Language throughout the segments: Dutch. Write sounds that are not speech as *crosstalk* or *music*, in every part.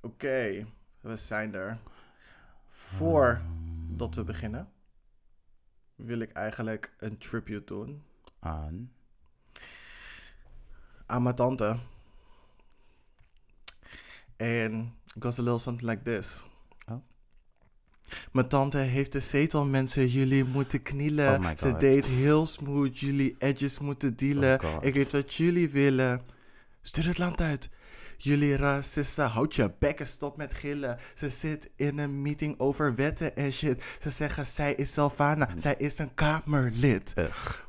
Oké, we zijn er. Voordat we beginnen, wil ik eigenlijk een tribute doen Aan. aan mijn tante. En it goes a little something like this. Oh. Mijn tante heeft de zetel, mensen. Jullie moeten knielen. Oh Ze deed heel smooth. Jullie edges moeten dealen. Oh ik weet wat jullie willen. Stuur het land uit. Jullie racisten, houd je bek en stop met gillen. Ze zit in een meeting over wetten en shit. Ze zeggen zij is Selvana, zij is een kamerlid.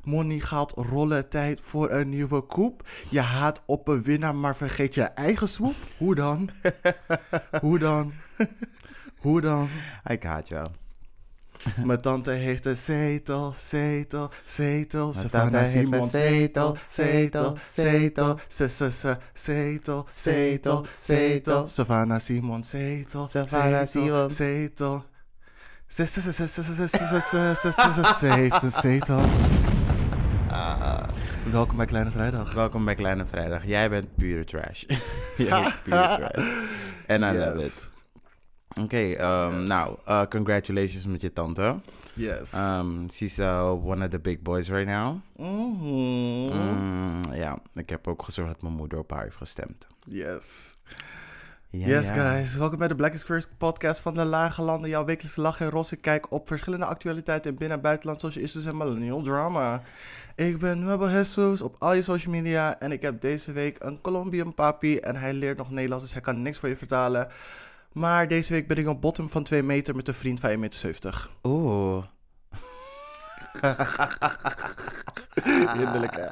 Money gaat rollen, tijd voor een nieuwe koep. Je haat op een winnaar, maar vergeet je eigen swoep. Hoe dan? *laughs* Hoe dan? Hoe dan? Ik haat jou. Mijn tante heeft een zetel, zetel, zetel. Savannah tante heeft een Simon, zetel, zetel, zetel, ze, ze, ze, zetel, zetel, zetel. Savannah Simon, zetel, Savannah zetel, Simon. zetel. Ze, ze, ze, ze, ze, ze, ze, ze, ze, ze, ze, ze, ze heeft een zetel. Welkom bij Kleine Vrijdag. Welkom bij Kleine Vrijdag. Jij bent pure trash. Jij bent pure trash. And I love Yes. Oké, ehm, nou, uh, congratulations met je tante. Yes. Um, she's uh, one of the big boys right now. Mhm. Mm, ja, ik heb ook gezorgd dat mijn moeder op haar heeft gestemd. Yes. Ja, yes, ja. guys. Welkom bij de Black is Queer podcast van de Lage Landen. Jouw wekelijkse lach en rosse kijk op verschillende actualiteiten in binnen- en buitenland, zoals je is dus en millennial drama. Ik ben Mabel Jesus op al je social media en ik heb deze week een Colombian papi en hij leert nog Nederlands, dus hij kan niks voor je vertalen. Maar deze week ben ik op bottom van 2 meter met een vriend van 1,70 meter. Oeh. *laughs* Hinderlijk, hè?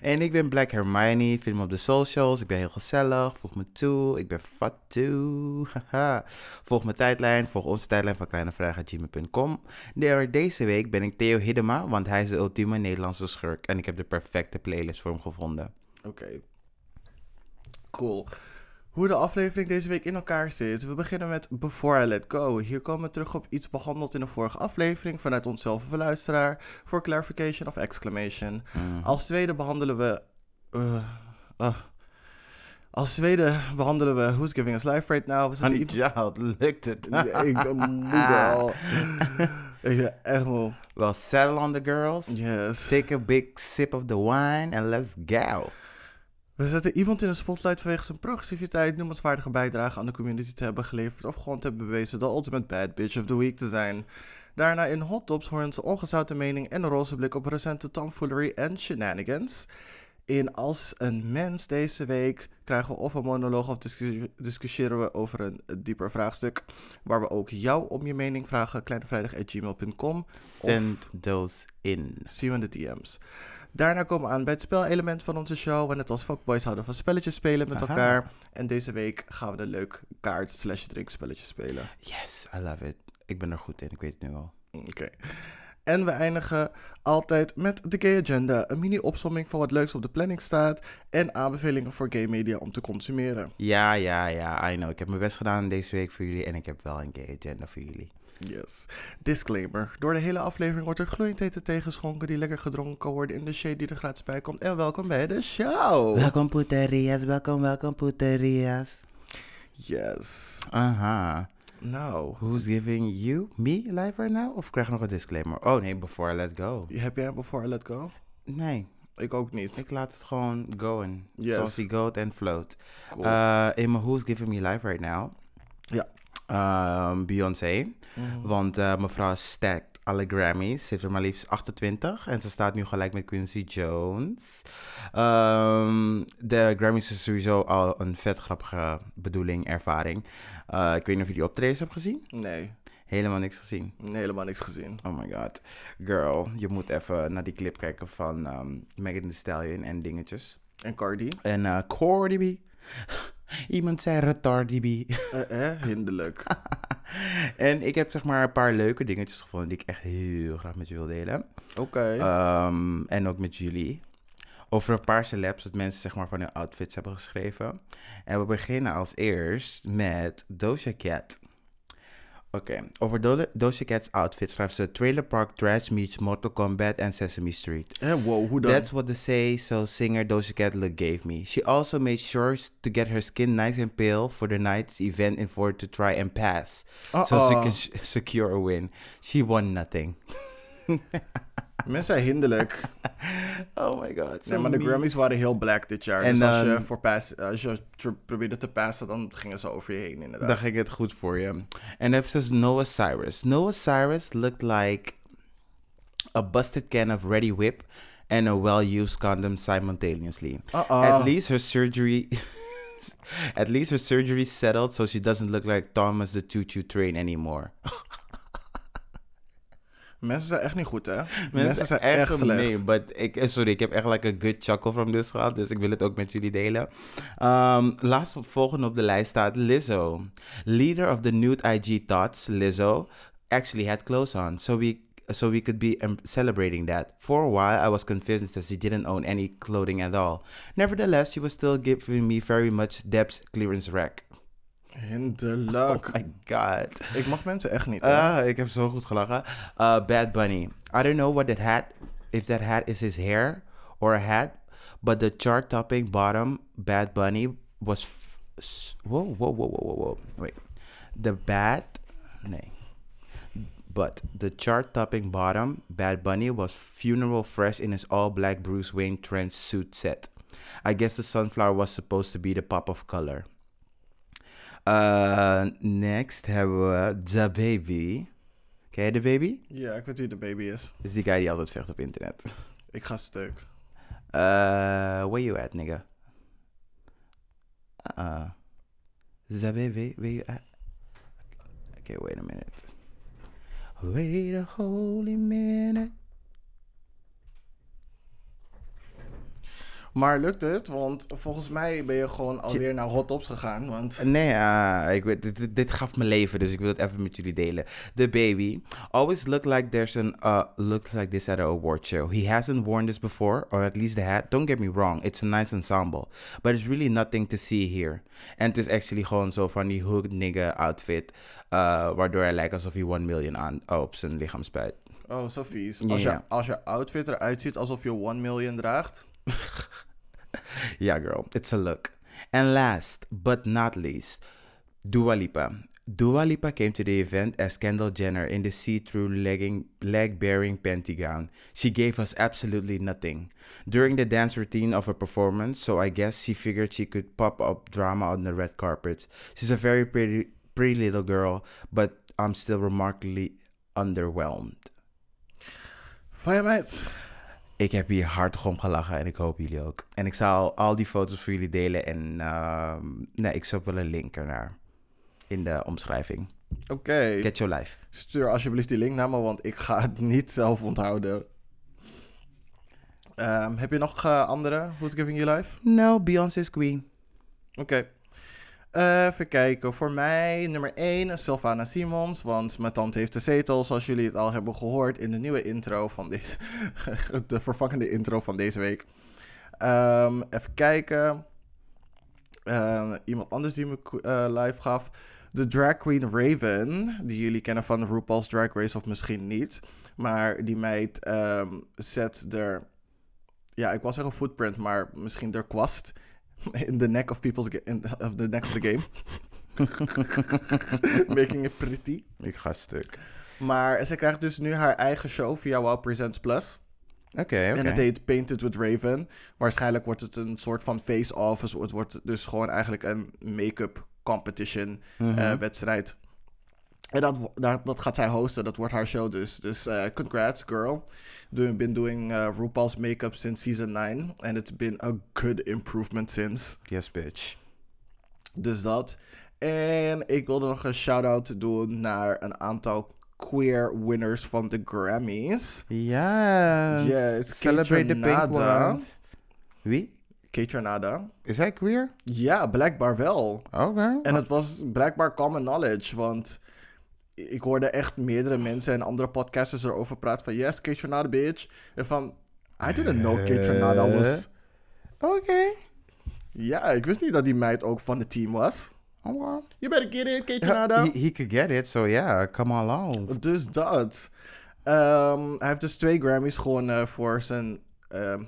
En ik ben Black Hermione. Vind me op de socials. Ik ben heel gezellig. Voeg me toe. Ik ben fatu. *laughs* Haha. volg mijn tijdlijn. Volg onze tijdlijn van kleinevraag.gmail.com. Nee, Deze week ben ik Theo Hiddema, want hij is de ultieme Nederlandse schurk. En ik heb de perfecte playlist voor hem gevonden. Oké. Cool. Hoe de aflevering deze week in elkaar zit. We beginnen met Before I Let Go. Hier komen we terug op iets behandeld in de vorige aflevering vanuit onszelf of luisteraar voor clarification of exclamation. Mhm. Als tweede behandelen we. eh, ah. als tweede behandelen we Who's Giving Us Life Right Now. We Honey child, lukt het? iemand- ik ben moe *laughs* al. Ik ben echt moe. Well, settle on the girls. Yes. Take a big sip of the wine and let's go. We zetten iemand in de spotlight vanwege zijn progressiviteit, noemenswaardige bijdrage aan de community te hebben geleverd of gewoon te hebben bewezen de ultimate bad bitch of the week te zijn. Daarna in hot tops horen ze ongezouten mening en een roze blik op recente tomfoolery en shenanigans. In Als een Mens deze week krijgen we of een monoloog of discussiëren we over een dieper vraagstuk. Waar we ook jou om je mening vragen. kleinevrijdag.gmail.com. Send those in. See you in de DM's. Daarna komen we aan bij het spelelement van onze show. En net als fuckboys houden van spelletjes spelen met Aha. elkaar. En deze week gaan we een leuk kaart slash drinkspelletje spelen. Yes, I love it. Ik ben er goed in, ik weet het nu al. Oké. En we eindigen altijd met de Gay Agenda. Een mini-opsomming van wat leuks op de planning staat. En aanbevelingen voor gay media om te consumeren. Ja, ja, ja, I know. Ik heb mijn best gedaan deze week voor jullie en ik heb wel een gay agenda voor jullie. Yes. Disclaimer. Door de hele aflevering wordt er gloeiend eten tegengeschonken die lekker gedronken kan worden in de shade die er gratis bij komt. En welkom bij de show. Welkom puterias, welkom, welkom puterias. Yes. Aha. Nou, Who's giving you me live right now? Of krijg ik nog een disclaimer? Oh nee, before I let go. heb jij Before I Let Go? Nee, Ik ook niet. ik laat het gewoon going. Yes. Zoals die goat en float. Cool. Uh, in mijn Who's giving me live right now? Ja. Um, Beyoncé. Mhm. Want eh, mevrouw stackt alle Grammys. Ze heeft er maar liefst 28. En ze staat nu gelijk met Quincy Jones. Ehm, de Grammys is sowieso al een vet grappige bedoeling, ervaring. Eh, ik weet niet of je die optredens hebt gezien. Nee, Helemaal niks gezien. nee, helemaal niks gezien. Oh my god. Girl, je moet even naar die clip kijken van ehm Megan Thee Stallion en dingetjes. En Cardi? En eh Cardi B. Iemand zei Retardi B. *laughs* Eh, eh, hinderlijk. *laughs* en ik heb zeg maar een paar leuke dingetjes gevonden die ik echt heel graag met je wil delen. Oké. Ehm, en ook met jullie. Over een paar celebs dat mensen zeg maar van hun outfits hebben geschreven. En we beginnen als eerst met Doja Cat. Oké, over Do- Doja Cat's outfit schrijft ze Trailer Park Trash meets Mortal Kombat and Sesame Street. Eh, wow, hoe dan? That's what the say so singer Doja Cat look gave me. She also made sure to get her skin nice and pale for the night's event in order to try and pass. So she Uh-uh. can secure a win. She won nothing. *laughs* Mensen zijn hinderlijk. *laughs* Oh my god. Nee, maar de. Grammys waren heel black dit jaar. En dus als je, dan- voor pass, als je probeerde te passen, dan gingen ze over je heen inderdaad. Dan ging het goed voor je. En dan says Noah Cyrus. Noah Cyrus looked like a busted can of Ready Whip and a well-used condom simultaneously. At least her surgery *laughs* At least her surgery settled so she doesn't look like Thomas the Choo Choo Train anymore. *laughs* Mensen zijn echt niet goed, hè? Mensen, Mensen zijn echt slecht. Nee, but ik, eh, sorry, ik heb echt like a good chuckle from this gehad, dus ik wil het ook met jullie delen. Um, laatst volgende op de lijst staat Lizzo. Leader of the nude IG thoughts, Lizzo, actually had clothes on, so we so we could be um, celebrating that. For a while, I was convinced that she didn't own any clothing at all. Nevertheless, she was still giving me very much depth clearance rack. Hinderlijk. Oh my god. Ik mag mensen echt niet? Ah, ik heb zo goed gelachen. Uh, Bad Bunny. I don't know what that hat, if that hat is his hair or a hat, but the chart-topping bottom Bad Bunny was. Whoa, whoa, whoa, whoa, whoa, whoa. Wait. The bad. Nee. But the chart-topping bottom Bad Bunny was funeral fresh in his all-black Bruce Wayne trench suit set. I guess the sunflower was supposed to be the pop of color. Uh, next hebben we The Baby. Ken The Baby? Ja, ik weet wie de baby is. Is die guy die altijd vecht op internet. Ik ga stuk. Uh, where you at, nigga? Uh, The Baby, where you at? Okay, wait a minute. Wait a holy minute. Maar lukt het? Want volgens mij ben je gewoon alweer naar Hot Tops gegaan. Want Nee, ah, ik weet, dit, gaf me leven, dus ik wil het even met jullie delen. The baby always looked like there's an uh looks like this at an award show. He hasn't worn this before, or at least the hat. Don't get me wrong, it's a nice ensemble, but it's really nothing to see here. En het is actually gewoon zo van die hood nigga outfit, uh, waardoor hij lijkt alsof hij 1 million aan oh, op zijn lichaam spuit. Oh, zo vies. Als, je, als je outfit eruit ziet alsof je 1 million draagt. *laughs* *laughs* Yeah, girl, it's a look. And last but not least, Dua Lipa. Dua Lipa came to the event as Kendall Jenner in the see-through legging, leg-bearing panty gown. She gave us absolutely nothing. During the dance routine of her performance, so I guess she figured she could pop up drama on the red carpet. She's a very pretty, pretty little girl, but I'm still remarkably underwhelmed. Je meid. Ik heb hier hard om gelachen en ik hoop jullie ook. En ik zal al die foto's voor jullie delen en ehm, nee, ik zal wel een link ernaar in de omschrijving. Oké. Get your life. Stuur alsjeblieft die link naar me, want ik ga het *laughs* niet zelf onthouden. Ehm, heb je nog eh, andere Who's Giving You Life? No, Beyoncé's queen. Oké. Even kijken. Voor mij nummer 1 is Sylvana Simons. Want mijn tante heeft de zetel, zoals jullie het al hebben gehoord in de nieuwe intro van deze. *laughs* de vervangende intro van deze week. Ehm, even kijken. Eh, iemand anders die me eh, live gaf. De drag queen Raven, die jullie kennen van RuPaul's Drag Race of misschien niet. Maar die meid ehm, zet er, ja, ik wil zeggen footprint, maar misschien er kwast *laughs* in the neck of people's in of the neck of the game. *laughs* Making it pretty. Ik ga stuk. Maar ze krijgt dus nu haar eigen show via Wow Presents Plus. Oké. En het heet Painted with Raven. Waarschijnlijk wordt het een soort van face-off. Het wordt dus gewoon eigenlijk een make-up competition Mhm. eh, wedstrijd. En dat, dat gaat zij hosten. Dat wordt haar show dus. Dus eh, congrats, girl. Doing, been doing uh, RuPaul's makeup since season 9. And it's been a good improvement since. Yes, bitch. Dus dat. En ik wilde nog een shout-out doen naar een aantal queer winners van de Grammys. Ja. Yes, Celebrate the pink one. Wie? Kate Nada. Is hij queer? Ja, blijkbaar wel. Oké. En het was blijkbaar common knowledge, want ik hoorde echt meerdere mensen en andere podcasters erover praten van yes, Kate Renata, bitch. En van, I didn't know Kate Renata Eh. was... Oké. Ja, ik wist niet dat die meid ook van het team was. Oh, well. You better get it, Kate Canada. he, he could get it, so yeah, come along. Dus dat. Ehm, hij heeft dus twee Grammys gewonnen voor zijn ehm,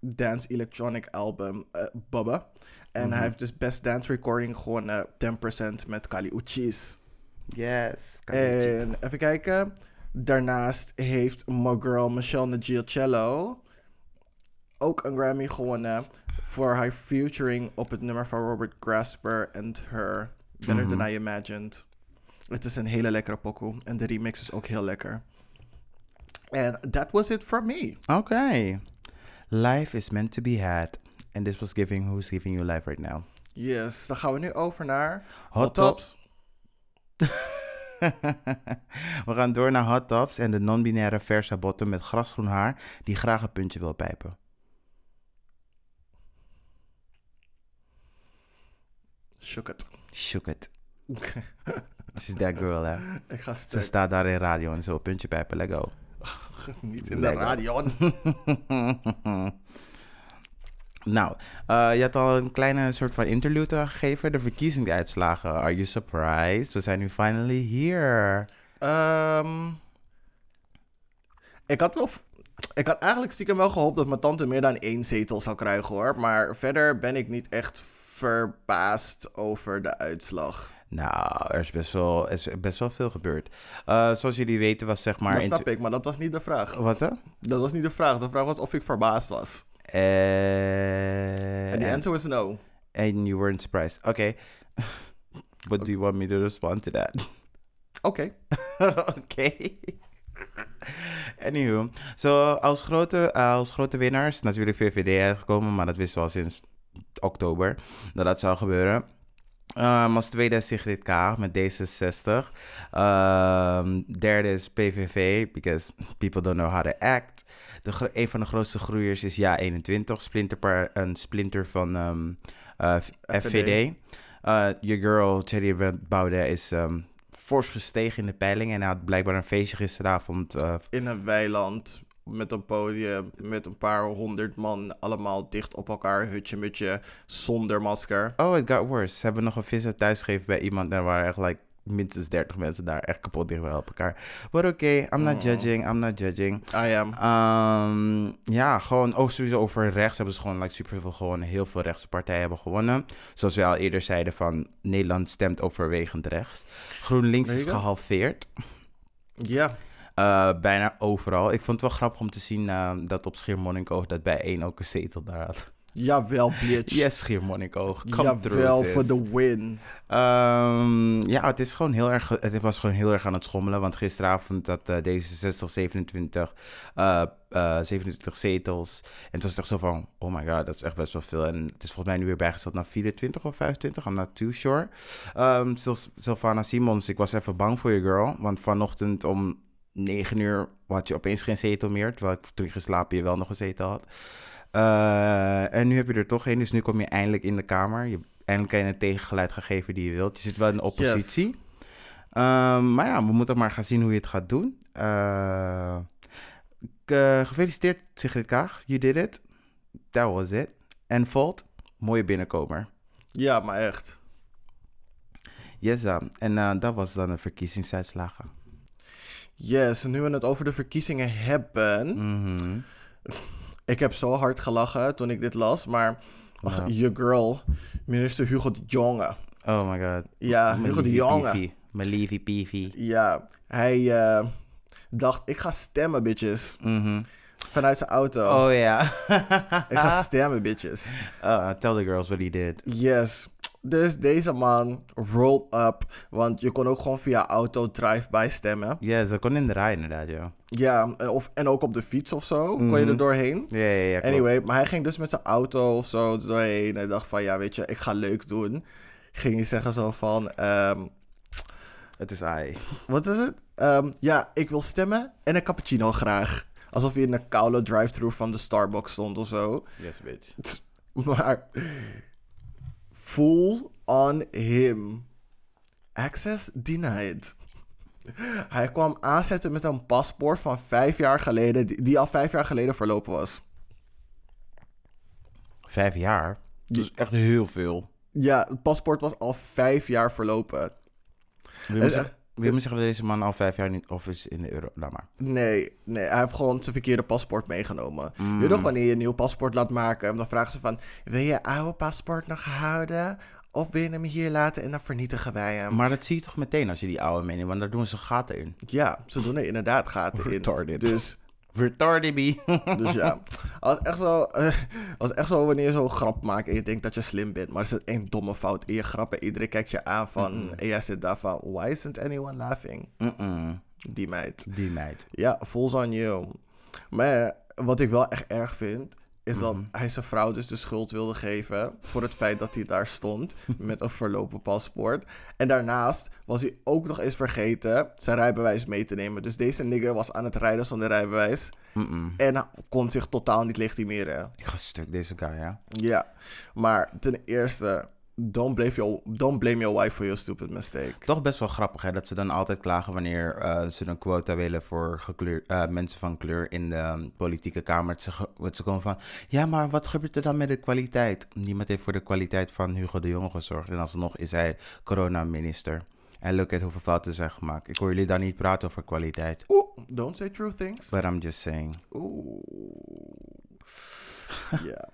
dance electronic album eh Bubba. En hij heeft dus Best Dance Recording gewonnen 10% met Kali Uchis. Yes. En even kijken. Daarnaast heeft my girl Michelle Nagielcello ook een Grammy gewonnen voor haar featuring op het nummer van Robert Grasper and Her. Better Than I Imagined. Het is een hele lekkere pokoe en de remix is ook heel lekker. And that was it for me. Okay. Life is meant to be had. And this was giving who's giving you life right now. Yes, dan gaan we nu over naar Hot Tops. *laughs* We gaan door naar hot tops en de non-binaire versa bottom met grasgroen haar die graag een puntje wil pijpen. Shook it. Shook it. *laughs* She's that girl, hè. Ik ga Ze staat daar in radio en zo, puntje pijpen, let go. Niet in de radio. *laughs* nou, eh, je had al een kleine soort van interlude gegeven, de verkiezingsuitslagen. Are you surprised? We zijn nu finally here. Ehm, ik had wel. Ik had eigenlijk stiekem wel gehoopt dat mijn tante meer dan één zetel zou krijgen hoor. Maar verder ben ik niet echt verbaasd over de uitslag. Nou, er is best wel, is best wel veel gebeurd. Eh, zoals jullie weten was zeg maar... dat snap ik, maar dat was niet de vraag. Wat hè? Dat was niet de vraag. De vraag was of ik verbaasd was. Eh, En de en- answer was no. And you weren't surprised. Okay. *laughs* What do you want me to respond to that? *laughs* Oké. Oké. *laughs* Anywho, zo als, grote, als grote winnaars natuurlijk VVD uitgekomen, maar dat wisten we al sinds oktober dat dat zou gebeuren. Ehm, als tweede is Sigrid Kaag met D66. Ehm, derde is PVV, because people don't know how to act. De, een van de grootste groeiers is Ja21, splinterpar, een splinter van ehm, eh, FVD. Eh, je girl, Thierry Baudet, is ehm, fors gestegen in de peiling. En hij had blijkbaar een feestje gisteravond. eh, In een weiland met een podium met een paar honderd man. Allemaal dicht op elkaar. Hutje mutje. Zonder masker. oh, it got worse. Ze hebben nog een visit thuisgegeven bij iemand. En waren echt like, minstens 30 mensen daar. Echt kapot dicht bij elkaar. Maar oké, I'm not Oh. judging. I'm not judging. I am. Ehm, ja, gewoon ook sowieso over rechts hebben ze gewoon like, super veel gewonnen. Heel veel rechtse partijen hebben gewonnen. Zoals we al eerder zeiden van Nederland stemt overwegend rechts. GroenLinks is gehalveerd. Ja. Eh, bijna overal. Ik vond het wel grappig om te zien eh, dat op Schiermonnikoog dat bij één ook een zetel daar had. Jawel, bitch. Yes, Schiermonnikoog. Jawel, voor de win. Ehm, ja, het is gewoon heel erg. Het was gewoon heel erg aan het schommelen. Want gisteravond had eh, D66 27, eh, eh, 27 zetels. En het was echt zo van: oh my god, dat is echt best wel veel. En het is volgens mij nu weer bijgesteld naar 24 of 25. I'm not too sure. Sil- Sylvana Simons, ik was even bang voor je girl. Want vanochtend om 9 uur had je opeens geen zetel meer. Terwijl ik toen je geslapen je wel nog een zetel had. Eh, en nu heb je er toch een, dus nu kom je eindelijk in de Kamer. Je, eindelijk kan je een tegengeluid gaan geven die je wilt. Je zit wel in de oppositie. Ehm, maar ja, we moeten maar gaan zien hoe je het gaat doen. Eh, gefeliciteerd Sigrid Kaag, you did it. That was it. En Volt, mooie binnenkomer. Ja, maar echt. Yes, uh, en dat was dan de verkiezingsuitslagen. Yes, en nu we het over de verkiezingen hebben. Mhm. Ik heb zo hard gelachen toen ik dit las, maar Ja. je girl, minister Hugo de Jonge. Oh my god. Ja, Hugo de Jonge. liefie piefie. Ja, hij eh, dacht, ik ga stemmen, bitches. Mhm. Vanuit zijn auto. Oh ja. Ik ga *laughs* stemmen, bitches. Uh, tell the girls what he did. Yes. Dus deze man rolled up. Want je kon ook gewoon via auto drive-by stemmen. Ja, ze kon in de rij inderdaad, ja. Ja, en of, en ook op de fiets of zo kon je Mhm. er doorheen. Ja, ja, ja. klopt. Anyway, maar hij ging dus met zijn auto of zo er doorheen. En dacht van, ja, weet je, ik ga leuk doen. Ging hij zeggen zo van, ehm, Het is ai. wat is het? Ehm, ja, ik wil stemmen en een cappuccino graag. Alsof hij in een koude drive-thru van de Starbucks stond of zo. Yes, bitch. *laughs* Maar full on him. Access denied. *laughs* Hij kwam aanzetten met een paspoort van vijf jaar geleden, die, die al vijf jaar geleden verlopen was. Vijf jaar? Dat is echt heel veel. Ja, het paspoort was al vijf jaar verlopen. Wil je me zeggen dat deze man al vijf jaar niet of is in de euro? Laat maar. Nee, nee, hij heeft gewoon zijn verkeerde paspoort meegenomen. Mm. Je weet wanneer je een nieuw paspoort laat maken, dan vragen ze van, wil je je oude paspoort nog houden? Of wil je hem hier laten en dan vernietigen wij hem? Maar dat zie je toch meteen als je die oude meeneemt, want daar doen ze gaten in. Ja, ze doen er inderdaad gaten in. Retarded. Dus, Retarded, B. *laughs* dus ja, als echt, zo, eh, als echt zo wanneer je zo'n grap maakt en je denkt dat je slim bent, maar er zit één domme fout in je grap en iedereen kijkt je aan van, en jij zit daar van, why isn't anyone laughing? Die meid. Die meid. Ja, falls on you. Maar wat ik wel echt erg vind, is dat Mhm. hij zijn vrouw dus de schuld wilde geven voor het feit dat hij daar stond *laughs* met een verlopen paspoort. En daarnaast was hij ook nog eens vergeten zijn rijbewijs mee te nemen. Dus deze nigger was aan het rijden zonder rijbewijs en kon zich totaal niet legitimeren. Ik ga stuk deze guy, ja. Ja, maar ten eerste, don't blame your, don't blame your wife for your stupid mistake. Toch best wel grappig, hè, dat ze dan altijd klagen wanneer eh, ze een quota willen voor gekleur, eh, mensen van kleur in de um, politieke kamer. Ze, ze komen van, ja, maar wat gebeurt er dan met de kwaliteit? Niemand heeft voor de kwaliteit van Hugo de Jonge gezorgd. En alsnog is hij coronaminister. En look at hoeveel fouten zijn gemaakt. Ik hoor jullie daar niet praten over kwaliteit. Oeh, don't say true things. But I'm just saying. Oeh. *laughs* Ja.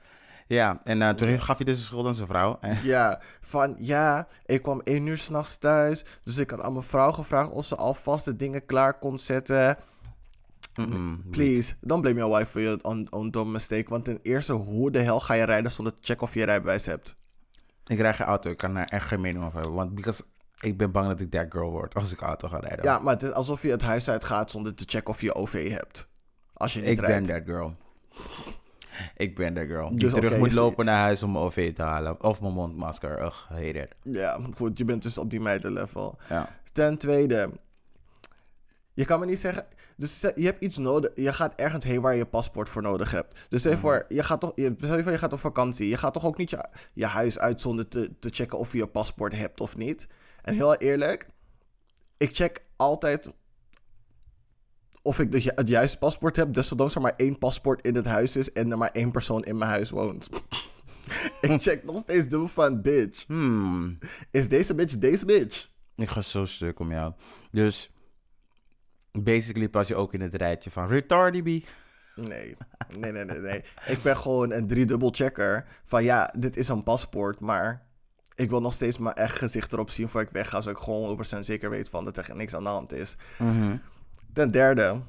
Ja, en eh, toen gaf hij dus de schuld aan zijn vrouw. Ja, van ja, ik kwam één uur s'nachts thuis. Dus ik had aan mijn vrouw gevraagd of ze alvast de dingen klaar kon zetten. Please, don't blame your wife for your own, own dumb mistake. Want ten eerste, hoe de hel ga je rijden zonder te checken of je rijbewijs hebt? Ik rijd geen auto, ik kan er echt geen mening over hebben. Want because ik ben bang dat ik that girl word als ik auto ga rijden. Ja, maar het is alsof je het huis uitgaat zonder te checken of je OV hebt. Als je niet ik ben rijdt. that girl. *laughs* Ik ben that girl. Die Dus terug oké, moet lopen naar huis om mijn OV te halen. Of mijn mondmasker. Ugh, hate it. Ja, goed, je bent dus op die meidenlevel. Ja. Ten tweede, je kan me niet zeggen. Dus je hebt iets nodig. Je gaat ergens heen waar je je paspoort voor nodig hebt. Dus stel je voor, je gaat toch. Je, je gaat op vakantie. Je gaat toch ook niet je, je huis uit zonder te, te checken of je je paspoort hebt of niet. En heel eerlijk, ik check altijd of ik de, het juiste paspoort heb. Desondanks er maar één paspoort in het huis is en er maar één persoon in mijn huis woont. *laughs* ik check nog steeds dubbel van, bitch. Hmm. Is deze bitch deze bitch? Ik ga zo stuk om jou. Dus basically pas je ook in het rijtje van retardie B. Nee, nee, nee, nee, nee. Ik ben gewoon een driedubbel checker van ja, dit is een paspoort, maar ik wil nog steeds mijn echt gezicht erop zien voor ik wegga, zodat ik gewoon 100% zeker weet van dat er niks aan de hand is. Mhm. Ten derde,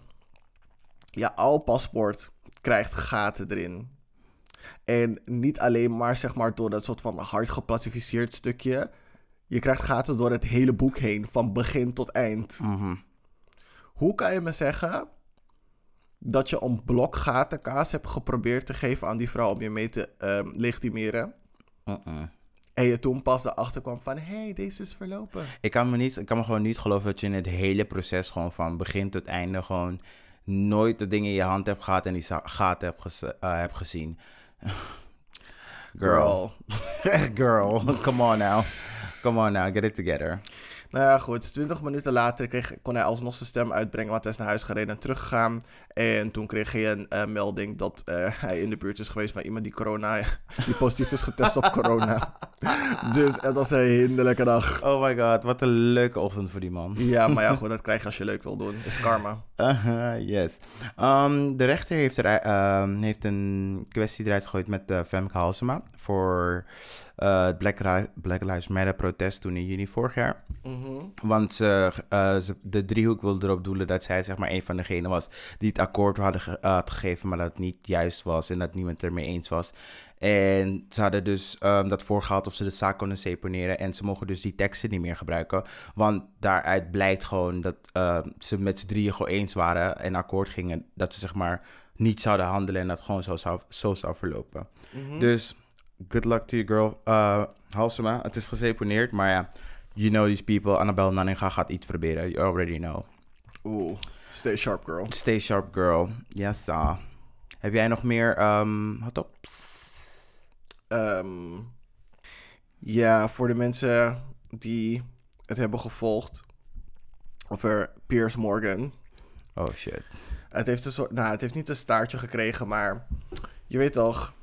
ja, al paspoort krijgt gaten erin. En niet alleen maar zeg maar door dat soort van hard geclassificeerd stukje. Je krijgt gaten door het hele boek heen, van begin tot eind. Mhm. Hoe kan je me zeggen dat je een blok gatenkaas hebt geprobeerd te geven aan die vrouw om je mee te ehm, legitimeren? Uh-uh. En je toen pas erachter kwam van, hé, hey, deze is verlopen. Ik kan, me niet, ik kan me gewoon niet geloven dat je in het hele proces gewoon van begin tot einde gewoon nooit de dingen in je hand hebt gehad en die gaten hebt, gez- eh, hebt gezien. Girl. *laughs* Girl. Come on now. Come on now. Get it together. Nou ja, goed. 20 minuten later kreeg, kon hij alsnog zijn stem uitbrengen, want hij is naar huis gereden en teruggegaan. En toen kreeg hij een eh, melding dat eh, hij in de buurt is geweest van iemand die corona, *laughs* die positief is getest op corona. *laughs* dus het was een hinderlijke dag. Oh my god. Wat een leuke ochtend voor die man. Ja, maar ja, *laughs* goed, dat krijg je als je leuk wil doen. Is karma. Aha, yes. Um, de rechter heeft, er, ehm, heeft een kwestie eruit gegooid met uh, Femke Halsema voor uh, het Black, Ri- Black Lives Matter protest toen in juni vorig jaar. Want ze, eh, ze- de driehoek wilde erop doelen dat zij zeg maar een van degenen was die het akkoord hadden ge- eh, had gegeven, maar dat het niet juist was en dat niemand ermee eens was. En ze hadden dus ehm, dat voorgehaald of ze de zaak konden seponeren. En ze mogen dus die teksten niet meer gebruiken. Want daaruit blijkt gewoon dat ehm, ze met z'n drieën gewoon eens waren en akkoord gingen. Dat ze zeg maar niet zouden handelen en dat gewoon zo zou, zo zou verlopen. Dus good luck to you girl, uh, Halsema. Het is geseponeerd, maar ja, you know these people. Annabel Nanninga gaat iets proberen. You already know. Oeh, stay sharp, girl. Stay sharp, girl. Yes, ah. Heb jij nog meer um, hot tops? Ehm, ja, voor de mensen die het hebben gevolgd over Piers Morgan. Oh shit. Het heeft een soort, nou, het heeft niet een staartje gekregen, maar je weet toch,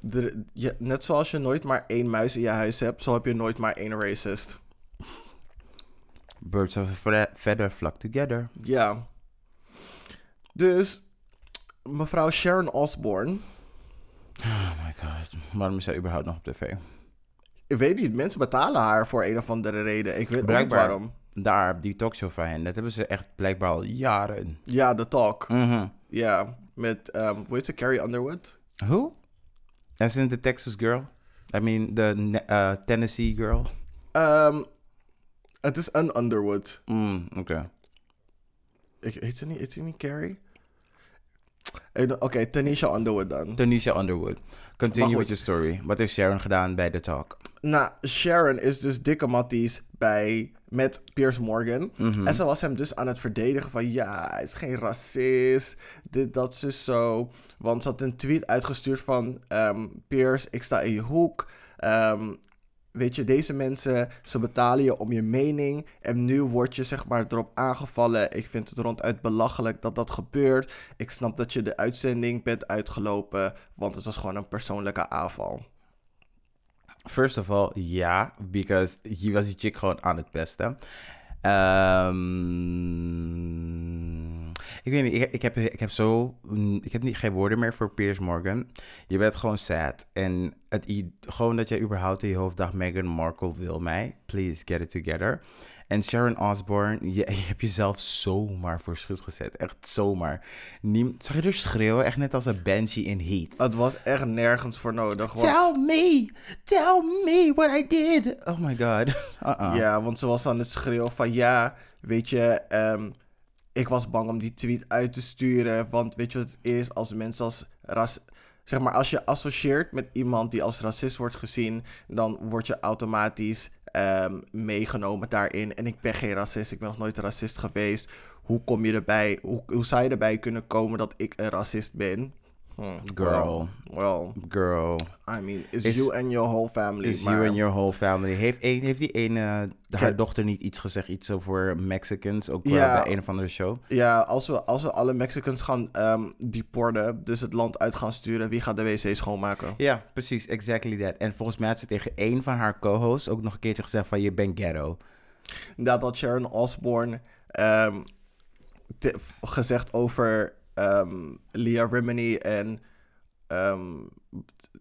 de- je, net zoals je nooit maar één muis in je huis hebt, zo heb je nooit maar één racist. Birds of a feather flock together. Ja. Dus, mevrouw Sharon Osbourne. Oh my god. Waarom is zij überhaupt nog op tv? Ik weet niet, mensen betalen haar voor een of andere reden. Ik weet niet waarom. Daar, die talkshow van hen. Dat hebben ze echt blijkbaar al jaren. Ja, The Talk. Mhm. Ja, met, um, hoe heet ze, Carrie Underwood? Who? As in the Texas girl? I mean, the uh, Tennessee girl? Ehm, het is een Underwood. Mm, oké. Ik, heet, ze niet, heet ze niet Carrie? Eh, Oké, Tanisha Underwood dan. Tanisha Underwood. Continue with your story. Wat heeft Sharon gedaan bij de talk? Nou, Sharon is dus dikke matties bij, met Piers Morgan. Mhm. En ze was hem dus aan het verdedigen van... ja, hij is geen racist, dit, dat, zus, zo. Want ze had een tweet uitgestuurd van... ehm Piers, ik sta in je hoek. Ehm, weet je, deze mensen, ze betalen je om je mening. En nu word je zeg maar erop aangevallen. Ik vind het ronduit belachelijk dat dat gebeurt. Ik snap dat je de uitzending bent uitgelopen... want het was gewoon een persoonlijke aanval. First of all, ja, because je was die chick gewoon aan het pesten. Ehm, ik weet niet, ik, heb, ik heb zo, mm, ik heb niet, geen woorden meer voor Piers Morgan. Je bent gewoon sad. En het, gewoon dat jij überhaupt in je hoofd dacht, Meghan Markle wil mij, please get it together. En Sharon Osbourne, je, *laughs* je hebt jezelf zomaar voor schut gezet. Echt zomaar. Niem, zag je er schreeuwen? Echt net als een banshee in Heat. Het was echt nergens voor nodig. Want... Tell me, tell me what I did. Oh my god. *laughs* Uh-uh. Ja, want ze was aan het schreeuwen van ja, weet je, ehm, ik was bang om die tweet uit te sturen. Want weet je wat het is als mensen als ras. Zeg maar, als je associeert met iemand die als racist wordt gezien, dan word je automatisch ehm, meegenomen daarin. En ik ben geen racist, ik ben nog nooit racist geweest. Hoe kom je erbij? Hoe, hoe zou je erbij kunnen komen dat ik een racist ben? Hmm, Girl. Well, Girl. I mean, it's Is- you and your whole family. Is maar- you and your whole family. Heeft, een, heeft die ene, haar dochter niet iets gezegd, iets over Mexicans, ook Ja. bij een of andere show? Ja, als we, als we alle Mexicans gaan ehm deporten, dus het land uit gaan sturen, wie gaat de wc schoonmaken? Ja, precies, exactly that. En volgens mij had ze tegen een van haar co-hosts ook nog een keertje gezegd van je bent ghetto. Dat had Sharon Osbourne ehm, te- gezegd over ehm Leah Remini en ehm,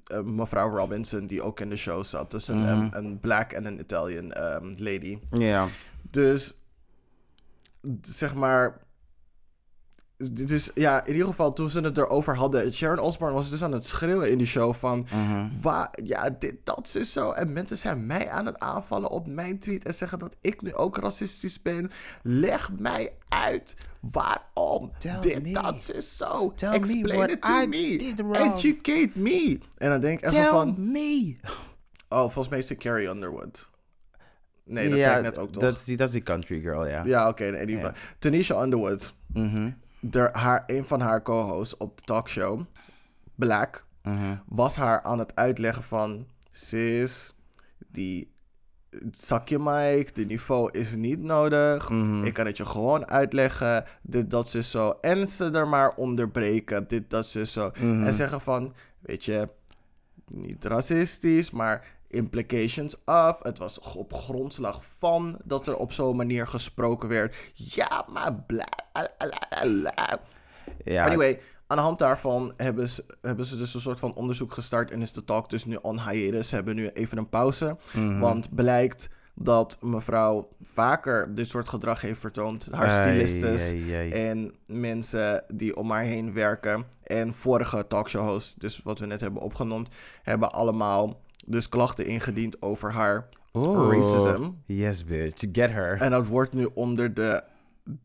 eh, mevrouw Robinson, die ook in de show zat. Dus een, een, een black en een Italian ehm, lady. Ja. Dus, zeg maar. Dus ja, in ieder geval toen ze het erover hadden. Sharon Osbourne was dus aan het schreeuwen in die show van. Mhm. Waar, ja, dit, dat is zo. En mensen zijn mij aan het aanvallen op mijn tweet en zeggen dat ik nu ook racistisch ben. Leg mij uit waarom. Tell dit, me. dat is zo. Tell me Explain what it to I me. Educate me. En dan denk ik echt Tell van. me. Oh, volgens mij is het Carrie Underwood. Nee, dat ja, zei ik net ook toch? Dat is die, dat is die country girl, ja. Ja, oké. in ieder geval. Tanisha Underwood. Mhm, Haar, een van haar co-hosts op de talkshow, Black, mhm. was haar aan het uitleggen van... Sis, die zakje mic, de niveau is niet nodig. Mhm. Ik kan het je gewoon uitleggen. Dit, dat, ze zo. En ze er maar onderbreken. Dit, dat, ze zo. Mhm. En zeggen van, weet je, niet racistisch, maar implications of. Het was op grondslag van dat er op zo'n manier gesproken werd. Ja, maar bla. Ja, Anyway, aan de hand daarvan hebben ze, hebben ze dus een soort van onderzoek gestart en is de talk dus nu on hiatus. Ze hebben nu even een pauze, Mhm. want blijkt dat mevrouw vaker dit soort gedrag heeft vertoond. Haar stylistes ai, ai. en mensen die om haar heen werken. En vorige talkshow-hosts, dus wat we net hebben opgenoemd, hebben allemaal dus klachten ingediend over haar Oeh. racism. Yes, bitch. Get her. En dat wordt nu onder de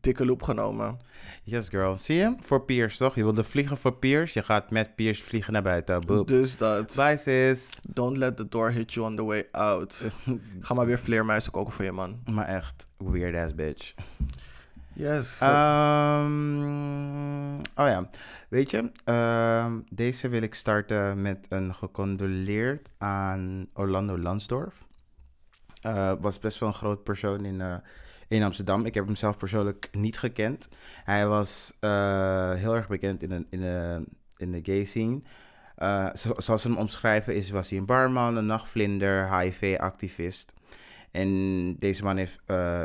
dikke loep genomen. Yes, girl. Zie je? Voor Piers, toch? Je wilde vliegen voor Piers. Je gaat met Piers vliegen naar buiten. Boop. Dus dat. Bye, sis. Don't let the door hit you on the way out. *laughs* Ga maar weer vleermuizen koken voor je man. Maar echt, weird ass bitch. Yes. Ehm, oh ja, weet je, ehm, deze wil ik starten met een gecondoleerd aan Orlando Lansdorf. Eh, was best wel een groot persoon in, eh, in Amsterdam. Ik heb hem zelf persoonlijk niet gekend. Hij was eh, heel erg bekend in in de, in de gay scene. zo- zoals ze hem omschrijven, is, was hij een barman, een nachtvlinder, HIV-activist. En deze man heeft,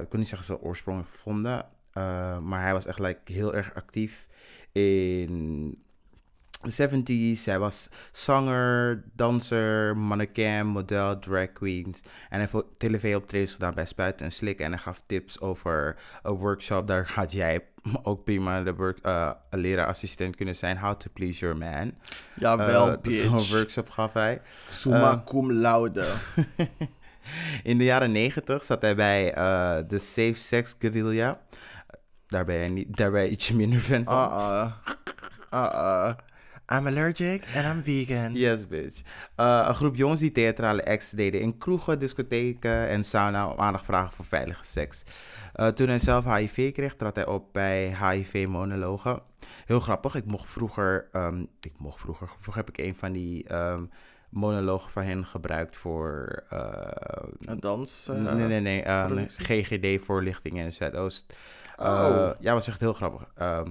ik wil niet zeggen zijn oorsprong gevonden, maar hij was echt like, heel erg actief in de 70s. Hij was zanger, danser, mannequin, model, drag queens. En hij heeft tv-optredens gedaan bij Spuiten en Slik. En hij gaf tips over een workshop. Daar gaat jij *laughs* ook prima de work, een lerarassistent kunnen zijn. How to please your man. Jawel, Eh, dus Zo'n bitch. workshop gaf hij. Summa Eh. cum laude. *laughs* In de jaren 90 zat hij bij de Safe Sex Guerrilla. Daar ben niet, daar ben ietsje minder fan van. Uh-uh. Uh-uh. I'm allergic and I'm vegan. Yes, bitch. Eh, een groep jongens die theatrale acts deden in kroegen, discotheken en sauna om aandacht vragen voor veilige seks. Eh, toen hij zelf HIV kreeg, trad hij op bij HIV-monologen. Heel grappig, ik mocht vroeger, ehm, ik mocht vroeger, vroeger heb ik een van die ehm, monologen van hen gebruikt voor, eh, Een dans. nee, nee, nee? GGD-voorlichting in Zuidoost. Oh. Eh, ja, was echt heel grappig. Ehm,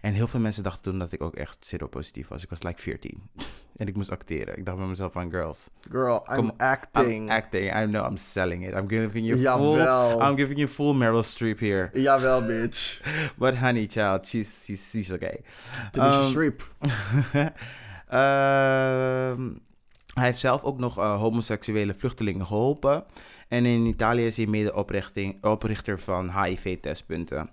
en heel veel mensen dachten toen dat ik ook echt seropositief was. Ik was like 14. *laughs* en ik moest acteren. Ik dacht bij mezelf van girls. Girl, I'm Kom, acting. I'm acting. I know I'm selling it. I'm giving you full. Jawel. I'm giving you full Meryl Streep here. Jawel, bitch. *laughs* But honey child, she's she's, she's okay. Tanisha Um, Streep. *laughs* Ehm, hij heeft zelf ook nog eh, homoseksuele vluchtelingen geholpen. En in Italië is hij medeoprichting- oprichter van HIV-testpunten.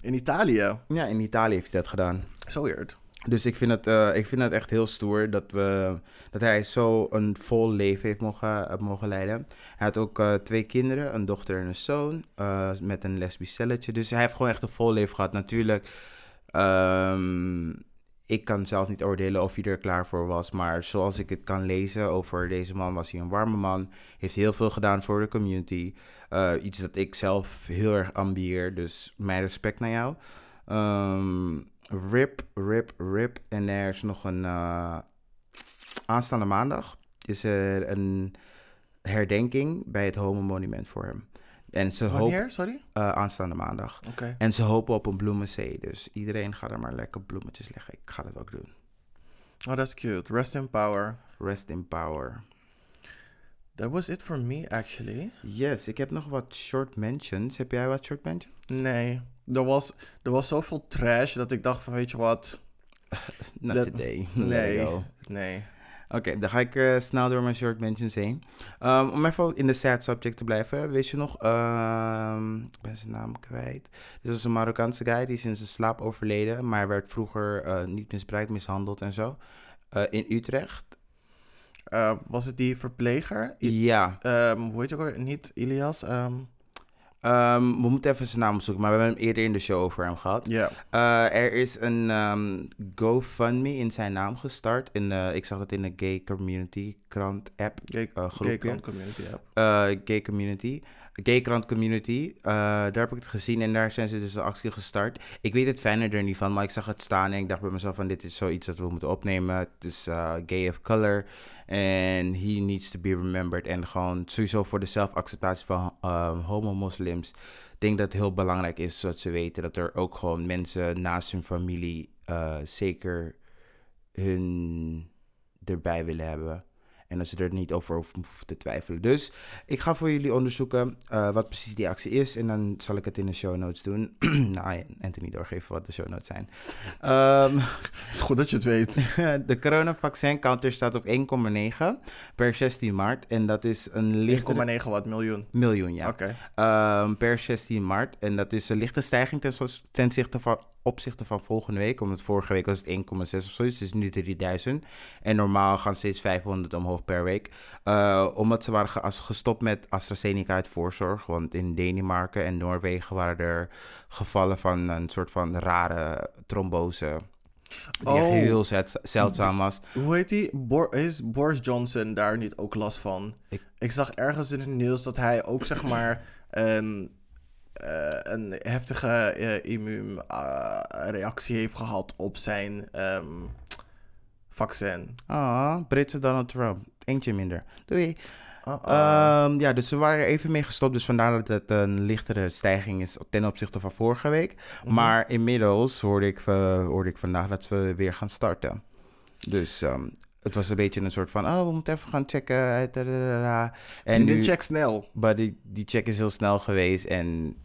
In Italië. Ja, in Italië heeft hij dat gedaan. Zo weird. Dus ik vind het, eh, ik vind het echt heel stoer dat, we, dat hij zo een vol leven heeft mogen, eh, mogen leiden. Hij had ook twee kinderen, een dochter en een zoon, met een lesbisch celletje. Dus hij heeft gewoon echt een vol leven gehad. Natuurlijk, ehm, ik kan zelf niet oordelen of hij er klaar voor was. Maar zoals ik het kan lezen over deze man, was hij een warme man. Heeft heel veel gedaan voor de community. Eh, iets dat ik zelf heel erg ambieer. Dus mijn respect naar jou. Ehm, rip, rip, rip. En er is nog een... eh, aanstaande maandag is er een herdenking bij het Homo Monument voor hem. En ze hopen... Wanneer? Sorry? eh, aanstaande maandag. Oké. En ze hopen op een bloemenzee. Dus iedereen gaat er maar lekker bloemetjes leggen. Ik ga dat ook doen. Oh, that's cute. Rest in power. Rest in power. That was it for me, actually. Yes, ik heb nog wat short mentions. Heb jij wat short mentions? Nee. Er was, er was zoveel trash dat ik dacht van, weet je wat? *laughs* Not today. Nee. Nee. Oké, dan ga ik eh, snel door mijn short mentions heen. Um, om even in de sad subject te blijven. Weet je nog, ehm, ik ben zijn naam kwijt. Dit was een Marokkaanse guy die is in zijn slaap overleden. Maar werd vroeger eh, niet misbruikt, mishandeld en zo. Eh, in Utrecht. Was het die verpleger? I- Ja, ehm, hoe heet je ook? Niet Ilias? ehm, Ehm, we moeten even zijn naam opzoeken, maar we hebben hem eerder in de show over hem gehad. Ja. Eh, er is een ehm, GoFundMe in zijn naam gestart. In, de- ik zag dat in de Gay Community krant app. Gay, eh, gay. Con Community App. eh, gay community. Gay krant community. Daar heb ik het gezien en daar zijn ze dus een actie gestart. Ik weet het fijner er niet van, maar ik zag het staan en ik dacht bij mezelf van dit is zoiets dat we moeten opnemen. Het is gay of color en he needs to be remembered. En gewoon sowieso voor de zelfacceptatie van eh, homo-moslims. Ik denk dat het heel belangrijk is dat ze weten dat er ook gewoon mensen naast hun familie eh, zeker hun erbij willen hebben. En dat ze er niet over hoeven te twijfelen. Dus ik ga voor jullie onderzoeken eh, wat precies die actie is. En dan zal ik het in de show notes doen. *clears throat* nou, Anthony doorgeven wat de show notes zijn. *laughs* Ehm, Het is goed dat je het weet. *laughs* de coronavaccin counter staat op 1,9 per 16 maart. En dat is een lichte... 1,9 wat miljoen. Miljoen, ja. Oké. Ehm, per 16 maart. En dat is een lichte stijging ten, ten zichte van, opzichte van volgende week. Omdat vorige week was het 1,6 of zoiets. Het is nu 3000. En normaal gaan steeds 500 omhoog per week. Eh, omdat ze waren gestopt met AstraZeneca uit voorzorg. Want in Denemarken en Noorwegen waren er gevallen van een soort van rare trombose. Die Oh. heel zeld- zeldzaam was. Hoe heet die? Is Boris Johnson daar niet ook last van? Ik- Ik, zag ergens in het nieuws dat hij ook zeg maar een, *clears throat* eh, een heftige eh, immuunreactie heeft gehad op zijn ehm, vaccin. Ah, Britse Donald Trump. Eentje minder. Doei. Ehm, ja, dus ze waren er even mee gestopt. Dus vandaar dat het een lichtere stijging is ten opzichte van vorige week. Mhm. Maar inmiddels hoorde ik, eh, hoorde ik vandaag dat we weer gaan starten. Dus ehm, het was een beetje een soort van, oh, we moeten even gaan checken. En En nu, die check snel. maar die, die check is heel snel geweest en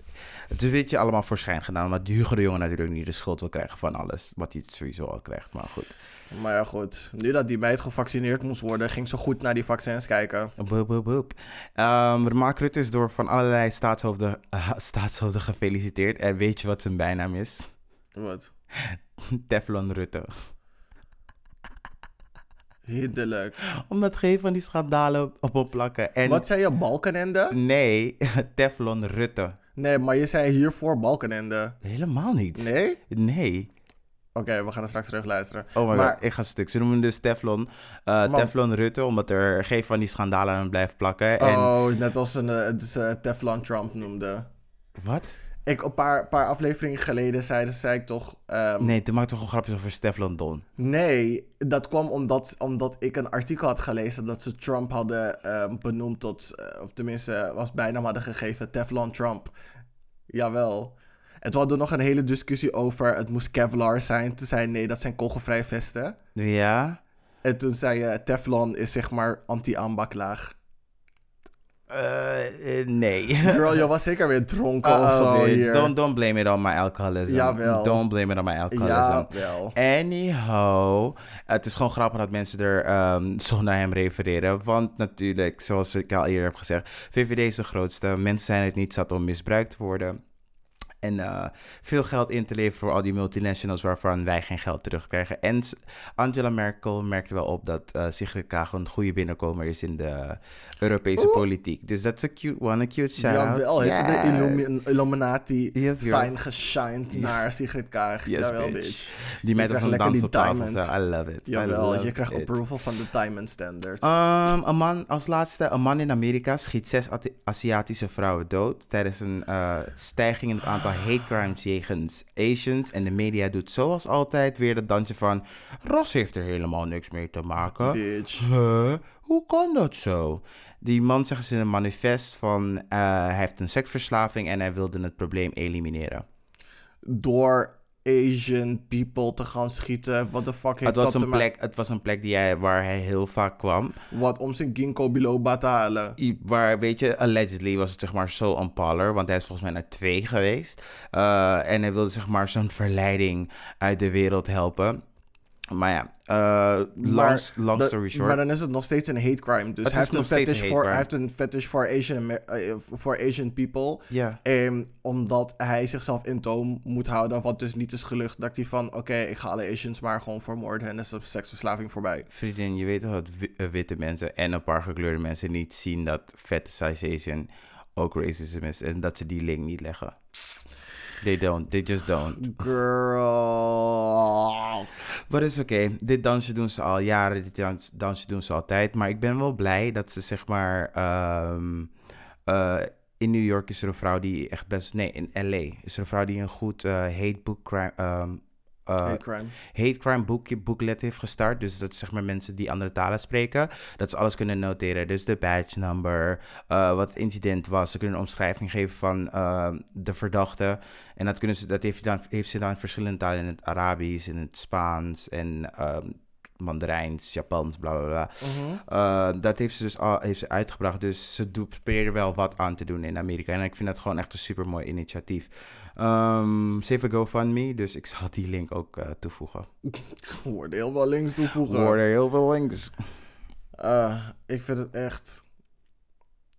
het is een beetje allemaal voor schijn gedaan. Omdat Hugo de Jonge natuurlijk niet de schuld wil krijgen van alles. Wat hij sowieso al krijgt, maar goed. Maar ja, goed. Nu dat die meid gevaccineerd moest worden, ging ze goed naar die vaccins kijken. Boep, boep, boep. Ehm, Mark Rutte is door van allerlei staatshoofden, eh, staatshoofden gefeliciteerd. En weet je wat zijn bijnaam is? Wat? Teflon Rutte. Hinderlijk. Omdat geen van die schandalen op hem plakken. En Wat zei je, Balkenende? nee, *laughs* Teflon Rutte. Nee, maar je zei hiervoor Balkenende. Helemaal niet. Nee? Nee. Oké, we gaan er straks terug luisteren. Oh my Maar- god, ik ga stuk. Ze noemen dus Teflon. eh. Teflon Rutte, omdat er geen van die schandalen aan hem blijft plakken. En Oh, net als een, eh, dus, eh, Teflon Trump noemde. wat? Ik, een paar, paar afleveringen geleden zei, zei ik toch... ehm, Nee, toen maakte toch een grapje over Teflon Don. Nee, dat kwam omdat, omdat ik een artikel had gelezen dat ze Trump hadden ehm, benoemd tot, eh, of tenminste was bijnaam hadden gegeven, Teflon Trump. Jawel. En toen hadden we nog een hele discussie over, het moest Kevlar zijn. Toen zei nee, dat zijn kogelvrije vesten. Ja? En toen zei je, Teflon is zeg maar anti-aanbaklaag. Eh, eh, nee. *laughs* Girl, je was zeker weer dronken of Oh, zo hier. Don't, don't blame it on my alcoholism. Jawel. Don't blame it on my alcoholism. Jawel. Anyhow, het is gewoon grappig dat mensen er ehm, zo naar hem refereren. Want natuurlijk, zoals ik al eerder heb gezegd, VVD is de grootste. Mensen zijn het niet zat om misbruikt te worden. En eh, veel geld in te leveren voor al die multinationals waarvan wij geen geld terugkrijgen. En Angela Merkel merkte wel op dat eh Sigrid Kaag een goede binnenkomer is in de Europese Oeh. politiek. Dus dat is een cute one, een cute shout-out. Jawel, is er de Yeah. Illumi- Illuminati Yes, sign geshined naar Sigrid Kaag. Yes, Jawel, bitch. bitch. Die met krijgt een dans op tafel. I love it. Jawel, love je krijgt it. approval van de Diamond Standards. Um, een man, als laatste, een man in Amerika schiet zes Ati- Aziatische vrouwen dood tijdens een eh, stijging in het aantal hate crimes jegens Asians. En de media doet zoals altijd weer dat dansje van, ras heeft er helemaal niks mee te maken. Bitch. Huh? Hoe kan dat zo? Die man zegt dus in een manifest van, eh, hij heeft een seksverslaving en hij wilde het probleem elimineren. Door Asian people te gaan schieten. What the fuck heeft Het was, dat een plek, het was een plek die hij, waar hij heel vaak kwam. Wat om zijn ginkgo biloba te halen. I- Waar, weet je, allegedly was het zeg maar zo on parlor, want hij is volgens mij naar twee geweest. Eh, en hij wilde zeg maar zo'n verleiding uit de wereld helpen. Maar ja, eh long, dat- story short. Maar dan is het nog steeds een hate crime. Dus Het hij is heeft, een nog steeds fetish voor, hij heeft een fetish voor Asian, eh, voor Asian people. ja, En omdat hij zichzelf in toom moet houden, wat dus niet is gelukt, dacht hij van, oké, ik ga alle Asians maar gewoon vermoorden en dan is de seksverslaving voorbij. vriendin, je weet dat eh, witte mensen en een paar gekleurde mensen niet zien dat fetishization ook racism is en dat ze die link niet leggen. They don't, they just don't. Girl. Maar is oké. Dit dansje doen ze al jaren. Dit dans, dansje doen ze altijd. Maar ik ben wel blij dat ze zeg maar. ehm, eh, in New York is er een vrouw die echt best. Nee, in LA is er een vrouw die een goed eh, hate book crime. ehm, eh, hate crime. hate crime boekje, booklet heeft gestart. Dus dat zeg maar mensen die andere talen spreken. Dat ze alles kunnen noteren. Dus de badge number, eh, wat het incident was. Ze kunnen een omschrijving geven van ehm, de verdachte. En dat, kunnen ze, dat heeft, dan, heeft ze dan in verschillende talen. In het Arabisch, in het Spaans en ehm Mandarijns, Japans, bla bla bla. Mhm. Eh, dat heeft ze dus al heeft ze uitgebracht. Dus ze doet, probeert er wel wat aan te doen in Amerika. En ik vind dat gewoon echt een super mooi initiatief. Ze heeft een GoFundMe, dus ik zal die link ook eh, toevoegen. *laughs* Worden heel veel links toevoegen. worden heel veel links. Eh, ik vind het echt.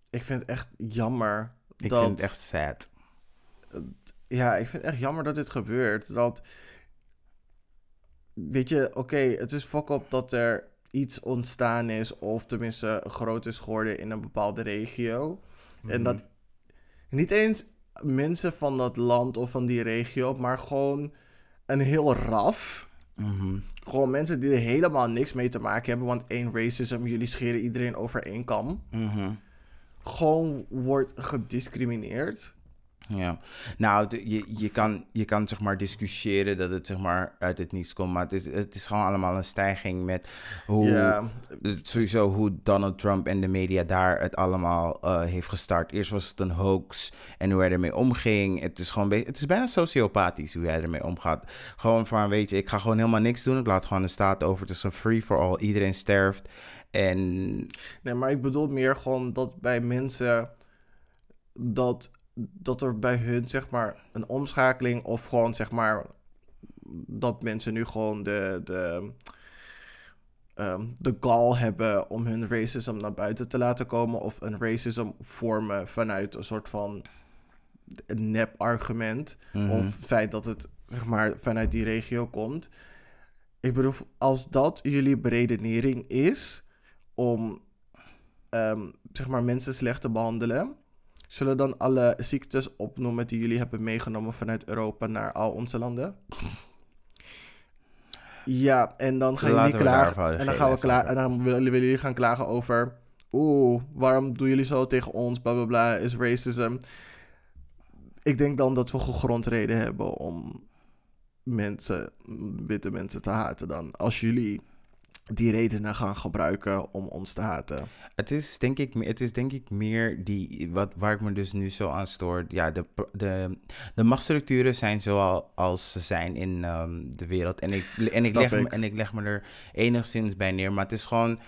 Ik vind het echt jammer. Ik dat, vind het echt sad. Ja, ik vind het echt jammer dat dit gebeurt. Dat. Weet je, oké, het is fuck op dat er iets ontstaan is, of tenminste groot is geworden in een bepaalde regio. En Mhm. dat niet eens mensen van dat land of van die regio, maar gewoon een heel ras. Mhm. Gewoon mensen die er helemaal niks mee te maken hebben, want één racism, jullie scheren iedereen over één kam. Mhm. Gewoon wordt gediscrimineerd. Ja, nou, je, je, kan, je kan zeg maar discussiëren dat het zeg maar uit het niets komt, maar het is, het is gewoon allemaal een stijging met hoe, Ja, sowieso hoe Donald Trump en de media daar het allemaal eh, heeft gestart. Eerst was het een hoax en hoe hij ermee omging. Het is gewoon, het is bijna sociopathisch hoe hij ermee omgaat. Gewoon van, weet je, ik ga gewoon helemaal niks doen. Ik laat gewoon de staat over. Het is een free for all. Iedereen sterft. En nee, maar ik bedoel meer gewoon dat bij mensen dat, dat er bij hun zeg maar een omschakeling of gewoon zeg maar dat mensen nu gewoon de, de, ehm, de gal hebben om hun racism naar buiten te laten komen of een racism vormen vanuit een soort van nep argument of het feit dat het zeg maar vanuit die regio komt. Ik bedoel, als dat jullie beredenering is om ehm, zeg maar mensen slecht te behandelen, zullen dan alle ziektes opnoemen die jullie hebben meegenomen vanuit Europa naar al onze landen? Ja, en dan gaan Laten jullie klagen. En dan gaan we klagen. En dan willen, willen jullie gaan klagen over. Oeh, waarom doen jullie zo tegen ons? Bla bla bla, is racism. Ik denk dan dat we gegrond reden hebben om mensen, witte mensen te haten dan. Als jullie die redenen gaan gebruiken om ons te haten. Het is denk ik, het is denk ik meer die, wat, waar ik me dus nu zo aan stoor. Ja, de, de, de machtsstructuren zijn zoals ze zijn in ehm, de wereld. En ik, en, ik leg Me, en ik leg me er enigszins bij neer. Maar het is gewoon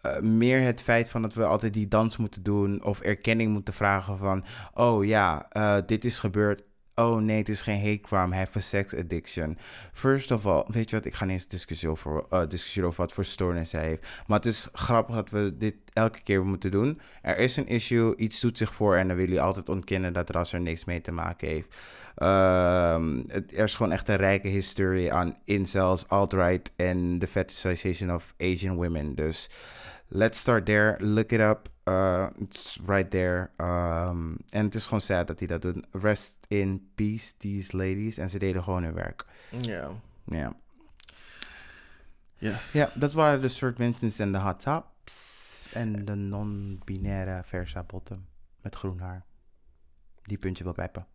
eh, meer het feit van dat we altijd die dans moeten doen. Of erkenning moeten vragen van, oh ja, eh, dit is gebeurd. Oh nee, het is geen hate crime. Hij heeft een sex addiction. First of all, weet je wat? Ik ga niet eens discussiëren over, eh, over wat voor stoornis hij heeft. Maar het is grappig dat we dit elke keer moeten doen. Er is een issue, iets doet zich voor en dan willen jullie altijd ontkennen dat ras er niks mee te maken heeft. Ehm, het, er is gewoon echt een rijke history aan incels, alt-right en the fetishization of Asian women. Dus let's start there, look it up. Uh, it's right there. Um, en het is gewoon sad dat hij dat doet. Rest in peace, these ladies. En ze deden gewoon hun werk. Ja. Ja. Yes. Ja, dat waren de short mentions en de hot tops. En de non-binaire versa bottom. Met groen haar. Die puntje wil pijpen.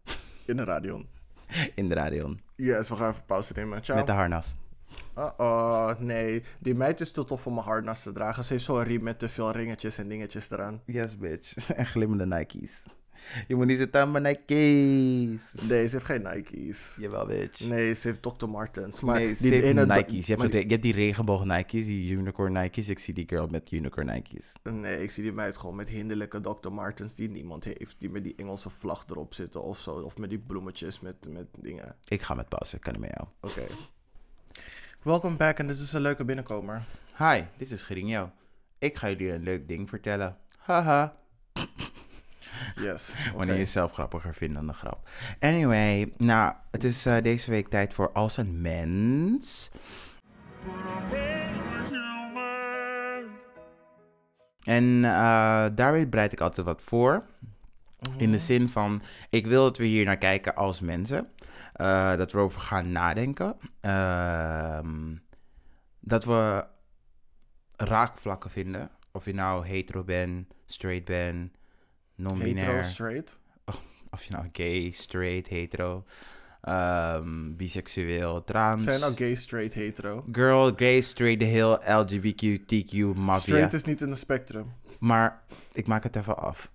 In de radio. *laughs* In de radio. Yes, we gaan even pauze nemen. Ciao. Met de harnas. Oh, nee. Die meid is te tof om mijn harnas te dragen. Ze heeft zo'n riem met te veel ringetjes en dingetjes eraan. Yes, bitch. *laughs* En glimmende Nike's. Je moet niet zitten aan mijn Nike's. Nee, ze heeft geen Nike's. Jawel, bitch. Nee, ze heeft Dr. Martens. Maar nee, ze die heeft ene Nike's. Je hebt, maar de- je hebt die regenboog Nike's, die unicorn Nike's. Ik zie die girl met unicorn Nike's. Nee, ik zie die meid gewoon met hinderlijke Dr. Martens die niemand heeft. Die met die Engelse vlag erop zitten of zo. Of met die bloemetjes met, met dingen. Ik ga met pauze, ik kan niet met jou. Oké. Welcome back en dit is een leuke binnenkomer. Hi, dit is Gerinjo. Ik ga jullie een leuk ding vertellen. Haha. *laughs* Yes. Wanneer je het zelf grappiger vindt dan de grap. Anyway, nou, het is eh, deze week tijd voor Als een Mens. En eh daarbij bereid ik altijd wat voor. In de zin van, ik wil dat we hier naar kijken als mensen. Eh, dat we erover gaan nadenken. Ehm, dat we raakvlakken vinden. Of je nou hetero bent, straight bent, non-binair. Hetero, straight. *laughs* Of je nou gay, straight, hetero, ehm, biseksueel, trans. Zijn nou gay, straight, hetero? Girl, gay, straight, de heel LGBTQ, mafia. Straight is niet in de spectrum. Maar ik maak het even af.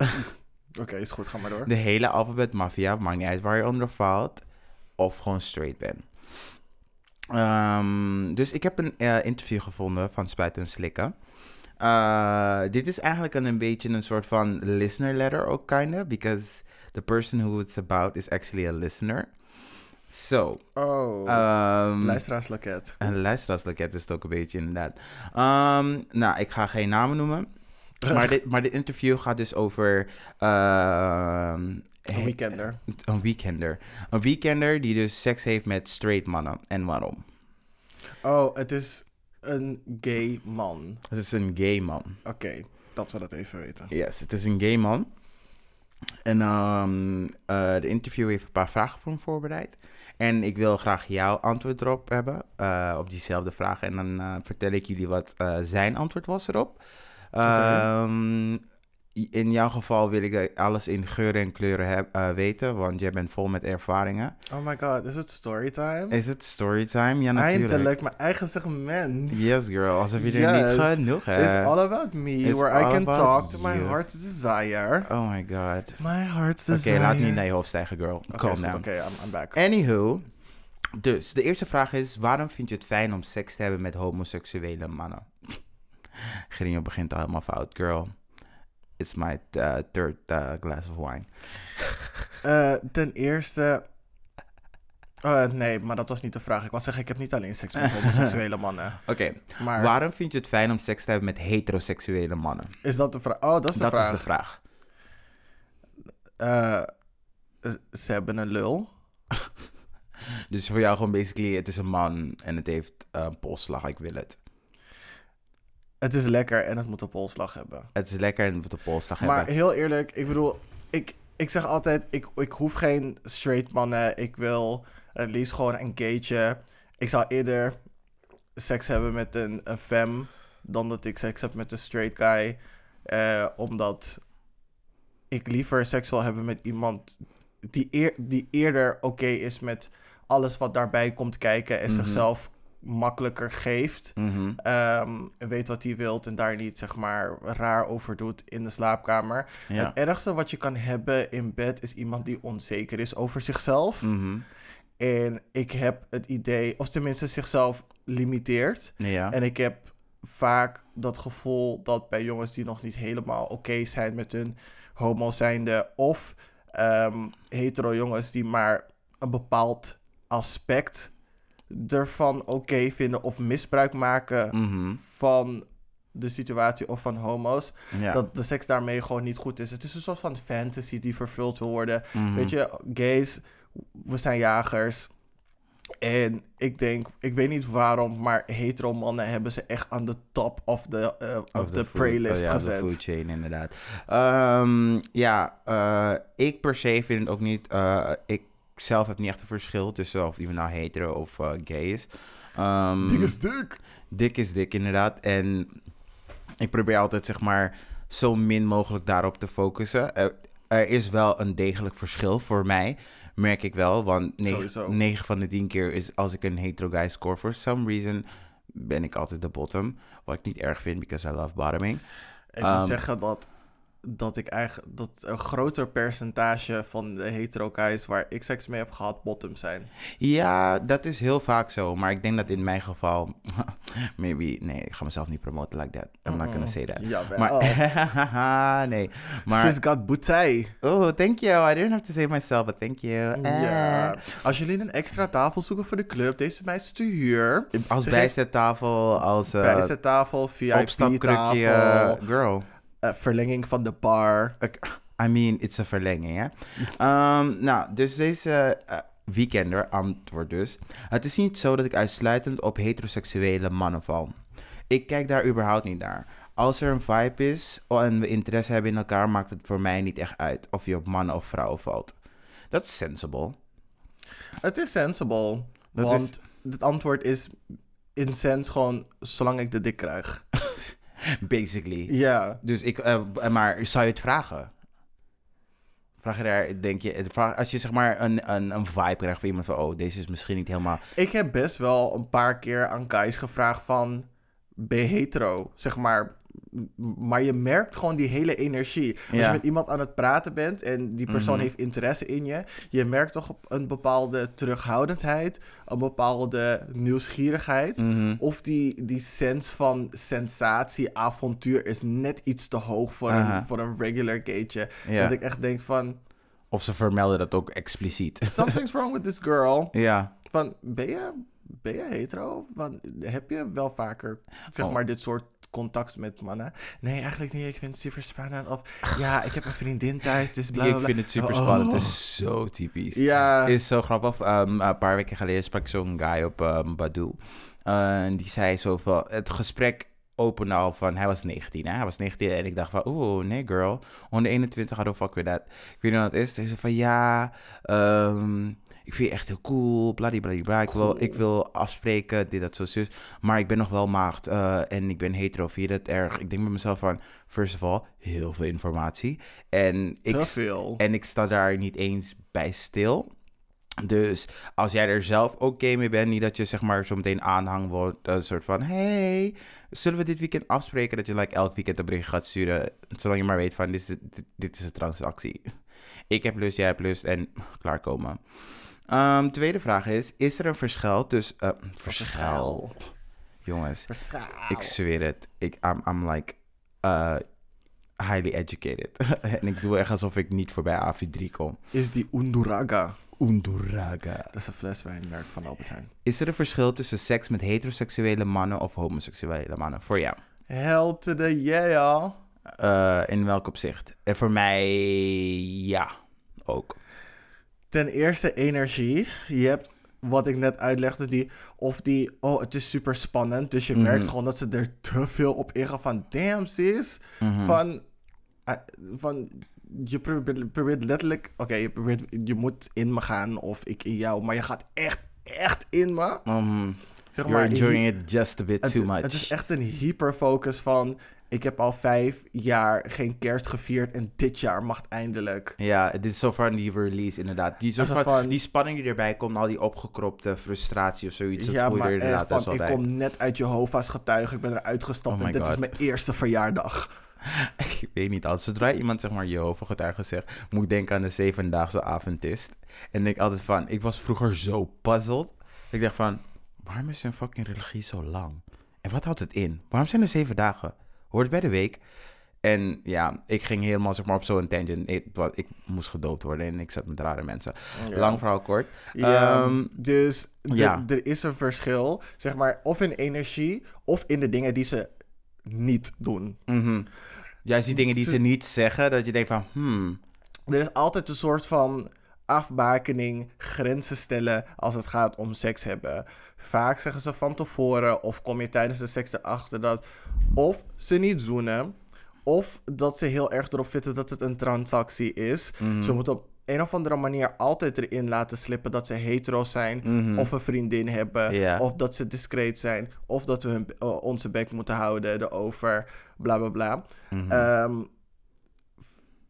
Oké, is goed. Ga maar door. De hele alfabet mafia, maakt niet uit waar je onder valt. Of gewoon straight bent. Ehm, dus ik heb een eh, interview gevonden van Spuiten en Slikken. Eh, dit is eigenlijk een, een beetje een soort van listener letter ook, kinda. Because the person who it's about is actually a listener. So, Oh, um, luisteraarsloket. een luisteraarsloket is het ook een beetje inderdaad. Ehm, nou, ik ga geen namen noemen. Maar dit, maar dit interview gaat dus over... ehm, Een weekender. een weekender. Een weekender die dus seks heeft met straight mannen. En waarom? Oh, het is een gay man. Het is een gay man. Oké, dat we dat even weten. Yes, het is een gay man. En ehm, eh, de interview heeft een paar vragen voor hem voorbereid. En ik wil graag jouw antwoord erop hebben, eh, op diezelfde vraag. En dan eh, vertel ik jullie wat zijn antwoord was erop. Ehm, in jouw geval wil ik alles in geuren en kleuren heb, uh, weten, want jij bent vol met ervaringen. Oh my god, is het storytime? Is het storytime? Ja, natuurlijk. Eindelijk, mijn eigen segment. Yes, girl. Alsof je er niet genoeg hebt. It's all about me, It's where I can talk to my you. heart's desire. Oh my god. My heart's Oké, desire. laat niet naar je hoofd stijgen, girl. Oké, Calm down. Oké, I'm, I'm back. Anywho, dus de eerste vraag is: waarom vind je het fijn om seks te hebben met homoseksuele mannen? *laughs* Grinjo begint al helemaal fout, girl. It's my uh, third uh, glass of wine. *laughs* Eh, ten eerste... Eh, nee, maar dat was niet de vraag. Ik was zeggen, ik heb niet alleen seks met *laughs* homoseksuele mannen. Oké, Maar waarom vind je het fijn om seks te hebben met heteroseksuele mannen? is dat de vraag? Oh, dat is de Dat vraag. is de vraag. Eh, ze hebben een lul. Dus voor jou gewoon basically, het is een man en het heeft een polsslag, ik wil het. Het is lekker en het moet een polsslag hebben. Het is lekker en het moet een polsslag Maar hebben. heel eerlijk, ik bedoel, ik, ik zeg altijd, ik, ik hoef geen straight mannen. Ik wil het liefst gewoon een gaytje. Ik zou eerder seks hebben met een, een femme dan dat ik seks heb met een straight guy. Eh, omdat ik liever seks wil hebben met iemand die, eer, die eerder oké is met alles wat daarbij komt kijken en Mhm. zichzelf makkelijker geeft. Ehm, weet wat hij wilt en daar niet zeg maar raar over doet in de slaapkamer. Ja. Het ergste wat je kan hebben in bed is iemand die onzeker is over zichzelf. Mhm. En ik heb het idee, of tenminste zichzelf limiteert. Ja. En ik heb vaak dat gevoel dat bij jongens die nog niet helemaal oké zijn met hun homo zijnde, of ehm, hetero jongens die maar een bepaald aspect ervan oké vinden of misbruik maken Mhm. van de situatie of van homo's, Ja. dat de seks daarmee gewoon niet goed is. Het is een soort van fantasy die vervuld wil worden. Mhm. Weet je, gays, we zijn jagers. En ik denk, ik weet niet waarom, maar hetero mannen hebben ze echt aan de top of the, uh, of the, food- playlist oh ja, gezet. de food chain, inderdaad. Ehm, ja, eh, ik per se vind het ook niet... eh, ik zelf heb niet echt een verschil tussen of iemand nou hetero of eh, gay is. Ehm, Dik is dik. dik is dik, inderdaad. En ik probeer altijd, zeg maar, zo min mogelijk daarop te focussen. Er, er is wel een degelijk verschil voor mij, merk ik wel. Want Sowieso. 9, van de 10 keer is als ik een hetero guy score, for some reason ben ik altijd de bottom. Wat ik niet erg vind, because I love bottoming. Ik moet zeggen dat, dat ik eigenlijk dat een groter percentage van de hetero guys waar ik seks mee heb gehad, bottom zijn. Ja, dat is heel vaak zo. Maar ik denk dat in mijn geval... *laughs* Maybe... Nee, ik ga mezelf niet promoten like that. I'm not gonna say that. Jawel. Maar... *laughs* nee. Maar... Sis got bouteille. Oh, thank you. I didn't have to say myself, but thank you. Ja. Eh, Als jullie een extra tafel zoeken voor de club, deze meid is te huur. Als Ze bijzettafel, als uh, Bijzettafel, opstapkrukje, VIP-tafel, girl. Eh, verlenging van de bar. Ik- I mean, it's a verlenging, hè? Ehm, nou, dus deze eh, weekender, antwoord dus. Het is niet zo dat ik uitsluitend op heteroseksuele mannen val. Ik kijk daar überhaupt niet naar. Als er een vibe is oh, en we interesse hebben in elkaar, maakt het voor mij niet echt uit of je op mannen of vrouwen valt. Dat is sensible. Het is sensible. Dat want het antwoord is in sens gewoon zolang ik de dik krijg. *laughs* *laughs* Basically. Ja. Dus ik, eh, maar zou je het vragen? Vraag je daar, denk je, vraag- als je zeg maar een, een, een vibe krijgt van iemand van, oh, deze is misschien niet helemaal... Ik heb best wel een paar keer aan Kais gevraagd van... Ben hetero? Zeg maar... Maar je merkt gewoon die hele energie. Als Ja. je met iemand aan het praten bent en die persoon Mhm. heeft interesse in je... Je merkt toch een bepaalde terughoudendheid, een bepaalde nieuwsgierigheid... Mhm. Of die, die sens van sensatie, avontuur is net iets te hoog voor, Aha. een, voor een regular gateje. Ja. Dat ik echt denk van, Of ze vermelden dat ook expliciet. *laughs* something's wrong with this girl. ja. Van, ben je, ben je hetero? Van, heb je wel vaker, zeg Oh. maar, dit soort contact met mannen? Nee, eigenlijk niet. Ik vind het super spannend. Of, ja, ik heb een vriendin thuis, dus bla, bla, ik vind het super Oh. spannend. Het is zo typisch. Ja. is zo grappig. Ehm, een paar weken geleden sprak ik zo'n guy op Badoo. Eh, en die zei zoveel. Het gesprek opende al van. Hij was 19, hè? Hij was 19 en ik dacht van. Oeh, nee, girl. Onder 21, I don't fuck with that. Ik weet niet wat het is. Hij zei van ja. ehm, ik vind je echt heel cool, bladibladibla. Ik, wil, ik wil afspreken, dit, dat, zo, zus. Maar ik ben nog wel maagd eh, en ik ben hetero. Vind je dat erg? Ik denk bij mezelf van, first of all, heel veel informatie. En ik, veel. en ik sta daar niet eens bij stil. Dus als jij er zelf oké mee bent, niet dat je zeg maar zo meteen aanhang wordt, een soort van, hey, zullen we dit weekend afspreken dat je like elk weekend een bericht gaat sturen, zolang je maar weet van, dit is, dit, dit is een transactie. Ik heb lust, jij hebt lust en klaarkomen. Ehm, tweede vraag is, is er een verschil tussen, eh, verschil, jongens, Verschaal. ik zweer het, ik, I'm, I'm like, uh, highly educated. *laughs* en ik doe echt alsof ik niet voorbij AV3 kom. Is die Unduraga. Unduraga. Dat is een fleswijnmerk van Albert Heijn. Is er een verschil tussen seks met heteroseksuele mannen of homoseksuele mannen? Voor jou. Hell to the yeah. Eh, in welk opzicht? En voor mij, ja, ook. Ten eerste energie. Je hebt wat ik net uitlegde, die, of die, oh, het is super spannend. Dus je Mhm. merkt gewoon dat ze er te veel op ingaan van, damn sis. Mhm. Van, eh, van, je probeert, probeert letterlijk, oké, je probeert, je moet in me gaan of ik in jou, maar je gaat echt, echt in me. Mhm. Zeg You're maar, enjoying it just a bit het, too much. het is echt een hyperfocus van, ik heb al vijf jaar geen kerst gevierd en dit jaar mag het eindelijk. Ja, het is zo van die release inderdaad. Die, soort Alsof van, van- die spanning die erbij komt, al die opgekropte frustratie of zoiets. Dat ja, je maar er inderdaad van, ik bij. kom net uit Jehovah's getuige, ik ben eruit gestapt Oh en dit is mijn eerste verjaardag. *laughs* Ik weet niet, als zodra iemand zeg maar Jehovah getuige zegt, moet ik denken aan de zevendaagse Adventist. En denk altijd van, ik was vroeger zo puzzeld. Ik dacht van, waarom is een fucking religie zo lang? En wat houdt het in? Waarom zijn er zeven dagen? Hoort bij de week? En ja, ik ging helemaal zeg maar op zo'n tangent. Ik, wat, ik moest gedoopt worden en ik zat met rare mensen. Lang verhaal kort. Ja, Ehm, dus ja. er is een verschil, zeg maar, of in energie of in de dingen die ze niet doen. mhm. Juist die dingen die Ze- ze niet zeggen, dat je denkt van, hmm, Er is altijd een soort van afbakening, grenzen stellen als het gaat om seks hebben. Vaak zeggen ze van tevoren of kom je tijdens de seks erachter dat of ze niet zoenen of dat ze heel erg erop zitten dat het een transactie is. Mhm. Ze moeten op een of andere manier altijd erin laten slippen dat ze hetero zijn Mhm. of een vriendin hebben of dat ze discreet zijn of dat we hun, eh, onze bek moeten houden erover, bla bla bla. mhm. Ehm,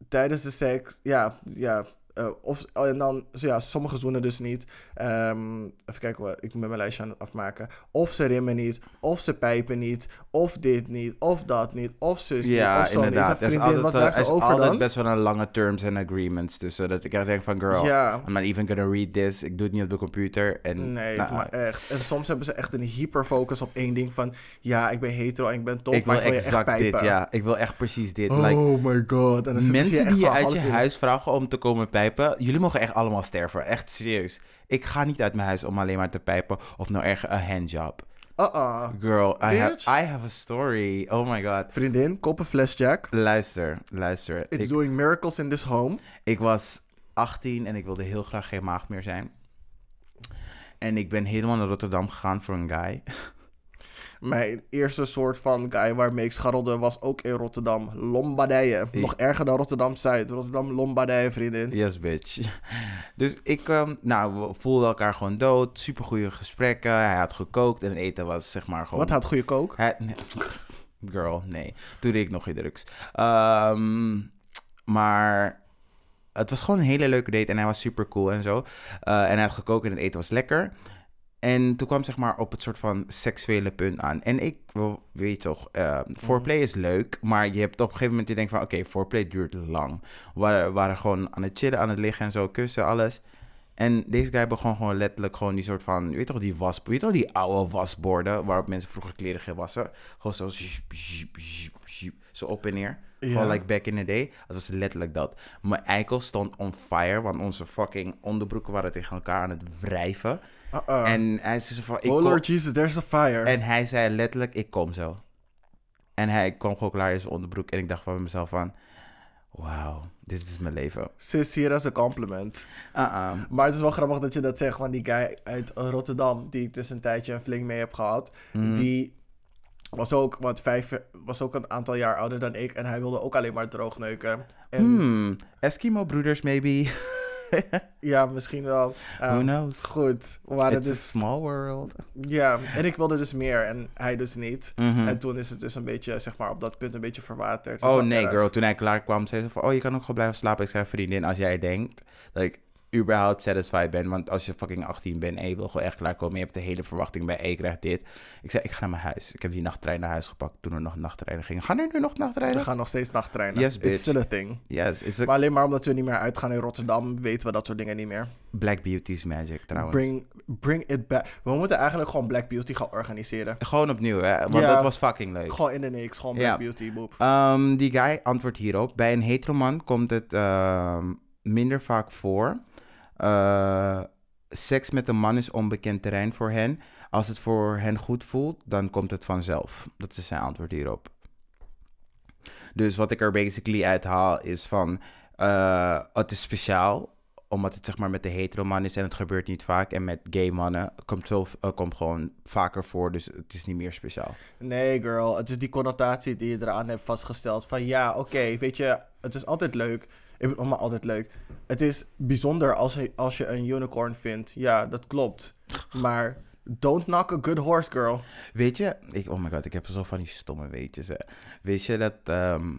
tijdens de seks, ja, ja. Eh, of, oh, en dan, ja, sommige zoenen dus niet. Ehm, even kijken, wat, ik ben mijn lijstje aan het afmaken. Of ze remmen niet, of ze pijpen niet, of dit niet, of dat niet, of zus niet, Ja, of zo niet. inderdaad. Er een vriendin, altijd, wat eh, blijft er is over altijd dan? best wel een lange terms and agreements tussen. Dat ik echt denk van, girl, Ja. I'm not even gonna read this. Ik doe het niet op de computer. En, Nee, nou, maar echt. En soms hebben ze echt een hyperfocus op één ding van... Ja, ik ben hetero en ik ben top, ik maar wil ik wil je echt exact dit, pijpen. ja. Ik wil echt precies dit. Oh like, my god. En dan mensen echt die je uit je huis vragen om te komen pijpen, jullie mogen echt allemaal sterven. Echt serieus. Ik ga niet uit mijn huis om alleen maar te pijpen of nou erg een handjob. Uh-uh. Girl, I have. I have a story. Oh my god. Vriendin, kop een fles Jack. Luister, luister. It's Ik, doing miracles in this home. ik was 18 en ik wilde heel graag geen maagd meer zijn. En ik ben helemaal naar Rotterdam gegaan voor een guy. *laughs* Mijn eerste soort van guy waarmee ik scharrelde was ook in Rotterdam. Lombardije. Nog erger dan Rotterdam-Zuid. Rotterdam Lombardije, vriendin. Yes, bitch. *laughs* Dus ik, ehm, nou, we voelden elkaar gewoon dood. Super goede gesprekken. Hij had gekookt en het eten was zeg maar gewoon. Wat had goede kook? Hij, nee. *laughs* Girl, nee. Toen deed ik nog geen drugs. Ehm, maar het was gewoon een hele leuke date en hij was super cool en zo. Eh, en hij had gekookt en het eten was lekker. En toen kwam zeg maar op het soort van seksuele punt aan. En ik, weet toch, eh foreplay is leuk, maar je hebt op een gegeven moment, je denkt van, oké, foreplay duurt lang. We waren, waren gewoon aan het chillen, aan het liggen en zo, kussen, alles. En deze guy begon gewoon letterlijk gewoon die soort van, weet toch die was, weet toch die oude wasborden waarop mensen vroeger kleren gingen wassen? Gewoon zo, zhup, zhup, zhup, zhup, zo op en neer. Ja. Gewoon like back in the day. Het was letterlijk dat. Mijn eikel stond on fire, want onze fucking onderbroeken waren tegen elkaar aan het wrijven. Uh-uh. En hij zei van, ik oh kom- Lord Jesus, there's a fire. en hij zei letterlijk, ik kom zo. En hij kwam gewoon klaar in zijn onderbroek. En ik dacht van mezelf van, wauw, dit is mijn leven. Sis hier als een compliment. Uh-uh. Maar het is wel grappig dat je dat zegt, want die guy uit Rotterdam, die ik dus een tijdje een fling mee heb gehad, Mhm. die was ook, wat vijf, was ook een aantal jaar ouder dan ik en hij wilde ook alleen maar droogneuken. En Hmm, Eskimo broeders maybe. *laughs* *laughs* Ja, misschien wel. Who Um, knows? goed, we waren It's a dus... small world. Ja, en ik wilde dus meer en hij dus niet. Mhm. En toen is het dus een beetje, zeg maar, op dat punt een beetje verwaterd. Het Oh nee, erg. girl. Toen hij klaar kwam, zei ze van... Oh, je kan ook gewoon blijven slapen. Ik zei, vriendin, als jij denkt dat ik überhaupt satisfied ben... Want als je fucking 18 bent en je wil gewoon echt klaarkomen... Je hebt de hele verwachting bij, je krijgt dit. Ik zei, ik ga naar mijn huis. Ik heb die nachttrein naar huis gepakt toen er nog nachttreinen gingen. Gaan er nu nog We nachttreinen? gaan nog steeds nachttreinen. Yes, It's bitch. still a thing. Yes, it's a Maar alleen maar omdat we niet meer uitgaan in Rotterdam, weten we dat soort dingen niet meer. Black Beauty's magic trouwens. Bring, bring it back. We moeten eigenlijk gewoon Black Beauty gaan organiseren. Gewoon opnieuw, hè? Want dat was fucking leuk. Gewoon in de niks, gewoon Black. Beauty, boep. Ehm, die guy antwoordt hierop. Bij een heteroman komt het ehm, minder vaak voor. Eh, seks met een man is onbekend terrein voor hen. Als het voor hen goed voelt, dan komt het vanzelf. Dat is zijn antwoord hierop. Dus wat ik er basically uit haal is van... eh, het is speciaal, omdat het zeg maar met de heteroman is en het gebeurt niet vaak. En met gay mannen komt, zo, eh, komt gewoon vaker voor, dus het is niet meer speciaal. Nee, girl. Het is die connotatie die je eraan hebt vastgesteld. Van ja, oké, weet je, het is altijd leuk. Ik bedoel, maar altijd leuk. Het is bijzonder als je, als je een unicorn vindt. Ja, dat klopt. Maar don't knock a good horse, girl. Weet je, ik, oh my god, ik heb zo van die stomme weetjes. Hè. Weet je dat, ehm,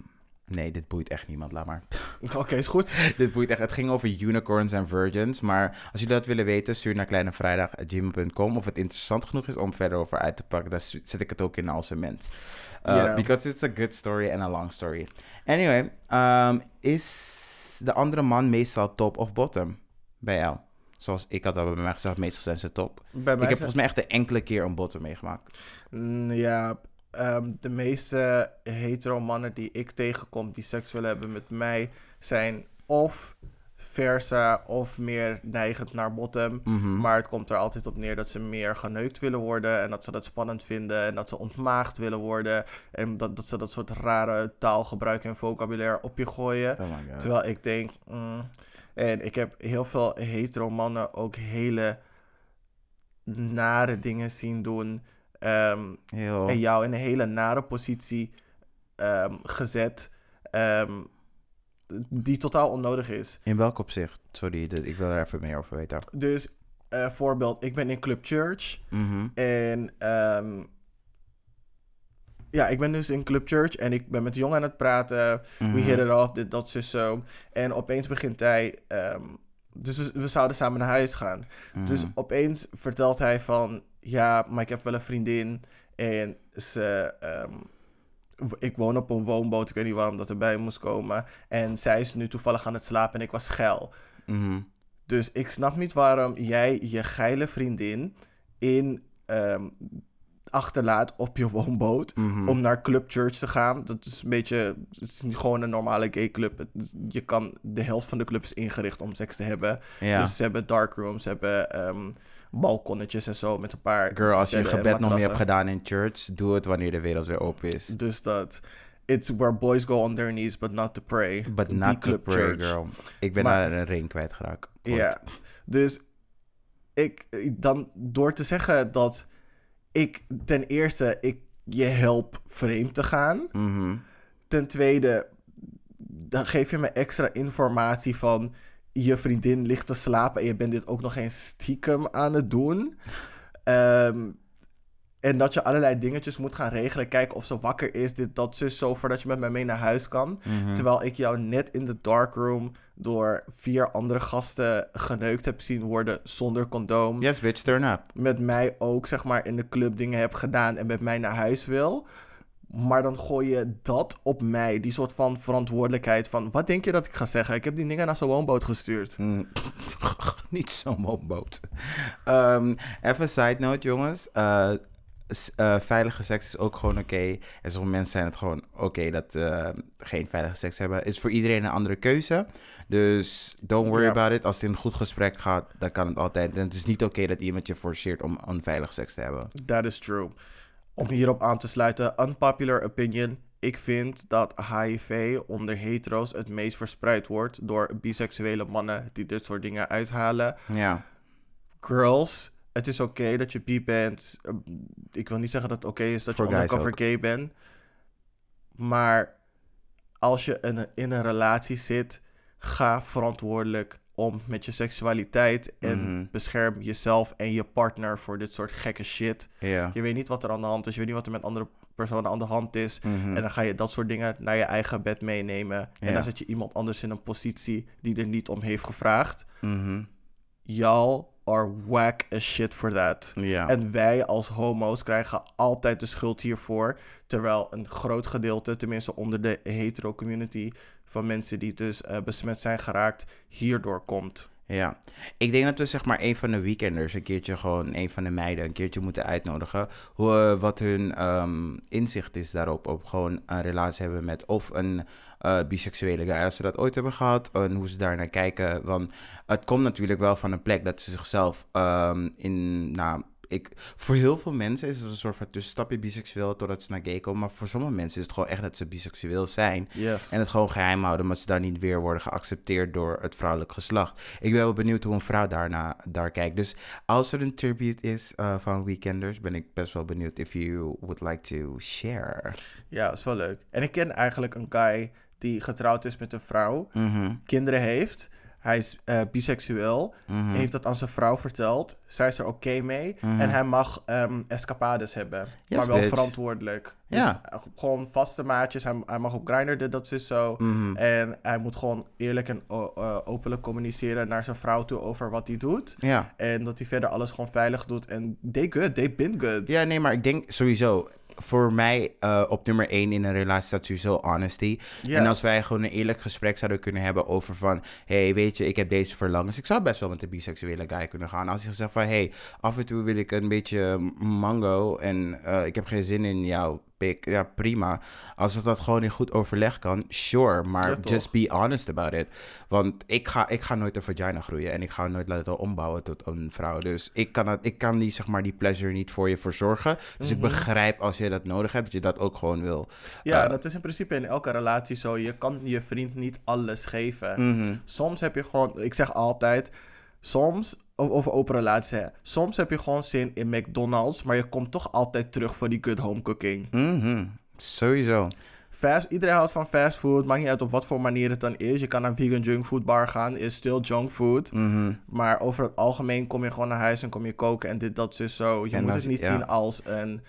nee, dit boeit echt niemand, laat maar. *laughs* Oké, is goed. *laughs* dit boeit echt, het ging over unicorns en virgins. Maar als jullie dat willen weten, stuur naar kleinevrijdag.gmail.com. Of het interessant genoeg is om verder over uit te pakken, stu- zet ik het ook in als een mens. Uh, Ja. Because it's a good story and a long story. Anyway, ehm, is de andere man meestal top of bottom bij jou? Zoals ik had al bij mij gezegd, meestal zijn ze top. Ik heb zijn- volgens mij echt de enkele keer een bottom meegemaakt. Mm, Ja, ehm, de meeste hetero mannen die ik tegenkom die seks willen hebben met mij zijn of versa of meer neigend naar bottom. Mhm. Maar het komt er altijd op neer dat ze meer geneukt willen worden en dat ze dat spannend vinden en dat ze ontmaagd willen worden en dat, dat ze dat soort rare taalgebruik en vocabulaire op je gooien. Oh. Terwijl ik denk, mm, en ik heb heel veel hetero mannen ook hele nare dingen zien doen. ehm, en jou in een hele nare positie ehm, gezet. ehm, die totaal onnodig is. In welk opzicht? Sorry, ik wil er even meer over weten. Dus, eh, voorbeeld, ik ben in Club Church. Mhm. En ehm, ja, ik ben dus in Club Church en ik ben met de jongen aan het praten. We Mhm. hit it off, dit, dat, zus, zo. En opeens begint hij... ehm, dus we, we zouden samen naar huis gaan. Dus Mhm. opeens vertelt hij van... Ja, maar ik heb wel een vriendin. En ze... ehm, ik woon op een woonboot. Ik weet niet waarom dat erbij moest komen. En zij is nu toevallig aan het slapen en ik was geil. Mhm. Dus ik snap niet waarom jij je geile vriendin in ehm, achterlaat op je woonboot Mhm. om naar Club Church te gaan. Dat is een beetje, het is niet gewoon een normale gay club. Het- je kan, de helft van de club is ingericht om seks te hebben. Ja. Dus ze hebben darkrooms, ze hebben ehm, balkonnetjes en zo met een paar Girl, als je gebed nog niet hebt gedaan in church, doe het wanneer de wereld weer open is. Dus dat, it's where boys go on their knees, but not to pray. But Die not to pray, Church. girl. Ik ben Maar- daar een ring kwijtgeraakt. Ja, dus ik dan door te zeggen dat ik ten eerste ik je help vreemd te gaan. Mhm. Ten tweede, dan geef je me extra informatie van je vriendin ligt te slapen en je bent dit ook nog eens stiekem aan het doen. Ehm, en dat je allerlei dingetjes moet gaan regelen. Kijken of ze wakker is, dit, dat, zus, zo, voordat je met mij mee naar huis kan. Mhm. Terwijl ik jou net in de darkroom door vier andere gasten geneukt heb zien worden zonder condoom. Yes, bitch, turn up. Met mij ook, zeg maar, in de club dingen heb gedaan en met mij naar huis wil. Maar dan gooi je dat op mij, die soort van verantwoordelijkheid van... Wat denk je dat ik ga zeggen? Ik heb die dingen naar zijn woonboot gestuurd. Mm. *laughs* Niet zo'n woonboot. Ehm, even side note, jongens. Eh, eh, veilige seks is ook gewoon oké. En sommige mensen zijn het gewoon oké dat uh, geen veilige seks hebben. Het is voor iedereen een andere keuze. Dus don't worry Ja. about it. Als het in een goed gesprek gaat, dan kan het altijd. En het is niet oké dat iemand je forceert om onveilig seks te hebben. That is true. Om hierop aan te sluiten, unpopular opinion. Ik vind dat HIV onder hetero's het meest verspreid wordt door biseksuele mannen die dit soort dingen uithalen. Ja. Girls, het is oké dat je bi bent. Ik wil niet zeggen dat het oké is dat je undercover gay bent. Maar als je in een, in een relatie zit, ga verantwoordelijk om met je seksualiteit en Mhm. bescherm jezelf en je partner voor dit soort gekke shit. Je weet niet wat er aan de hand is, je weet niet wat er met andere personen aan de hand is. Mhm. En dan ga je dat soort dingen naar je eigen bed meenemen. En dan zet je iemand anders in een positie die er niet om heeft gevraagd. Y'all are whack as shit for that. En wij als homo's krijgen altijd de schuld hiervoor. Terwijl een groot gedeelte, tenminste onder de hetero community, van mensen die dus eh, besmet zijn geraakt, hierdoor komt. Ja, ik denk dat we zeg maar een van de weekenders een keertje gewoon een van de meiden een keertje moeten uitnodigen. Hoe, eh, wat hun ehm, inzicht is daarop. Op gewoon een relatie hebben met of een eh, biseksuele guy als ze dat ooit hebben gehad. En hoe ze daar naar kijken. Want het komt natuurlijk wel van een plek dat ze zichzelf ehm, in, nou, ik, voor heel veel mensen is het een soort van tussenstapje biseksueel totdat ze naar gay komen. Maar voor sommige mensen is het gewoon echt dat ze biseksueel zijn. Yes. En het gewoon geheim houden, omdat ze daar niet weer worden geaccepteerd door het vrouwelijk geslacht. Ik ben wel benieuwd hoe een vrouw daarna, daar kijkt. Dus als er een tribute is eh, van Weekenders, ben ik best wel benieuwd if you would like to share. Ja, dat is wel leuk. En ik ken eigenlijk een guy die getrouwd is met een vrouw, Mhm, kinderen heeft. Hij is eh, biseksueel, mhm. heeft dat aan zijn vrouw verteld. Zij is er oké mee. Mhm. En hij mag ehm, escapades hebben, Yes, maar wel bitch. verantwoordelijk. Dus Ja. eh, gewoon vaste maatjes. Hij, hij mag op Grindr, dat is zo. Mhm. En hij moet gewoon eerlijk en eh, openlijk communiceren naar zijn vrouw toe over wat hij doet. Ja. En dat hij verder alles gewoon veilig doet. En they good, they been good. ja, nee, maar ik denk sowieso. Voor mij eh, op nummer één in een relatie staat sowieso honesty. En als wij gewoon een eerlijk gesprek zouden kunnen hebben over van... hey, weet je, ik heb deze verlangens. Ik zou best wel met een biseksuele guy kunnen gaan. Als hij zegt van... hey, af en toe wil ik een beetje mango... en eh, ik heb geen zin in jouw pik. Ja, prima. Als het dat gewoon in goed overleg kan, sure. Maar Ja, just be honest about it. Want ik ga, ik ga nooit een vagina groeien... en ik ga nooit laten ombouwen tot een vrouw. Dus ik kan, het, ik kan die, zeg maar, die pleasure niet voor je verzorgen. Dus ik begrijp als je dat nodig hebt... dat je dat ook gewoon wil. Ja, Eh, dat is in principe in elke relatie zo. Je kan je vriend niet alles geven. mhm. Soms heb je gewoon, ik zeg altijd, soms, over open relaties, hè. soms heb je gewoon zin in McDonald's, maar je komt toch altijd terug voor die good home cooking. Mhm, Sowieso. Fast, iedereen houdt van fast food, maakt niet uit op wat voor manier het dan is. Je kan naar een vegan junk food bar gaan, is still junk food. Mhm. Maar over het algemeen kom je gewoon naar huis en kom je koken en dit, dat, dus zo. Je En moet als- het niet ja. zien als een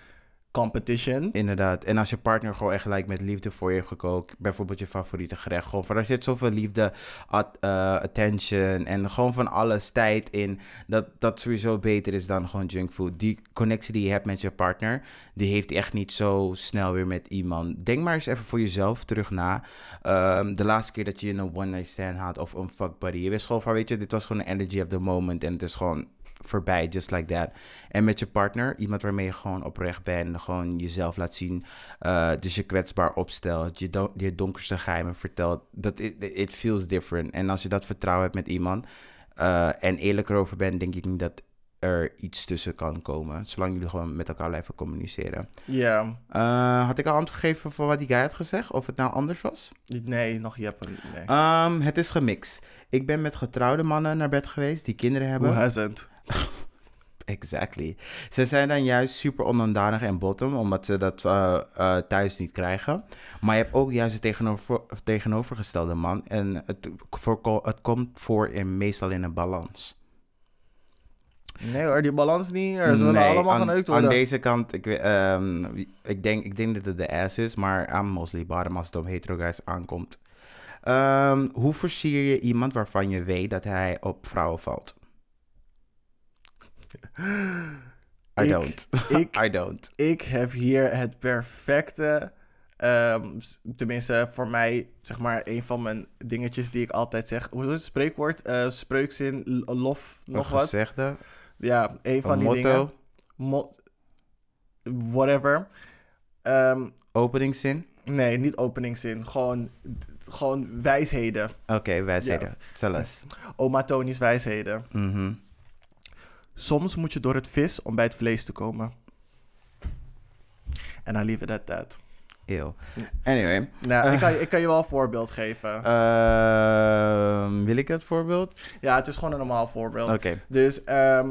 competition. Inderdaad. En als je partner gewoon echt gelijk met liefde voor je heeft gekookt, bijvoorbeeld je favoriete gerecht, gewoon van er zit zoveel liefde, eh, attention en gewoon van alles tijd in, dat dat sowieso beter is dan gewoon junkfood. Die connectie die je hebt met je partner, die heeft echt niet zo snel weer met iemand. Denk maar eens even voor jezelf terug na. Ehm, de laatste keer dat je een one night stand had of een fuck buddy. Je wist gewoon van, weet je, dit was gewoon de energy of the moment en het is gewoon voorbij, just like that. En met je partner, iemand waarmee je gewoon oprecht bent, gewoon jezelf laat zien, eh, dus je kwetsbaar opstelt, je, don- je donkerste geheimen vertelt, dat it, it feels different. En als je dat vertrouwen hebt met iemand eh, en eerlijk erover bent, denk ik niet dat er iets tussen kan komen, zolang jullie gewoon met elkaar blijven communiceren. Ja, Eh, had ik al antwoord gegeven voor wat die guy had gezegd, of het nou anders was? nee, nog Jeppe, nee. Ehm, het is gemixt. Ik ben met getrouwde mannen naar bed geweest die kinderen hebben. Who hasn't? *laughs* Exactly. Ze zijn dan juist super onderdanig en bottom, omdat ze dat eh, eh, thuis niet krijgen. Maar je hebt ook juist het tegenover, tegenovergestelde man. En het, voorko- het komt voor in, meestal in een balans. Nee hoor, die balans niet. Er zullen Nee, allemaal aan, geneukt aan worden. deze kant, ik, ehm, ik, denk, ik denk dat het de ass is, maar I'm mostly bottom als het om hetero guys aankomt. Ehm, hoe versier je iemand waarvan je weet dat hij op vrouwen valt? I Ik- don't. ik- *laughs* I don't. ik heb hier het perfecte. ehm, tenminste, voor mij, zeg maar, een van mijn dingetjes die ik altijd zeg. Hoe is het spreekwoord? Eh, spreukzin, lof, nog Een wat? gezegde, Ja, een van die motto, dingen. Mo- whatever. Ehm, openingszin. nee, niet openingszin. Gewoon, gewoon wijsheden. Oké, wijsheden. Tell us. *laughs* Oma Tony's wijsheden. Mhm. Soms moet je door het vis om bij het vlees te komen. En I leave it at that. Eeuw. Anyway. Nou, ik, kan, je- ik kan je wel een voorbeeld geven. Ehm, wil ik dat voorbeeld? Ja, het is gewoon een normaal voorbeeld. Oké, Dus, ehm,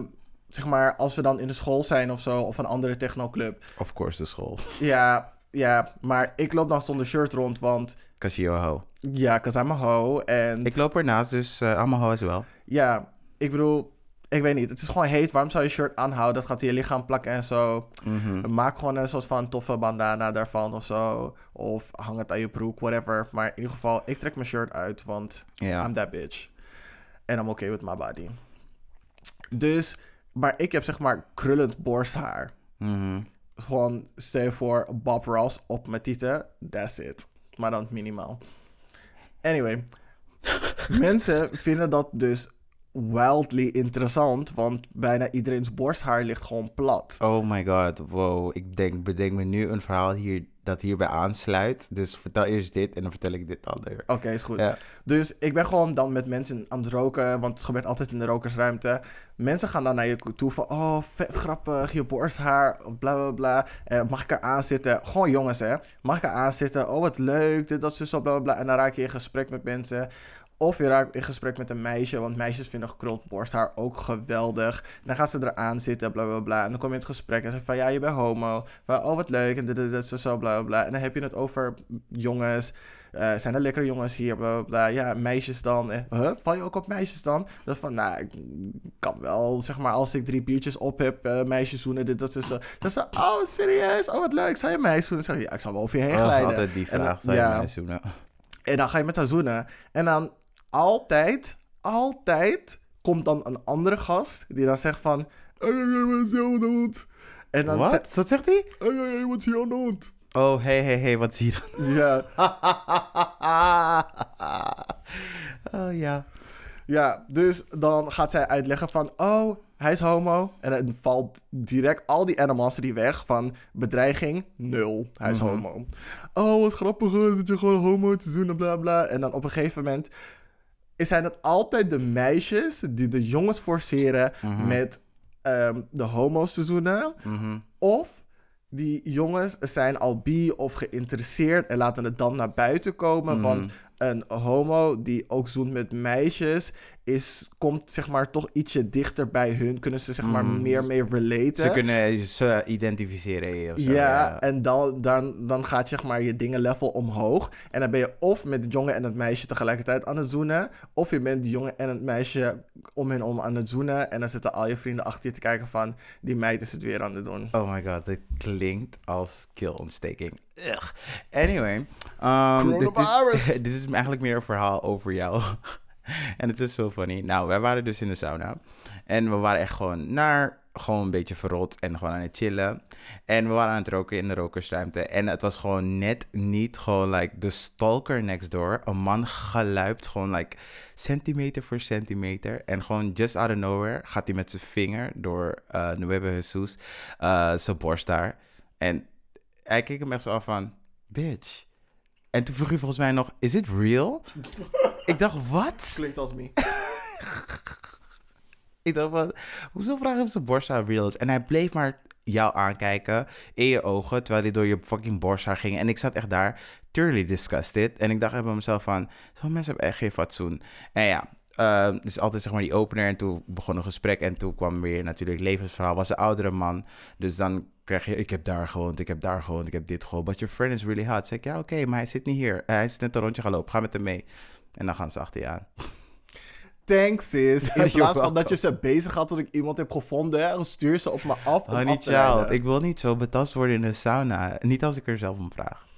zeg maar, als we dan in de school zijn of zo, of een andere technoclub. of course de school. Ja, Ja, maar ik loop dan zonder shirt rond, want Cause you're a ho. ja, cause I'm a ho. En Ik loop ernaast, dus eh allemaal ho as wel. ja, ik bedoel, ik weet niet. Het is gewoon heet. Waarom zou je shirt aanhouden? Dat gaat in je lichaam plakken en zo. Mhm. Maak gewoon een soort van toffe bandana daarvan of zo. Of hang het aan je broek, whatever. Maar in ieder geval, ik trek mijn shirt uit, want. I'm that bitch. En I'm okay with my body. Dus, maar ik heb zeg maar krullend borsthaar. Mhm. Gewoon, stel je voor, Bob Ross op mijn tieten. That's it. Maar dan minimaal. Anyway. *laughs* mensen vinden dat dus wildly interessant. Want bijna iedereen's borsthaar ligt gewoon plat. Oh my god, wow. Ik denk, bedenk me nu een verhaal hier, dat hierbij aansluit. Dus vertel eerst dit en dan vertel ik dit alweer. Oké, is goed. Ja. Dus ik ben gewoon dan met mensen aan het roken, want het gebeurt altijd in de rokersruimte. Mensen gaan dan naar je toe van, oh, vet grappig, je borsthaar, bla bla bla. Eh, mag ik er aan zitten? Gewoon jongens, hè. Mag ik er aan zitten? Oh, wat leuk, dit, dat, zo, bla bla bla. En dan raak je in gesprek met mensen. Of je raakt in gesprek met een meisje, want meisjes vinden gekruld borsthaar ook geweldig. En dan gaan ze eraan zitten, bla bla bla. En dan kom je in het gesprek en zeg van, ja, je bent homo. Van, oh, wat leuk, en dit, dit, dit, zo, zo, bla bla bla. En dan heb je het over jongens. Eh, zijn er lekkere jongens hier? Bla, bla, bla. Ja, meisjes dan. Eh, huh? Val je ook op meisjes dan? Dat van, nou, ik kan wel, zeg maar, als ik drie biertjes op heb, eh, meisjes zoenen, dit, dat, is zo. Dat ze, oh, serieus? Oh, wat leuk. Zou je mij zoenen? Zeg je, ja, ik zal wel over je heen Oh, glijden. altijd die En, vraag, zou je ja. mij zoenen? En dan ga je met haar zoenen. En dan altijd, altijd komt dan een andere gast die dan zegt van... Wat? En dan zegt... Wat? Wat zegt hij? Hey, hey, hey, wat? Oh, hey, hey, hey, wat zie je dan? Ja, *laughs* oh ja. ja, dus dan gaat zij uitleggen van... Oh, hij is homo. En dan valt direct al die animosity weg van bedreiging, nul. Hij is homo. Oh, wat grappig is dat je gewoon homo te doen en bla bla. En dan op een gegeven moment zijn het altijd de meisjes die de jongens forceren met ehm, de homo's te zoenen. Mhm. Of die jongens zijn al bi of geïnteresseerd en laten het dan naar buiten komen. Mhm. Want een homo die ook zoent met meisjes, is, komt zeg maar toch ietsje dichter bij hun. Kunnen ze zeg maar meer mee relaten. Mhm. Ze kunnen ze identificeren of zo. Ja, en dan, dan, dan gaat zeg maar je dingen level omhoog. En dan ben je of met het jongen en het meisje tegelijkertijd aan het zoenen. Of je bent die jongen en het meisje om hen om aan het zoenen. En dan zitten al je vrienden achter je te kijken van... Die meid is het weer aan het doen. Oh my god, dit klinkt als keelontsteking. Ugh. Anyway. um, dit, Coronavirus. is, *laughs* dit is eigenlijk meer een verhaal over jou. *laughs* en het is zo funny. Nou, wij waren dus in de sauna. En we waren echt gewoon naar... Gewoon een beetje verrot en gewoon aan het chillen. En we waren aan het roken in de rokersruimte. En het was gewoon net niet gewoon like de stalker next door. Een man geluipt gewoon like centimeter voor centimeter. En gewoon just out of nowhere gaat hij met zijn vinger door uh, Nueve Jesus uh, zijn borst daar. En hij keek hem echt zo af van, bitch. En toen vroeg hij volgens mij nog, is it real? ik dacht, wat? Klinkt als me. *laughs* Ik dacht, wat? Hoezo vraag je of zijn borsthaar real is? En hij bleef maar jou aankijken in je ogen, terwijl hij door je fucking borsthaar ging. En ik zat echt daar, thoroughly disgusted. En ik dacht bij mezelf van, zo'n mensen hebben echt geen fatsoen. En ja, uh, dus altijd zeg maar die opener en toen begon een gesprek en toen kwam weer natuurlijk levensverhaal. Was een oudere man, dus dan krijg je, ik heb daar gewoond, ik heb daar gewoond, ik heb dit gewoond. But your friend is really hot. Zeg ik, ja oké, okay, maar hij zit niet hier. Hij is net een rondje gaan lopen, ga met hem mee. En dan gaan ze achter je aan. Thanks, sis. In plaats van dat je ze bezig had tot ik iemand heb gevonden, stuur ze op me af. Honey child, ik wil niet zo betast worden in de sauna. Niet als ik er zelf om vraag.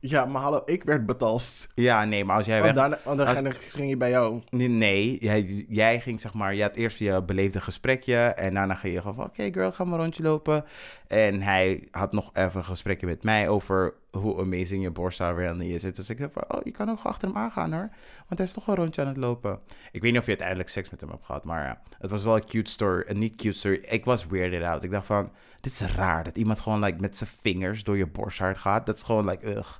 Ja, maar hallo, ik werd betast. Ja, nee, maar als jij Want daarna, want dan als- ging, hij bij jou. Nee, nee jij, jij ging zeg maar... Je had eerst je beleefde gesprekje... en daarna ging je gewoon van... Oké girl, ga maar een rondje lopen. En hij had nog even een gesprekje met mij... over hoe amazing je borsthaar weer aan is. Dus ik zei van... Oh, je kan ook achter hem aangaan hoor. Want hij is toch een rondje aan het lopen. Ik weet niet of je uiteindelijk seks met hem hebt gehad... maar ja, het was wel een cute story. Een niet cute story. Ik was weirded out. Ik dacht van... Dit is raar dat iemand gewoon like, met zijn vingers door je borsthaar gaat. Dat is gewoon like... Ugh.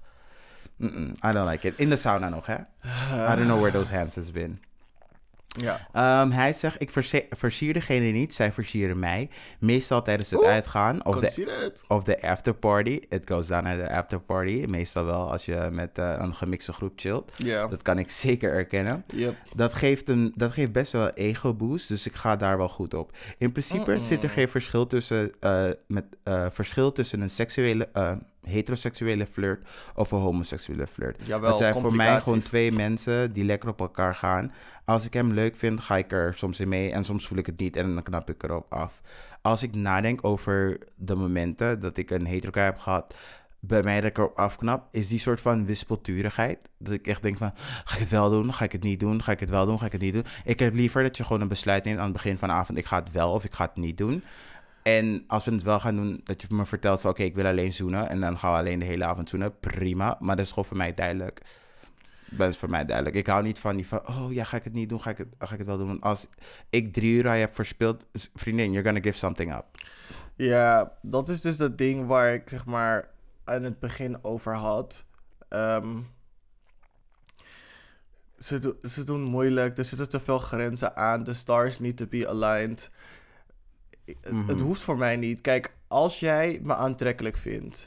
I don't like it. In de sauna nog, hè? I don't know where those hands has been. Ja. Um, hij zegt, ik verse- versier degene niet, zij versieren mij. Meestal tijdens het Oeh, uitgaan of de, of de afterparty. It goes down at the afterparty. Meestal wel als je met eh, een gemixte groep chillt. Dat kan ik *laughs* zeker erkennen. Yep. Dat geeft, een, dat geeft best wel een ego-boost, dus ik ga daar wel goed op. In principe zit er geen verschil tussen, eh, met, eh, verschil tussen een seksuele... heteroseksuele flirt of een homoseksuele flirt. Jawel, het zijn voor mij gewoon twee mensen die lekker op elkaar gaan. Als ik hem leuk vind, ga ik er soms in mee en soms voel ik het niet en dan knap ik erop af. Als ik nadenk over de momenten dat ik een hetero heb gehad, bij mij dat ik erop afknap, is die soort van wispelturigheid. Dat ik echt denk van, ga ik het wel doen? Ga ik het niet doen? Ga ik het wel doen? Ga ik het niet doen? Ik heb liever dat je gewoon een besluit neemt aan het begin van de avond, ik ga het wel of ik ga het niet doen. En als we het wel gaan doen, dat je me vertelt van oké, ik wil alleen zoenen. En dan gaan we alleen de hele avond zoenen. Prima. Maar dat is gewoon voor mij duidelijk. Dat is voor mij duidelijk. Ik hou niet van die van, oh ja, ga ik het niet doen? Ga ik het, ga ik het wel doen? Want als ik drie uur aan je heb verspeeld, vriendin, you're gonna give something up. Ja, dat is dus dat ding waar ik zeg maar aan het begin over had. Ehm, ze, do- ze doen moeilijk, er zitten te veel grenzen aan. De stars need to be aligned. Het- Het hoeft voor mij niet. Kijk, als jij me aantrekkelijk vindt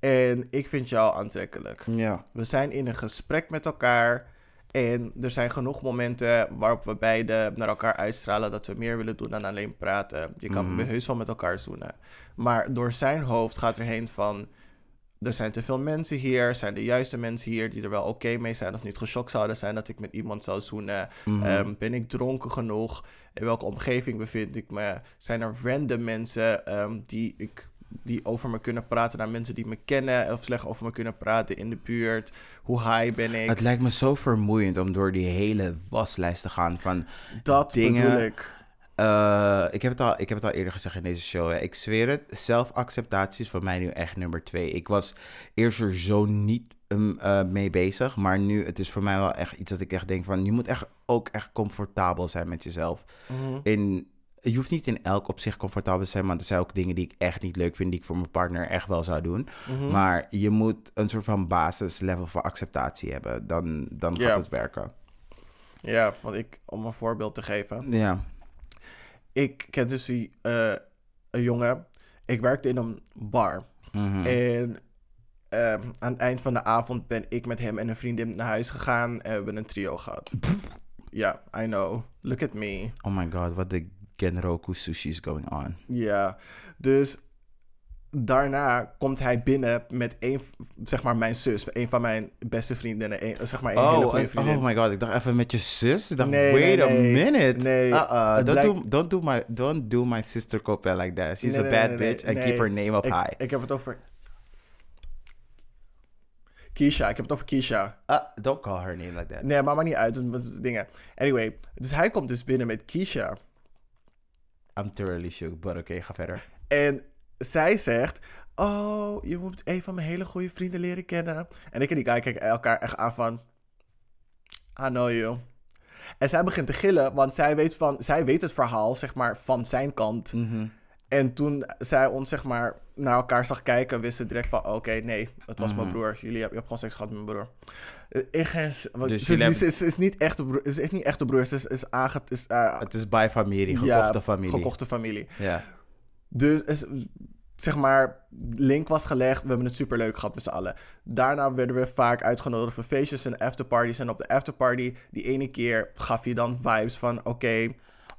en ik vind jou aantrekkelijk. Ja. We zijn in een gesprek met elkaar. En er zijn genoeg momenten waarop we beide naar elkaar uitstralen dat we meer willen doen dan alleen praten. Je kan Mhm. heus wel met elkaar zoenen. Maar door zijn hoofd gaat erheen van. Er zijn te veel mensen hier. Zijn de juiste mensen hier die er wel oké mee zijn of niet geschokt zouden zijn dat ik met iemand zou zoenen? Mhm. Ehm, ben ik dronken genoeg? In welke omgeving bevind ik me? Zijn er random mensen ehm, die, ik, die over me kunnen praten naar mensen die me kennen of slecht over me kunnen praten in de buurt? Hoe high ben ik? Het lijkt me zo vermoeiend om door die hele waslijst te gaan van dat dingen- bedoel ik. Eh, ik, heb het al, ik heb het al eerder gezegd in deze show. Hè. Ik zweer het, zelfacceptatie is voor mij nu echt nummer twee. Ik was eerst er zo niet um, eh, mee bezig. Maar nu, het is voor mij wel echt iets dat ik echt denk van... Je moet echt ook echt comfortabel zijn met jezelf. Mhm. In, je hoeft niet in elk opzicht comfortabel te zijn. Want er zijn ook dingen die ik echt niet leuk vind... die ik voor mijn partner echt wel zou doen. Mhm. Maar je moet een soort van basislevel van acceptatie hebben. Dan, dan gaat het werken. Ja, want ik, om een voorbeeld te geven. Ja. Ik ken dus die, eh, een jongen. Ik werkte in een bar. Mhm. En ehm, aan het eind van de avond ben ik met hem en een vriendin naar huis gegaan. En we hebben een trio gehad. Ja, I know. Look at me. Oh my god, what the Genroku sushi is going on. Ja, dus daarna komt hij binnen met een, zeg maar mijn zus, een van mijn beste vriendinnen, een, zeg maar een hele Oh, goede en- vriendin. oh my god, ik dacht even met je zus. Ik dacht, Nee, wait nee, a nee. minute. Nee, Uh-uh, don't, lijkt- do, don't, do my, don't do my sister Copel like that. She's a bad bitch and keep her name up ik, high. Ik heb het over. Keisha, ik heb het over Keisha. Uh, don't call her name like that. Nee, maar maar niet uit. Dingen. Anyway, dus hij komt dus binnen met Keisha. I'm thoroughly shook, but oké, ga verder. En zij zegt: Oh, je moet een van mijn hele goede vrienden leren kennen. En ik en die guy kijken elkaar echt aan van: I know you. En zij begint te gillen, want zij weet, van, zij weet het verhaal, zeg maar, van zijn kant. Mhm. En toen zij ons, zeg maar, naar elkaar zag kijken, wist ze direct van... Oké, nee, het was mijn broer. Jullie hebben, je hebt gewoon seks gehad met mijn broer. Eh, Ik geen, Dus ze, is, ze, is, ze is niet echt de broer. Ze is echt niet echt de broer. Ze is, is aange... Is, eh, Het is bij familie, gekochte ja, familie. gekochte familie. Ja. Dus is, zeg maar, link was gelegd. We hebben het superleuk gehad met z'n allen. Daarna werden we vaak uitgenodigd voor feestjes en afterparties. En op de afterparty, die ene keer, gaf je dan vibes van... Oké,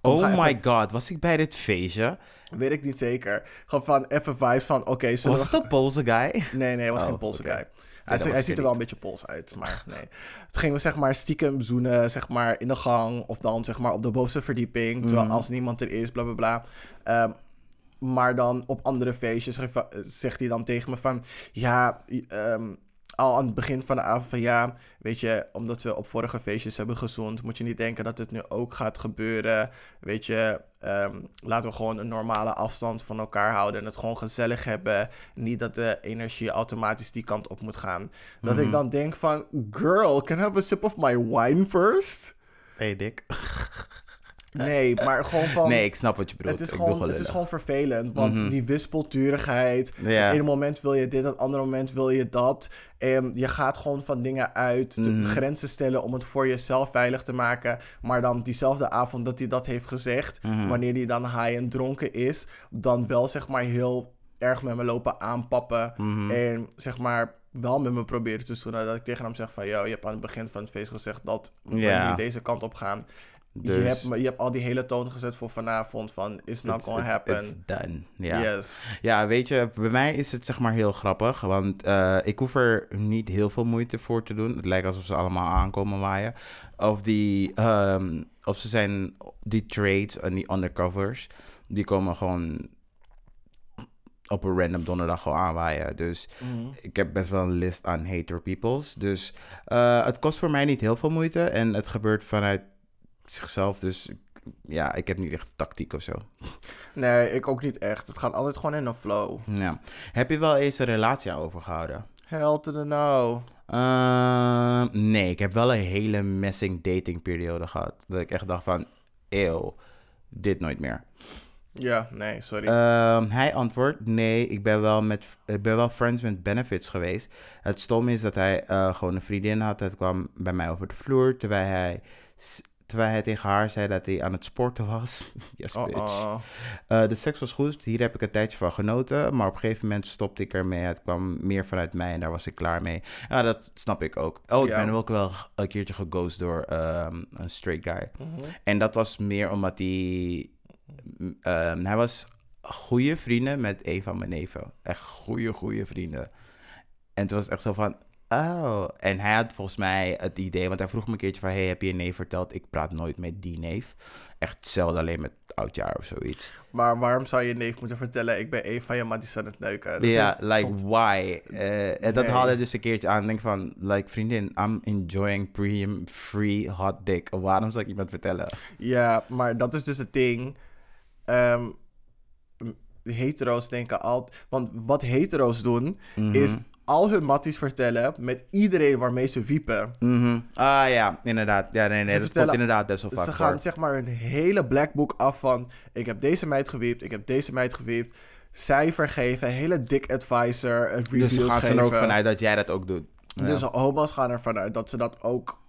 Oh even- my god, was ik bij dit feestje? Weet ik niet zeker. Gewoon van even vibes van... Oké, zullen Was we... het de *laughs* Poolse guy? Nee, nee, hij was Oh, geen Poolse oké. guy. Hij, hij ziet er wel een beetje Pools uit, maar nee. Toen gingen we zeg maar stiekem zoenen, zeg maar in de gang. Of dan zeg maar op de bovenste verdieping. Terwijl Mhm. als niemand er is, bla bla bla. Ehm, maar dan op andere feestjes zegt- hij dan tegen me van... Ja, ehm, al aan het begin van de avond van... Ja, weet je, omdat we op vorige feestjes hebben gezoend... moet je niet denken dat het nu ook gaat gebeuren. Weet je, ehm, laten we gewoon een normale afstand van elkaar houden... en het gewoon gezellig hebben. Niet dat de energie automatisch die kant op moet gaan. Dat Mhm. ik dan denk van... Girl, can I have a sip of my wine first? Hey, Dick. *laughs* Nee, maar gewoon van... Nee, ik snap wat je bedoelt. Het is, Ik gewoon, het is gewoon vervelend, want Mhm. die wispelturigheid. Een moment wil je dit, het andere moment wil je dat. En je gaat gewoon van dingen uit, Mhm. grenzen stellen om het voor jezelf veilig te maken. Maar dan diezelfde avond dat hij dat heeft gezegd, Mhm. wanneer hij dan high en dronken is, dan wel zeg maar heel erg met me lopen aanpappen. Mhm. En zeg maar wel met me proberen te doen. Dat ik tegen hem zeg van, yo, je hebt aan het begin van het feest gezegd dat we nu deze kant op gaan. Dus je, hebt, maar je hebt al die hele toon gezet voor vanavond van it's not gonna happen. It's done. Ja. Yes. Ja, weet je, bij mij is het zeg maar heel grappig. Want eh, ik hoef er niet heel veel moeite voor te doen. Het lijkt alsof ze allemaal aankomen waaien. Of, die, ehm, of ze zijn die trades en die undercovers. Die komen gewoon op een random donderdag gewoon aanwaaien. Dus Mhm. ik heb best wel een list aan hater peoples. Dus eh, het kost voor mij niet heel veel moeite. En het gebeurt vanuit zichzelf. Dus ja, ik heb niet echt tactiek of zo. Nee, ik ook niet echt. Het gaat altijd gewoon in een flow. Ja. Heb je wel eens een relatie overgehouden? Hell to the no. Ehm, nee, ik heb wel een hele messing datingperiode gehad. Dat ik echt dacht van, eeuw, dit nooit meer. Ja, nee, sorry. Ehm, hij antwoordt, nee, ik ben, wel met, ik ben wel friends with benefits geweest. Het stom is dat hij eh, gewoon een vriendin had. Het kwam bij mij over de vloer, terwijl hij, terwijl hij tegen haar zei dat hij aan het sporten was. *laughs* yes, oh, oh. Eh, de seks was goed, hier heb ik een tijdje van genoten. Maar op een gegeven moment stopte ik ermee. Het kwam meer vanuit mij en daar was ik klaar mee. Ja, dat snap ik ook. Oh, ik Ja. ben ook wel een keertje geghost door ehm, een straight guy. Mhm. En dat was meer omdat hij... ehm, hij was goede vrienden met een van mijn neven. Echt goede, goede vrienden. En toen was het echt zo van... Oh, en hij had volgens mij het idee, want hij vroeg me een keertje van... Hey, heb je een neef verteld? Ik praat nooit met die neef. Echt zelden alleen met oudjaar of zoiets. Maar waarom zou je neef moeten vertellen, ik ben een van je matties aan het neuken? Ja, like tot- why? Eh, en dat haalde hij dus een keertje aan. Denk van, like vriendin, I'm enjoying premium free hot dick. Waarom zou ik iemand vertellen? Ja, maar dat is dus het ding. Ehm, hetero's denken altijd... Want wat hetero's doen, Mhm. is al hun matties vertellen met iedereen waarmee ze wiepen. Mhm. Ah ja, inderdaad. Ja, nee, nee, dat vertellen- komt inderdaad best wel vaak Ze gaan zeg maar een hele blackbook af van... Ik heb deze meid gewiept, ik heb deze meid gewiept. Cijfer geven, hele dik advisor, eh, reviews Dus gaan ze geven. er ook vanuit dat jij dat ook doet. Ja. Dus homo's gaan ervan uit dat ze dat ook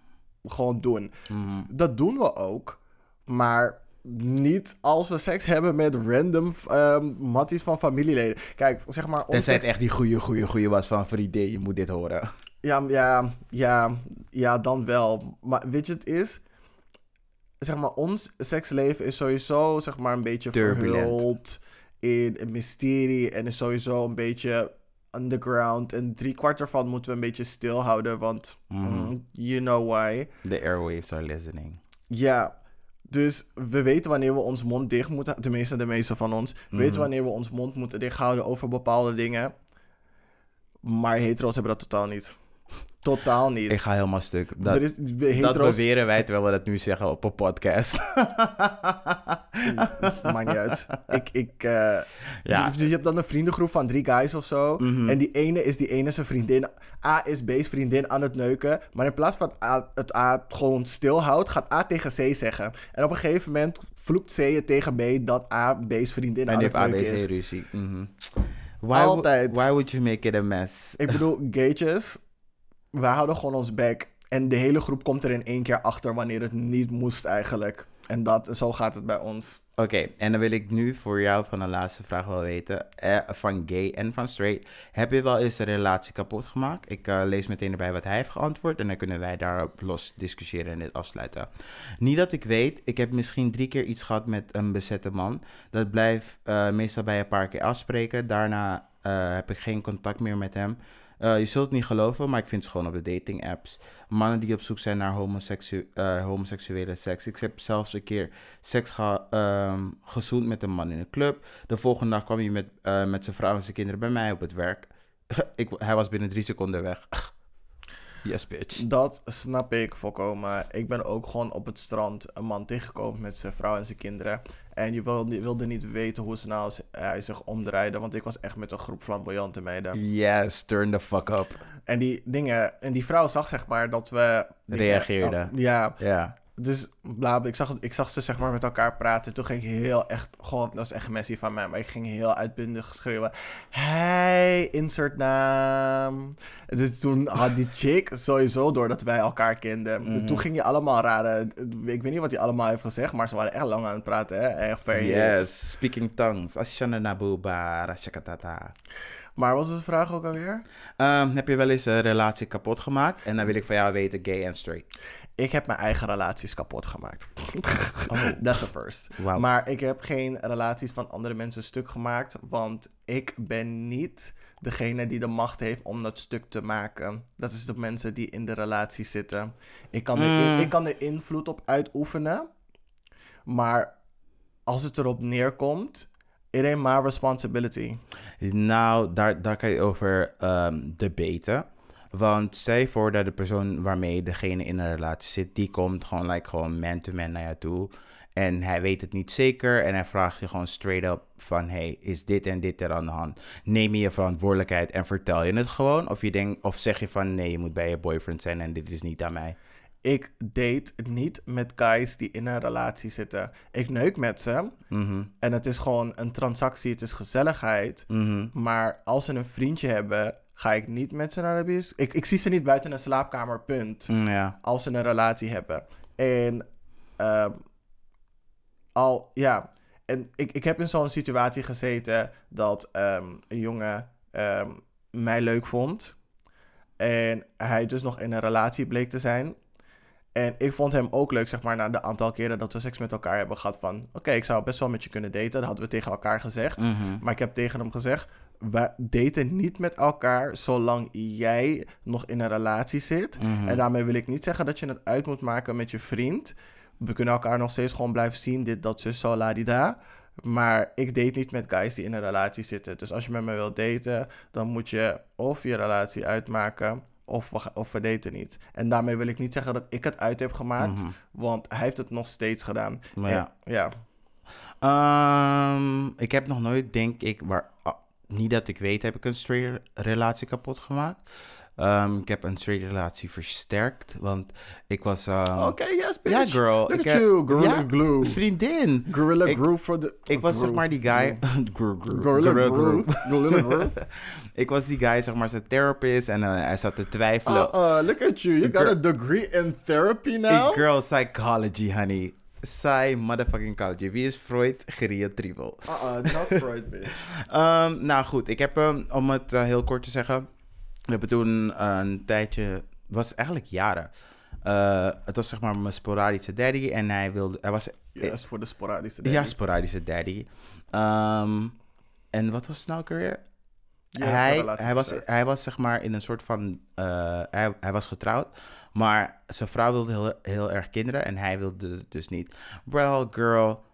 gewoon doen. Mhm. Dat doen we ook, maar niet als we seks hebben met random ehm matties van familieleden. Kijk, zeg maar... Tenzij het seks- echt die goede, goede, goede was van vriendin, je moet dit horen. Ja, ja, ja, ja, dan wel. Maar weet je, het is... Zeg maar, ons seksleven is sowieso, zeg maar, een beetje Turbulent. verhuld in een mysterie. En is sowieso een beetje underground. En drie kwart ervan moeten we een beetje stilhouden, want Mhm. mm, you know why. The airwaves are listening. Ja, dus we weten wanneer we ons mond dicht moeten... Tenminste, de meeste van ons. We weten Mhm. wanneer we ons mond moeten dichthouden over bepaalde dingen. Maar hetero's hebben dat totaal niet. Totaal niet. Ik ga helemaal stuk. Dat, er is dat wij terwijl we dat nu zeggen op een podcast. Maakt niet uit. Ik, ik, eh, Ja. dus, dus je hebt dan een vriendengroep van drie guys of zo. Mhm. En die ene is die ene zijn vriendin. A is B's vriendin aan het neuken. Maar in plaats van A, het A gewoon stilhoudt, gaat A tegen C zeggen. En op een gegeven moment vloekt C het tegen B dat A B's vriendin En aan het heeft neuken ABC is. ruzie. Mhm. Why, Altijd. why would you make it a mess? Ik bedoel, gaytjes, wij houden gewoon ons bek. En de hele groep komt er in één keer achter wanneer het niet moest eigenlijk. En dat, zo gaat het bij ons. Oké, en dan wil ik nu voor jou van de laatste vraag wel weten. Eh, van gay en van straight. Heb je wel eens een relatie kapot gemaakt? Ik eh, lees meteen erbij wat hij heeft geantwoord. En dan kunnen wij daarop los discussiëren en dit afsluiten. Niet dat ik weet. Ik heb misschien drie keer iets gehad met een bezette man. Dat blijft eh, meestal bij een paar keer afspreken. Daarna eh, heb ik geen contact meer met hem. Eh, je zult het niet geloven, maar ik vind ze gewoon op de dating apps. Mannen die op zoek zijn naar eh, homoseksuele seks. Ik heb zelfs een keer seks ehm, gezoend met een man in een club. De volgende dag kwam hij met, eh, met zijn vrouw en zijn kinderen bij mij op het werk. *laughs* ik, hij was binnen drie seconden weg. *laughs* yes, bitch. Dat snap ik volkomen. Ik ben ook gewoon op het strand een man tegengekomen met zijn vrouw en zijn kinderen. En je wilde, wilde niet weten hoe snel ze- hij zich omdraaide. Want ik was echt met een groep flamboyante meiden. Yes, turn the fuck up. En die dingen, en die vrouw zag zeg maar dat we... Reageerden. ja, Ja. Dus bla, ik, zag, ik zag ze zeg maar met elkaar praten. Toen ging ik heel echt, gewoon, dat was echt messy van mij. Maar ik ging heel uitbundig schreeuwen. Hey, insert naam. Dus toen had die chick sowieso door dat wij elkaar kenden. Mhm. Toen ging je allemaal rare, ik weet niet wat hij allemaal heeft gezegd. Maar ze waren echt lang aan het praten, hè. Echt Yes, speaking tongues. Ashana nabuba, rashakatata. Maar wat was de vraag ook alweer? Ehm, heb je wel eens een relatie kapot gemaakt? En dan wil ik van jou weten, gay en straight. Ik heb mijn eigen relaties kapot gemaakt. Oh. *laughs* That's a first. Maar ik heb geen relaties van andere mensen stuk gemaakt. Want ik ben niet degene die de macht heeft om dat stuk te maken. Dat is de mensen die in de relatie zitten. Ik kan, er, Mm. ik kan er invloed op uitoefenen. Maar als het erop neerkomt, it ain't my responsibility. Nou, daar, daar kan je over ehm debaten. Want stel je voor dat de persoon waarmee degene in een relatie zit, die komt gewoon, like, gewoon man-to-man naar jou toe. En hij weet het niet zeker en hij vraagt je gewoon straight up van, hey, is dit en dit er aan de hand? Neem je je verantwoordelijkheid en vertel je het gewoon? Of, je denkt, of zeg je van, nee, je moet bij je boyfriend zijn en dit is niet aan mij? Ik date niet met guys die in een relatie zitten. Ik neuk met ze. Mhm, En het is gewoon een transactie, het is gezelligheid. mhm. Maar als ze een vriendje hebben, ga ik niet met ze naar de bios. Ik, ik zie ze niet buiten een slaapkamer, punt. Mm, ja. Als ze een relatie hebben. En ehm, al, ja. En ik, ik heb in zo'n situatie gezeten dat ehm, een jongen ehm, mij leuk vond. En hij dus nog in een relatie bleek te zijn. En ik vond hem ook leuk, zeg maar, na de aantal keren dat we seks met elkaar hebben gehad. Van, oké, ik zou best wel met je kunnen daten. Dat hadden we tegen elkaar gezegd. Mhm. Maar ik heb tegen hem gezegd: we daten niet met elkaar zolang jij nog in een relatie zit. Mhm. En daarmee wil ik niet zeggen dat je het uit moet maken met je vriend. We kunnen elkaar nog steeds gewoon blijven zien, dit, dat, zus, zo, ladida. Maar ik date niet met guys die in een relatie zitten. Dus als je met me wilt daten, dan moet je of je relatie uitmaken. Of we, of we daten niet. En daarmee wil ik niet zeggen dat ik het uit heb gemaakt. Mhm. Want hij heeft het nog steeds gedaan. Maar ja. ja. Ehm, ik heb nog nooit, denk ik, waar, ah, niet dat ik weet, heb ik een straight relatie kapot gemaakt. Ehm, ik heb een straight relatie versterkt, want ik was... ehm, Oké, yes, bitch. Ja, girl. Look ik at heb- you, Gorilla ja, Glue. Vriendin. Gorilla Ik- Glue for the... Ik was zeg maar die guy... *laughs* Gorilla. Glue. Gorilla Glue. *laughs* ik was die guy, zeg maar, zijn therapist en eh, hij zat te twijfelen. Uh-uh, look at you. You got a degree in therapy now? girl, psychology, honey. Psy motherfucking psychology. Wie is Freud? Geriatrivel. Uh-uh, not Freud, bitch. *laughs* Ehm, nou goed, ik heb hem, om het eh, heel kort te zeggen, we hebben toen eh, een tijdje, was eigenlijk jaren. Eh, het was zeg maar mijn sporadische daddy en hij wilde, hij was, Yes, voor de sporadische ja, dingen. sporadische daddy. Ehm, en wat was het nou? Ja, hij, hij, was, hij was zeg maar in een soort van, eh, hij, hij was getrouwd, maar zijn vrouw wilde heel, heel erg kinderen en hij wilde dus niet. Well, girl,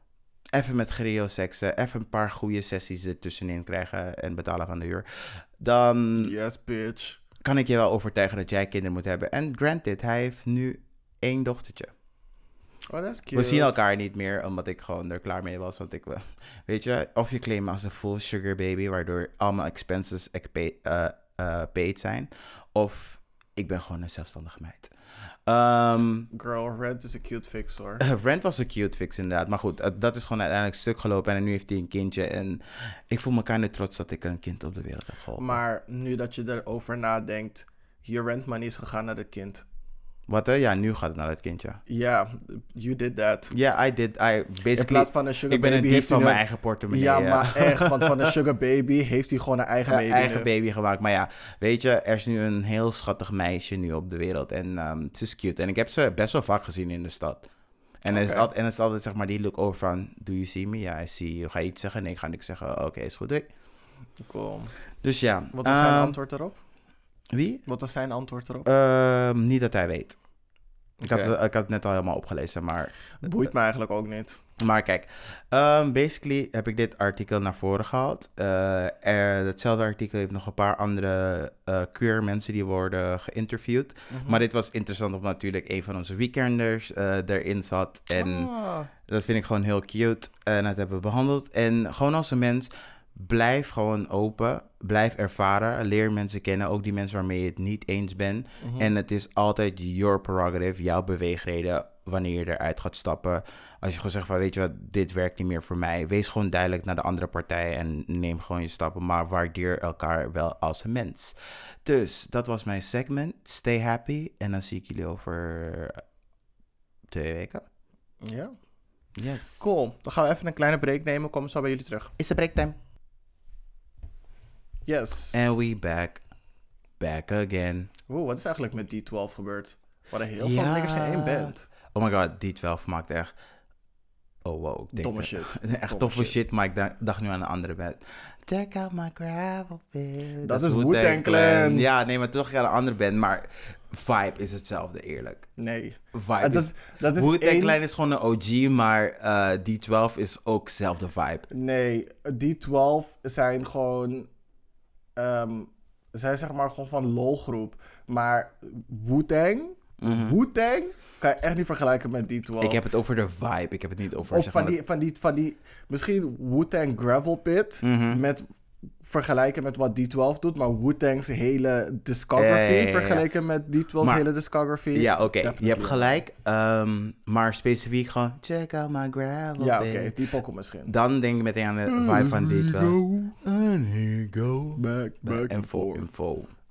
even met Grio seksen, even een paar goede sessies ertussenin krijgen en betalen van de huur. Dan Yes, bitch. kan ik je wel overtuigen dat jij kinderen moet hebben. En granted, hij heeft nu één dochtertje. Oh, that's cute. We zien elkaar niet meer, omdat ik gewoon er klaar mee was. Want ik, weet je, of je claimt als een full sugar baby, waardoor al mijn expenses pay- eh, eh, paid zijn. Of ik ben gewoon een zelfstandige meid. Ehm, Girl, Rent is a cute fix, hoor. *laughs* Rent was een cute fix inderdaad. Maar goed, eh, dat is gewoon uiteindelijk stuk gelopen. En nu heeft hij een kindje. En ik voel me kind trots dat ik een kind op de wereld heb geholpen. Maar nu dat je erover nadenkt, je rent money is gegaan naar het kind. Wat hè? Ja, nu gaat het naar het kindje. Ja, you did that. Ja, I did. I In basically... plaats van een sugar ik ben een baby dief van mijn eigen portemonnee. Ja, maar echt, want van een *laughs* sugar baby heeft hij gewoon een eigen Ja, baby eigen nu. baby gemaakt. Maar ja, weet je, er is nu een heel schattig meisje nu op de wereld. En ehm het is cute. En ik heb ze best wel vaak gezien in de stad. En, er is altijd, en het is altijd zeg maar die look over van, do you see me? Ja, I see you. Ga je iets zeggen? Nee, ik ga niks zeggen. Oké, is goed. doei. Cool. Dus ja. Wat was zijn ehm, antwoord erop? Wie? Wat was zijn antwoord erop? Ehm, niet dat hij weet. Ik, had, ik had het net al helemaal opgelezen, maar... Boeit me eigenlijk ook niet. Maar kijk, ehm, basically heb ik dit artikel naar voren gehaald. Eh, er, hetzelfde artikel heeft nog een paar andere eh, queer mensen die worden geïnterviewd. Mhm. Maar dit was interessant omdat natuurlijk een van onze weekenders eh, erin zat. En Ah. dat vind ik gewoon heel cute. En dat hebben we behandeld. En gewoon als een mens, blijf gewoon open. Blijf ervaren. Leer mensen kennen. Ook die mensen waarmee je het niet eens bent. Mhm. En het is altijd your prerogative, jouw beweegreden, wanneer je eruit gaat stappen. Als je gewoon zegt van, weet je wat, dit werkt niet meer voor mij. Wees gewoon duidelijk naar de andere partij en neem gewoon je stappen. Maar waardeer elkaar wel als een mens. Dus, dat was mijn segment. Stay happy. En dan zie ik jullie over twee weken. Ja. Yes. Cool. Dan gaan we even een kleine break nemen. Komen zo bij jullie terug. Is de breaktime. Yes. And we back. Back again. Oeh, wat is eigenlijk met D12 gebeurd? Wat een heel veel niggers in één band. Oh my god, D12 maakt echt... Oh wow, ik denk Domme dat- shit. *laughs* Echt Domme toffe shit. shit. maar ik dacht, dacht nu aan een andere band. Check out my gravel pit. Dat is Wu-Tang Clan. Ja, nee, maar toch aan een andere band. Maar vibe is hetzelfde, eerlijk. Nee. Vibe dat, is... dat is Wu-Tang één... Clan is gewoon een OG, maar eh, D12 is ook dezelfde vibe. Nee, D12 zijn gewoon... ehm zijn zeg maar gewoon van lolgroep. Maar Wu-Tang... Wu-Tang kan je echt niet vergelijken met D12. Mhm. Ik heb het over de vibe. Ik heb het niet over... Of zeg van maar, die, van die, van die, misschien Wu-Tang Gravel Pit, Mhm. met vergelijken met wat D12 doet, maar Wu-Tang's hele discography Ja, ja, ja, ja. vergeleken met D12's Maar- hele discography. Ja, oké. Je hebt gelijk. ehm, maar specifiek gewoon... Check out my gravel Ja, oké, die pokken misschien. Dan denk ik meteen aan de vibe van D12. Go And here go. back, back En and forth.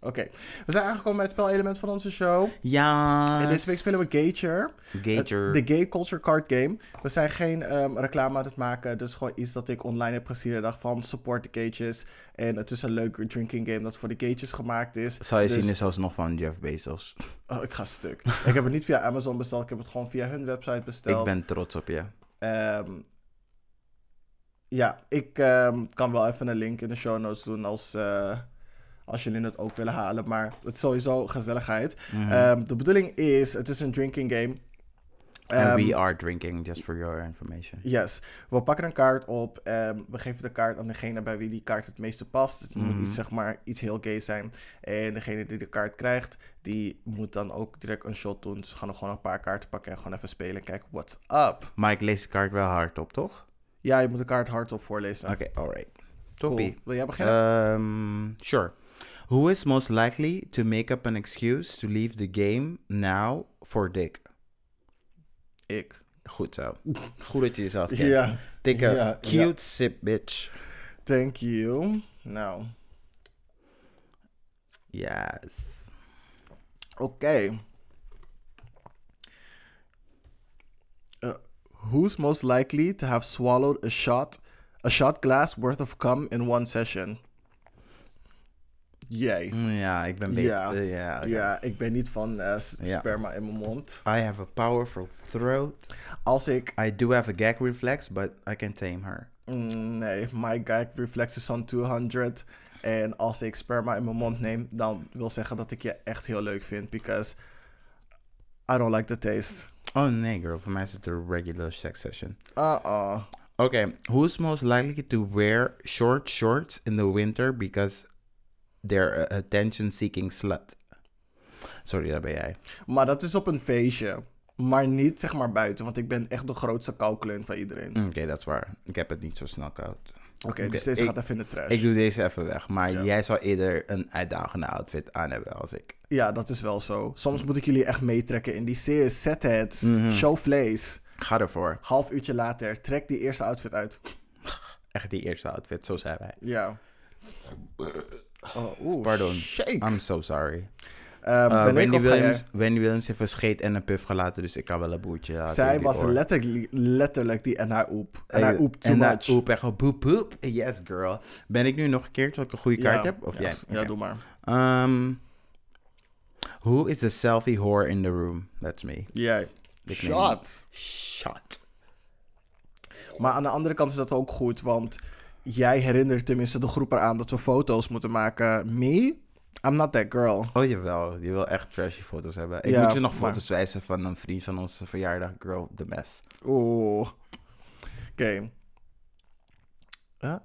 Oké, we zijn aangekomen bij het spelelement van onze show. Ja. En deze week spelen we Gager. Gager. De Gay Culture Card Game. We zijn geen ehm, reclame aan het maken. Het is gewoon iets dat ik online heb gezien. En dacht van support de gages. En het is een leuke drinking game dat voor de gages gemaakt is. Zou je Dus- zien is zelfs nog van Jeff Bezos. Oh, ik ga stuk. ik heb het niet via Amazon besteld. Ik heb het gewoon via hun website besteld. Ik ben trots op je. Ehm, ja, ik ehm, kan wel even een link in de show notes doen als, eh, als jullie het ook willen halen. Maar het is sowieso gezelligheid. Mhm. Ehm, de bedoeling is, het is een drinking game. And Ehm, we are drinking, just for your information. Yes, we pakken een kaart op. ehm, we geven de kaart aan degene bij wie die kaart het meeste past. Het moet Mhm. iets, zeg maar, iets heel gay zijn. En degene die de kaart krijgt, die moet dan ook direct een shot doen. Dus we gaan nog gewoon een paar kaarten pakken en gewoon even spelen en kijken what's up. Maar ik lees de kaart wel hard op, toch? Ja, je moet de kaart hardop voorlezen. Oké, alright. Cool. Toppie. Wil jij beginnen? Um, sure. Who is most likely to make up an excuse to leave the game now for Dick? ik. Goed zo. *laughs* Goed dat je jezelf kent. Ja, Take a Ja, cute ja. sip, bitch. thank you. Nou, Yes. oké. Uh, who's most likely to have swallowed a shot, a shot glass worth of cum in one session? Jij. Mm, Ja, ik ben beter. Ja. eh, ja. Ja, ik ben niet van eh, Ja. sperma in mijn mond. I have a powerful throat. Als ik... I do have a gag reflex, but I can tame her. mm, nee, my gag reflex is on 200. En als ik sperma in mijn mond neem, dan wil zeggen dat ik je echt heel leuk vind. Because I don't like the taste. Oh nee, girl. Voor mij is het een regular sex session. Uh-uh. Okay, who's most likely to wear short shorts in the winter because they're a attention-seeking slut? Sorry, dat ben jij. Maar dat is op een feestje. Maar niet zeg maar buiten, want ik ben echt de grootste koukleun van iedereen. Oké, dat is waar. Ik heb het niet zo snel koud. Oké, dus deze ik- gaat even in de trash. Ik doe deze even weg. Maar Ja. jij zou eerder een uitdagende outfit aan hebben als ik. Ja, dat is wel zo. Soms moet ik jullie echt meetrekken in die sis, setheads, Mhm. showflays. Ga ervoor. Half uurtje later, trek die eerste outfit uit. Echt die eerste outfit, zo zijn wij. Ja. *laughs* Oh, oeh, Pardon. Shake. I'm so sorry. Ehm, Uh, ben ik Wendy, Williams, jij? Wendy Williams heeft een scheet en een puff gelaten, dus ik kan wel een boertje laten. Zij was oor. letterlijk, letterlijk die en haar oep. En haar Eh, oep too en haar much. oep, echt gewoon boep boep. Yes, girl. Ben ik nu nog een keer tot ik een goede kaart heb? Of yes. jij? Ja, doe maar. Um, who is the selfie whore in the room? That's me. Jij. Shot. Shot. Maar aan de andere kant is dat ook goed, want jij herinnert tenminste de groep eraan dat we foto's moeten maken. Me? I'm not that girl. Oh jawel, je wil echt trashy foto's hebben. Ik Ja, moet je nog maar- foto's wijzen van een vriend van onze verjaardag. Girl, the mess. Oeh. Oké. Huh?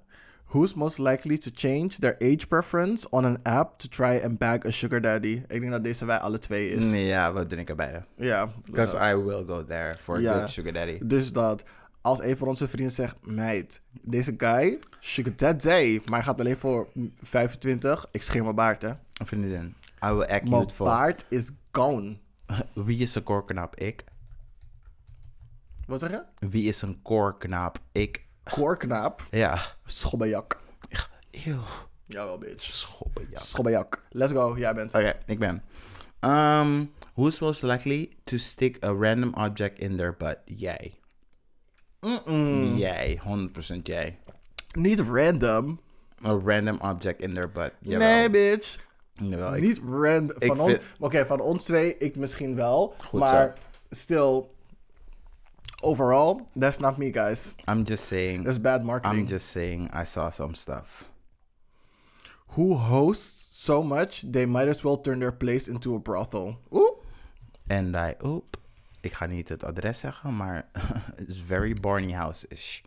Who's most likely to change their age preference on an app to try and bag a sugar daddy? Ik denk dat deze wij alle twee is. Nee, ja, we drinken beide. Ja. Because eh, I will go there for a good sugar daddy. Dus dat als een van onze vrienden zegt, meid, deze guy, sugar daddy, maar hij gaat alleen voor 25. Ik scheer mijn baard, hè. Een vriendin. I will act Mijn baard is gone. *laughs* Wie is een koorknaap? Ik. Wat zeg je? Wie is een koorknaap? Ik. Koorknaap. Ja. Schobbejak. Eeuw. Jawel, bitch. Schobbejak. Schobbejak. Let's go, jij bent. Oké, ik ben. Um, who's most likely to stick a random object in their butt? Jij. Mm-mm. Jij, 100% jij. Niet random. A random object in their butt. Jawel. Nee, bitch. Jawel, ik- Niet random. Van ons, vind- Oké, van ons twee, ik misschien wel. Goed maar still, overall, that's not me, guys. I'm just saying. That's bad marketing. I'm just saying I saw some stuff. Who hosts so much, they might as well turn their place into a brothel. Oeh. And I, oep, ik ga niet het adres zeggen, maar *laughs* it's very Barney House-ish.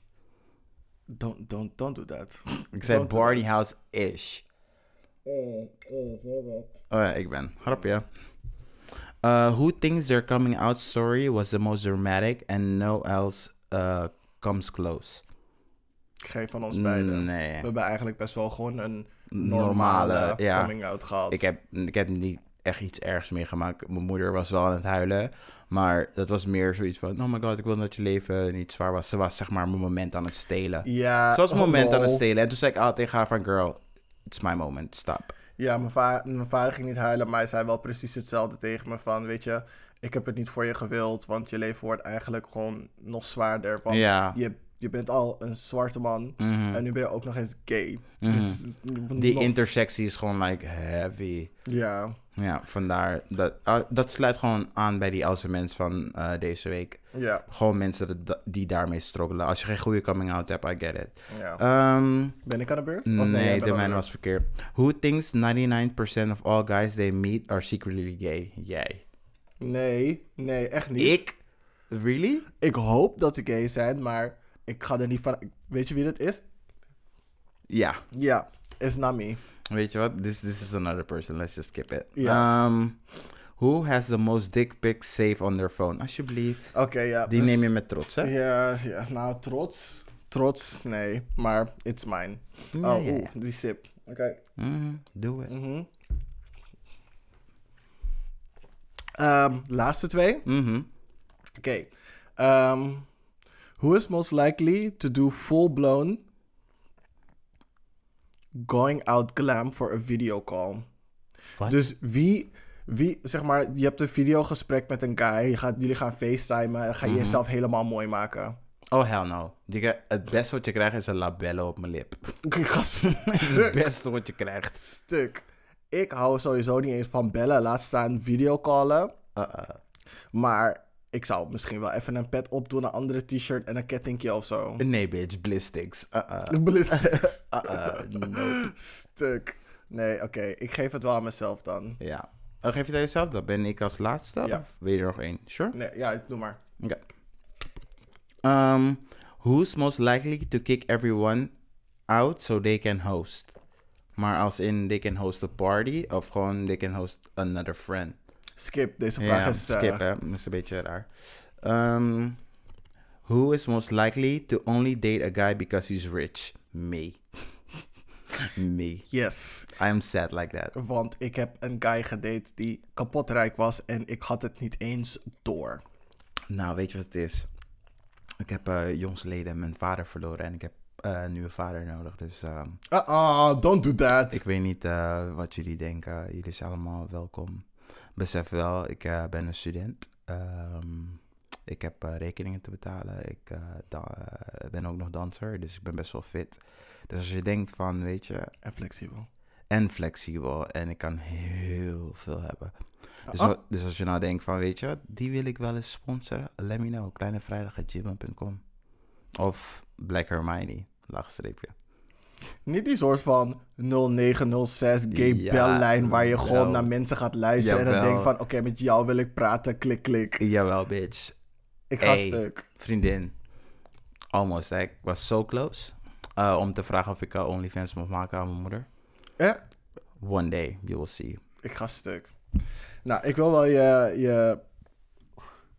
Don't, don't, don't do that. Ik zei Don't Barney. House-ish. Oh ja, ik ben. Grapje. Uh, who thinks their coming out story was the most dramatic and no else uh, comes close? Geen van ons beiden. Nee. We hebben eigenlijk best wel gewoon een Normale, normale, ja. coming out gehad. Ik heb, ik heb niet echt iets ergs meegemaakt. Mijn moeder was wel aan het huilen. Maar dat was meer zoiets van... Oh my god, ik wil dat je leven niet zwaar was. Ze was zeg maar mijn moment aan het stelen. ja, Ze was mijn moment aan het stelen. En toen zei ik altijd tegen haar van... Girl, it's my moment. Stop. Ja, mijn, va- mijn vader ging niet huilen, maar hij zei wel precies hetzelfde tegen me van, weet je, ik heb het niet voor je gewild, want je leven wordt eigenlijk gewoon nog zwaarder. Want Ja. je, je bent al een zwarte man Mhm. en nu ben je ook nog eens gay. Dus Die nog- intersectie is gewoon like heavy. Ja, Ja, vandaar. Dat, ah, dat sluit gewoon aan bij die oudste mens van eh, deze week. ja, Gewoon mensen dat- die daarmee struggelen. Als je geen goede coming out hebt, I get it. ja. Ehm, ben ik aan de beurt? Nee, bent de mijne beurt? was verkeerd. Who thinks 99% of all guys they meet are secretly gay? Jij. Nee, nee, echt niet. Ik? Really? Ik hoop dat ze gay zijn, maar ik ga er niet van... Weet je wie dat is? Ja. Ja, is not me. Weet je wat? This, this is another person. Let's just skip it. Um, who has the most dick pics saved on their phone? Alsjeblieft. Oké, ja. Die dus- neem je met trots, hè? Ja, ja, nou, trots. Trots, nee. Maar it's mine. Oh, ja, oeh, ja. die sip. Oké. Mhm, Doe het. Mhm. Ehm, laatste twee. Mhm. Oké. Ehm, who is most likely to do full-blown going out glam for a video call? Dus wie, wie, zeg maar, je hebt een videogesprek met een guy, je gaat, jullie gaan facetimen, en ga je Mhm. jezelf helemaal mooi maken. Oh, hell no. Die, het beste wat je krijgt is een labello op mijn lip. *laughs* Dat *laughs* is het beste wat je krijgt. stuk. Ik hou sowieso niet eens van bellen, laat staan videocallen. Uh-uh. Maar ik zou misschien wel even een pet opdoen, een andere t-shirt en een kettingje of zo. Nee, bitch. Blistics. Uh-uh. Ballistics. Uh-uh. Nope. Stuk. Nee, oké. Ik geef het wel aan mezelf dan. Ja. Oh, geef je dat jezelf? Dan ben ik als laatste? Ja. Of wil je er nog één? Sure? Nee, ja, doe maar. Okay. Um, who's most likely to kick everyone out so they can host? Maar als in they can host a party of gewoon they can host another friend. Skip, deze vraag Ja, is... eh, skip hè, dat is een beetje raar. Um, who is most likely to only date a guy because he's rich? Me. *laughs* Me. Yes. I'm sad like that. Want ik heb een guy gedate die kapot rijk was en ik had het niet eens door. Nou, weet je wat het is? Ik heb uh, jongsleden mijn vader verloren en ik heb eh, een nieuwe vader nodig. Dus ehm, Ah, ah, don't do that. ik weet niet wat jullie denken. Jullie zijn allemaal welkom. Besef wel, ik eh, ben een student. Ehm, ik heb eh, rekeningen te betalen. Ik eh, ben ook nog danser, dus ik ben best wel fit. Dus als je denkt van, weet je, En flexibel. en flexibel en ik kan heel veel hebben. Dus, Ah. al- dus als je nou denkt van, weet je wat, die wil ik wel eens sponsoren, let me know. Kleinevrijdag.gmail.com Of Black Hermione, laagstreepje. Niet die soort van 0906 gay Ja, bellijn waar je gewoon naar mensen gaat luisteren en dan denkt van oké, met jou wil ik praten, klik klik. Jawel, bitch. Ik ga Hey. stuk. Vriendin. Almost, ik was zo close. uh, om te vragen of ik uh, OnlyFans mocht maken aan mijn moeder. Eh, One day, you will see. ik ga stuk. Nou, ik wil wel je, je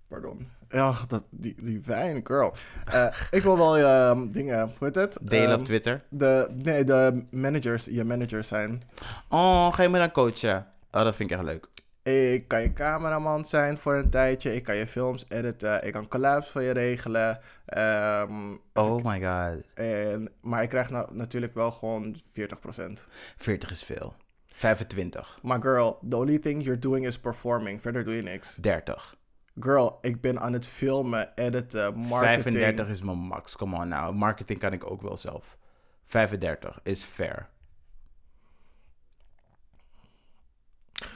pardon. Ja, dat, die, die wijn, girl. Eh, *laughs* ik wil wel je um, dingen, hoe heet het? Delen Ehm, op Twitter. De, nee, de managers, je managers zijn. Oh, ga je me dan coachen? Oh, dat vind ik echt leuk. Ik kan je cameraman zijn voor een tijdje. Ik kan je films editen. Ik kan collabs voor je regelen. Ehm, Oh my god. en, maar ik krijg nou natuurlijk wel gewoon 40%. 40 is veel. 25. Maar girl, the only thing you're doing is performing. Verder doe je niks. 30. Girl, ik ben aan het filmen, editen, marketing. 35 is mijn max. Come on nou. Marketing kan ik ook wel zelf. 35 is fair.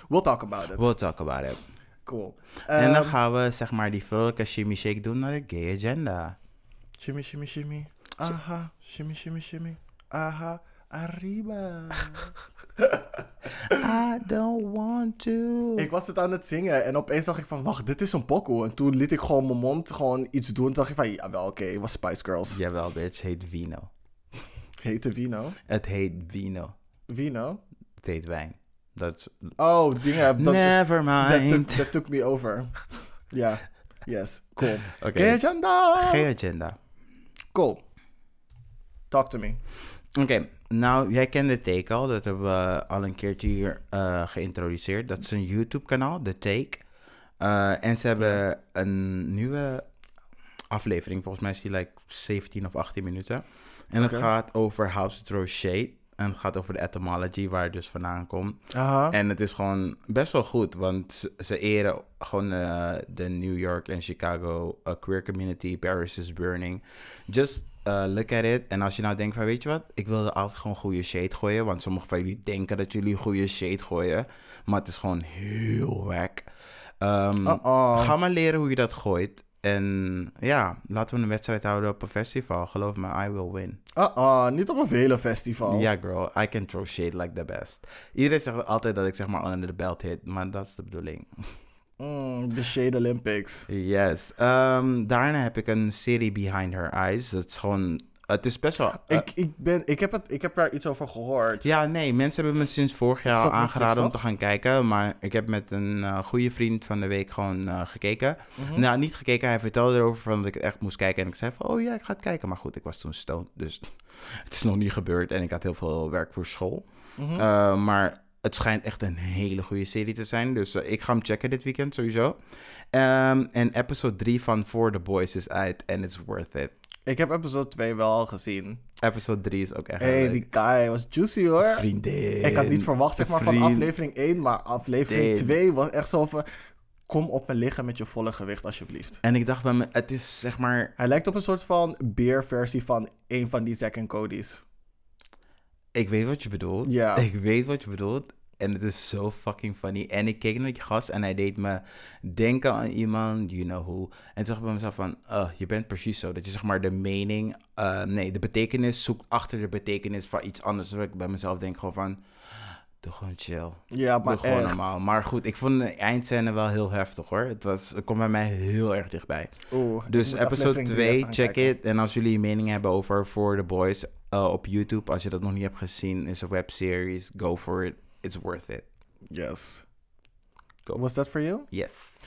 We'll talk about it. We'll talk about it. Cool. en dan Ehm, gaan we zeg maar die vrolijke shimmy shake doen naar de gay agenda. Shimmy, shimmy, shimmy. Aha. Shimmy, shimmy, shimmy. Aha. Arriba. *laughs* *laughs* I don't want to. Ik was het aan het zingen en opeens dacht ik van, wacht, dit is een pokoe. En toen liet ik gewoon mijn mond gewoon iets doen. Toen dacht ik van, ja wel, oké, het was Spice Girls. Jawel, bitch. heet vino. Heette Vino. Het heet vino. Vino? Het heet wijn. Dat. Oh, dingen. Dat, Never mind. that took me over. Ja. Yes. Cool. Oké. Gay agenda. Gay agenda. Cool. Talk to me. Oké, nou, jij kent de Take al. Dat hebben we al een keertje hier eh, geïntroduceerd. Dat is een YouTube-kanaal, The Take. Eh, en ze hebben een nieuwe aflevering. Volgens mij is die like 17 of 18 minuten. En het gaat over How to Throw Shade. En het gaat over de etymology, waar het dus vandaan komt. Aha. En het is gewoon best wel goed, want ze, eren gewoon eh, de New York en Chicago queer community. Paris is burning. Just eh, look at it. En als je nou denkt van, weet je wat, ik wilde altijd gewoon goede shade gooien. Want sommigen van jullie denken dat jullie goede shade gooien. Maar het is gewoon heel wack. Ehm, Uh-oh. Ga maar leren hoe je dat gooit. En ja, laten we een wedstrijd houden op een festival. Geloof me, I will win. Uh-uh, niet op een vele festival. Ja, girl, I can throw shade like the best. Iedereen zegt altijd dat ik zeg maar under the belt hit, maar dat is de bedoeling. *laughs* Mm, de Shade Olympics. Yes. Ehm, daarna heb ik een serie Behind Her Eyes. Dat is gewoon, het is best wel. eh, ik, ik, ben, ik, heb het, ik heb daar iets over gehoord. ja, nee, mensen hebben me sinds vorig jaar al aangeraden om te gaan kijken. Maar ik heb met een eh, goede vriend van de week gewoon eh, gekeken. Mhm. Nou, niet gekeken. Hij vertelde erover van dat ik het echt moest kijken. En ik zei van, oh ja, ik ga het kijken. Maar goed, ik was toen stoned. Dus *laughs* het is nog niet gebeurd. En ik had heel veel werk voor school. Mhm. Uh, maar het schijnt echt een hele goede serie te zijn. Dus uh, ik ga hem checken dit weekend sowieso. Um, en episode 3 van For the Boys is uit. En it's worth it. Ik heb episode 2 wel al gezien. Episode 3 is ook echt hey, leuk. die guy was juicy hoor. Vriendin. Ik had niet verwacht zeg maar, van aflevering 1, maar aflevering Vriendin. 2 was echt zo van... Kom op me liggen met je volle gewicht alsjeblieft. En ik dacht bij me, het is zeg maar... Hij lijkt op een soort van beer-versie van een van die Zack en Cody's. Ik weet wat je bedoelt. Ja. Ik weet wat je bedoelt. En het is zo fucking funny. En ik keek naar die gast en hij deed me denken aan iemand, you know who. En ik bij mezelf van, oh, je bent precies zo. Dat je zeg maar de mening, uh, nee, de betekenis zoekt achter de betekenis van iets anders. Terwijl ik bij mezelf denk gewoon van, doe gewoon chill. Ja, maar doe gewoon echt. normaal. Maar goed, ik vond de eindscène wel heel heftig hoor. Het, was, het kwam bij mij heel erg dichtbij. Oeh, Dus episode aflevering drie 2, even gaan check it. En als jullie mening hebben over For the Boys uh, op YouTube, als je dat nog niet hebt gezien, is een webseries. Go for it. It's worth it. Yes. Go. Was that for you? Yes.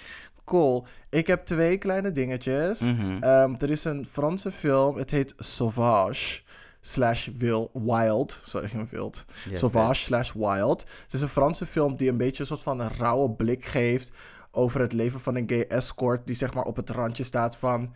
Cool. Ik heb twee kleine dingetjes. Mhm. Ehm, er is een Franse film. Het heet Sauvage. Slash wil, Wild. Sorry, geen wild. Yes, Sauvage slash Wild. Het is een Franse film die een beetje een soort van een rauwe blik geeft over het leven van een gay escort die zeg maar op het randje staat van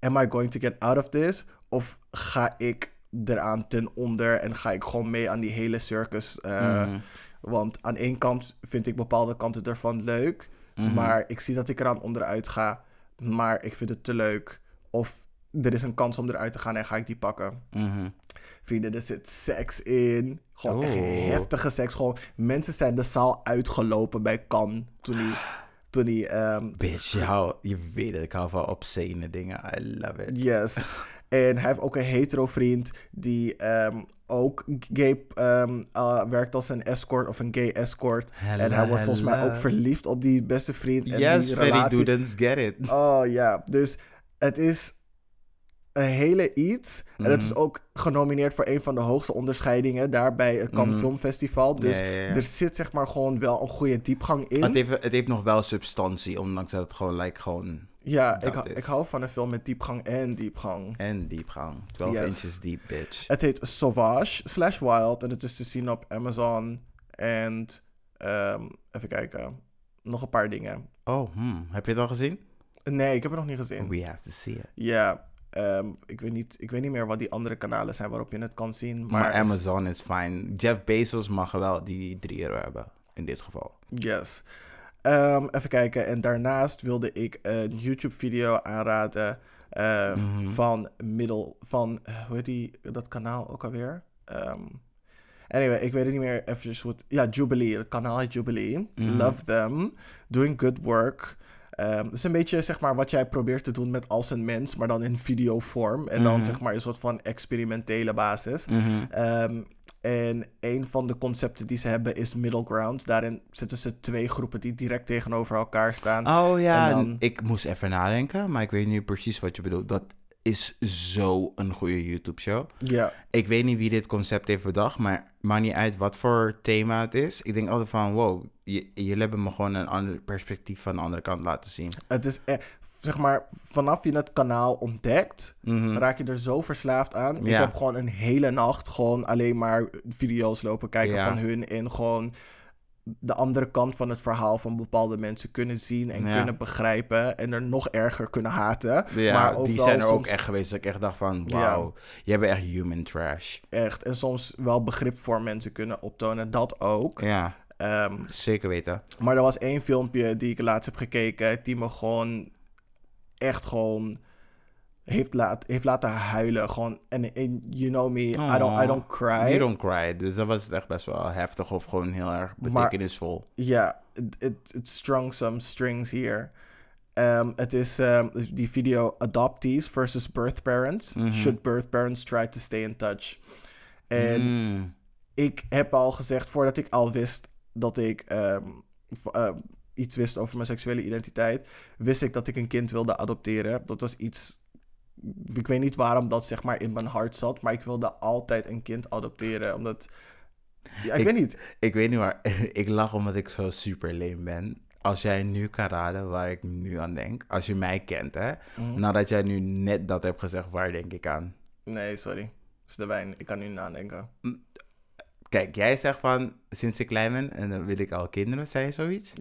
am I going to get out of this? Of ga ik eraan ten onder en ga ik gewoon mee aan die hele circus? eh, Mhm. Want aan één kant vind ik bepaalde kanten ervan leuk, Mhm. maar ik zie dat ik eraan onderuit ga, maar ik vind het te leuk. Of er is een kans om eruit te gaan en ga ik die pakken. Mhm. Vrienden, er zit seks in. Gewoon echt Oeh. heftige seks. Gewoon, mensen zijn de zaal uitgelopen bij Cannes toen hij... Toen hij ehm, Bitch, je, hou- je weet dat ik hou van obscene dingen. I love it. yes. *laughs* En hij heeft ook een hetero vriend die ehm, ook gay ehm, uh, werkt als een escort of een gay escort. en hij wordt volgens mij ook verliefd op die beste vriend. En Yes, die very relatie... students get it. Oh ja, dus het is een hele iets. En het is Mhm. ook genomineerd voor een van de hoogste onderscheidingen daar bij het Cannes Mhm. Film Festival. Dus Ja, ja, ja. er zit zeg maar gewoon wel een goede diepgang in. Het heeft, het heeft nog wel substantie, ondanks dat het gewoon like, gewoon... ja, ik, hou- ik hou van een film met diepgang en diepgang. En diepgang. 12 Yes. inches deep, bitch. Het heet Sauvage slash Wild en het is te zien op Amazon. En ehm, even kijken, nog een paar dingen. Oh, hmm. heb je het al gezien? Nee, ik heb het nog niet gezien. We have to see it. Ja, ehm, ik, weet niet, ik weet niet meer wat die andere kanalen zijn waarop je het kan zien. Maar, Maar, Amazon is fijn. Jeff Bezos mag wel die 3 euro hebben. In dit geval. Yes. Ehm, even kijken. En daarnaast wilde ik een YouTube-video aanraden. eh, Mhm. van middel van eh, hoe heet die dat kanaal ook alweer? Ehm, anyway, ik weet het niet meer even het. Ja, Jubilee, het kanaal heet Jubilee. Mhm. Love them, doing good work. Ehm, het is een beetje zeg maar wat jij probeert te doen met als een mens, maar dan in videovorm en dan Mhm. zeg maar een soort van experimentele basis. Ehm, en een van de concepten die ze hebben is middle ground. Daarin zitten ze twee groepen die direct tegenover elkaar staan. Oh ja, En dan- ik moest even nadenken, maar ik weet nu precies wat je bedoelt. Dat is zo een goede YouTube-show. Ja, Ik weet niet wie dit concept heeft bedacht, maar maakt niet uit wat voor thema het is. Ik denk altijd van, wow, jullie hebben me gewoon een ander perspectief van de andere kant laten zien. het is e- zeg maar vanaf je het kanaal ontdekt, Mhm. raak je er zo verslaafd aan. Ik Ja. heb gewoon een hele nacht gewoon alleen maar video's lopen kijken Ja. van hun en gewoon de andere kant van het verhaal van bepaalde mensen kunnen zien en Ja. kunnen begrijpen en er nog erger kunnen haten. Ja, maar ook die zijn er ook echt geweest dat ik echt dacht van, Ja. wauw, jij bent echt human trash. echt en soms wel begrip voor mensen kunnen optonen, dat ook. Ja, Ehm, zeker weten. Maar er was één filmpje die ik laatst heb gekeken, die me gewoon echt gewoon heeft, laat, heeft laten huilen. Gewoon, en, en you know me, I, don't, I don't cry. You don't cry. Dus dat was echt best wel heftig of gewoon heel erg Maar- Ja, betekenisvol. it, it, it strung some strings here. Ehm, het is ehm, die video Adoptees versus Birth Parents. Mhm. Should birth parents try to stay in touch? En Mm. ik heb al gezegd, voordat ik al wist dat ik ehm, eh, iets wist over mijn seksuele identiteit, wist ik dat ik een kind wilde adopteren. Dat was iets. Ik weet niet waarom dat zeg maar in mijn hart zat, maar ik wilde altijd een kind adopteren. Omdat. Ja, ik, Ik- weet niet. Ik weet niet waar. *laughs* ik lach omdat ik zo super lame ben. Als jij nu kan raden waar ik nu aan denk. Als je mij kent, hè. Mhm. Nadat jij nu net dat hebt gezegd, waar denk ik aan? Nee, sorry. Het is de wijn. Ik kan nu nadenken. Kijk, jij zegt van sinds ik klein ben en dan wil ik al kinderen, zei je zoiets?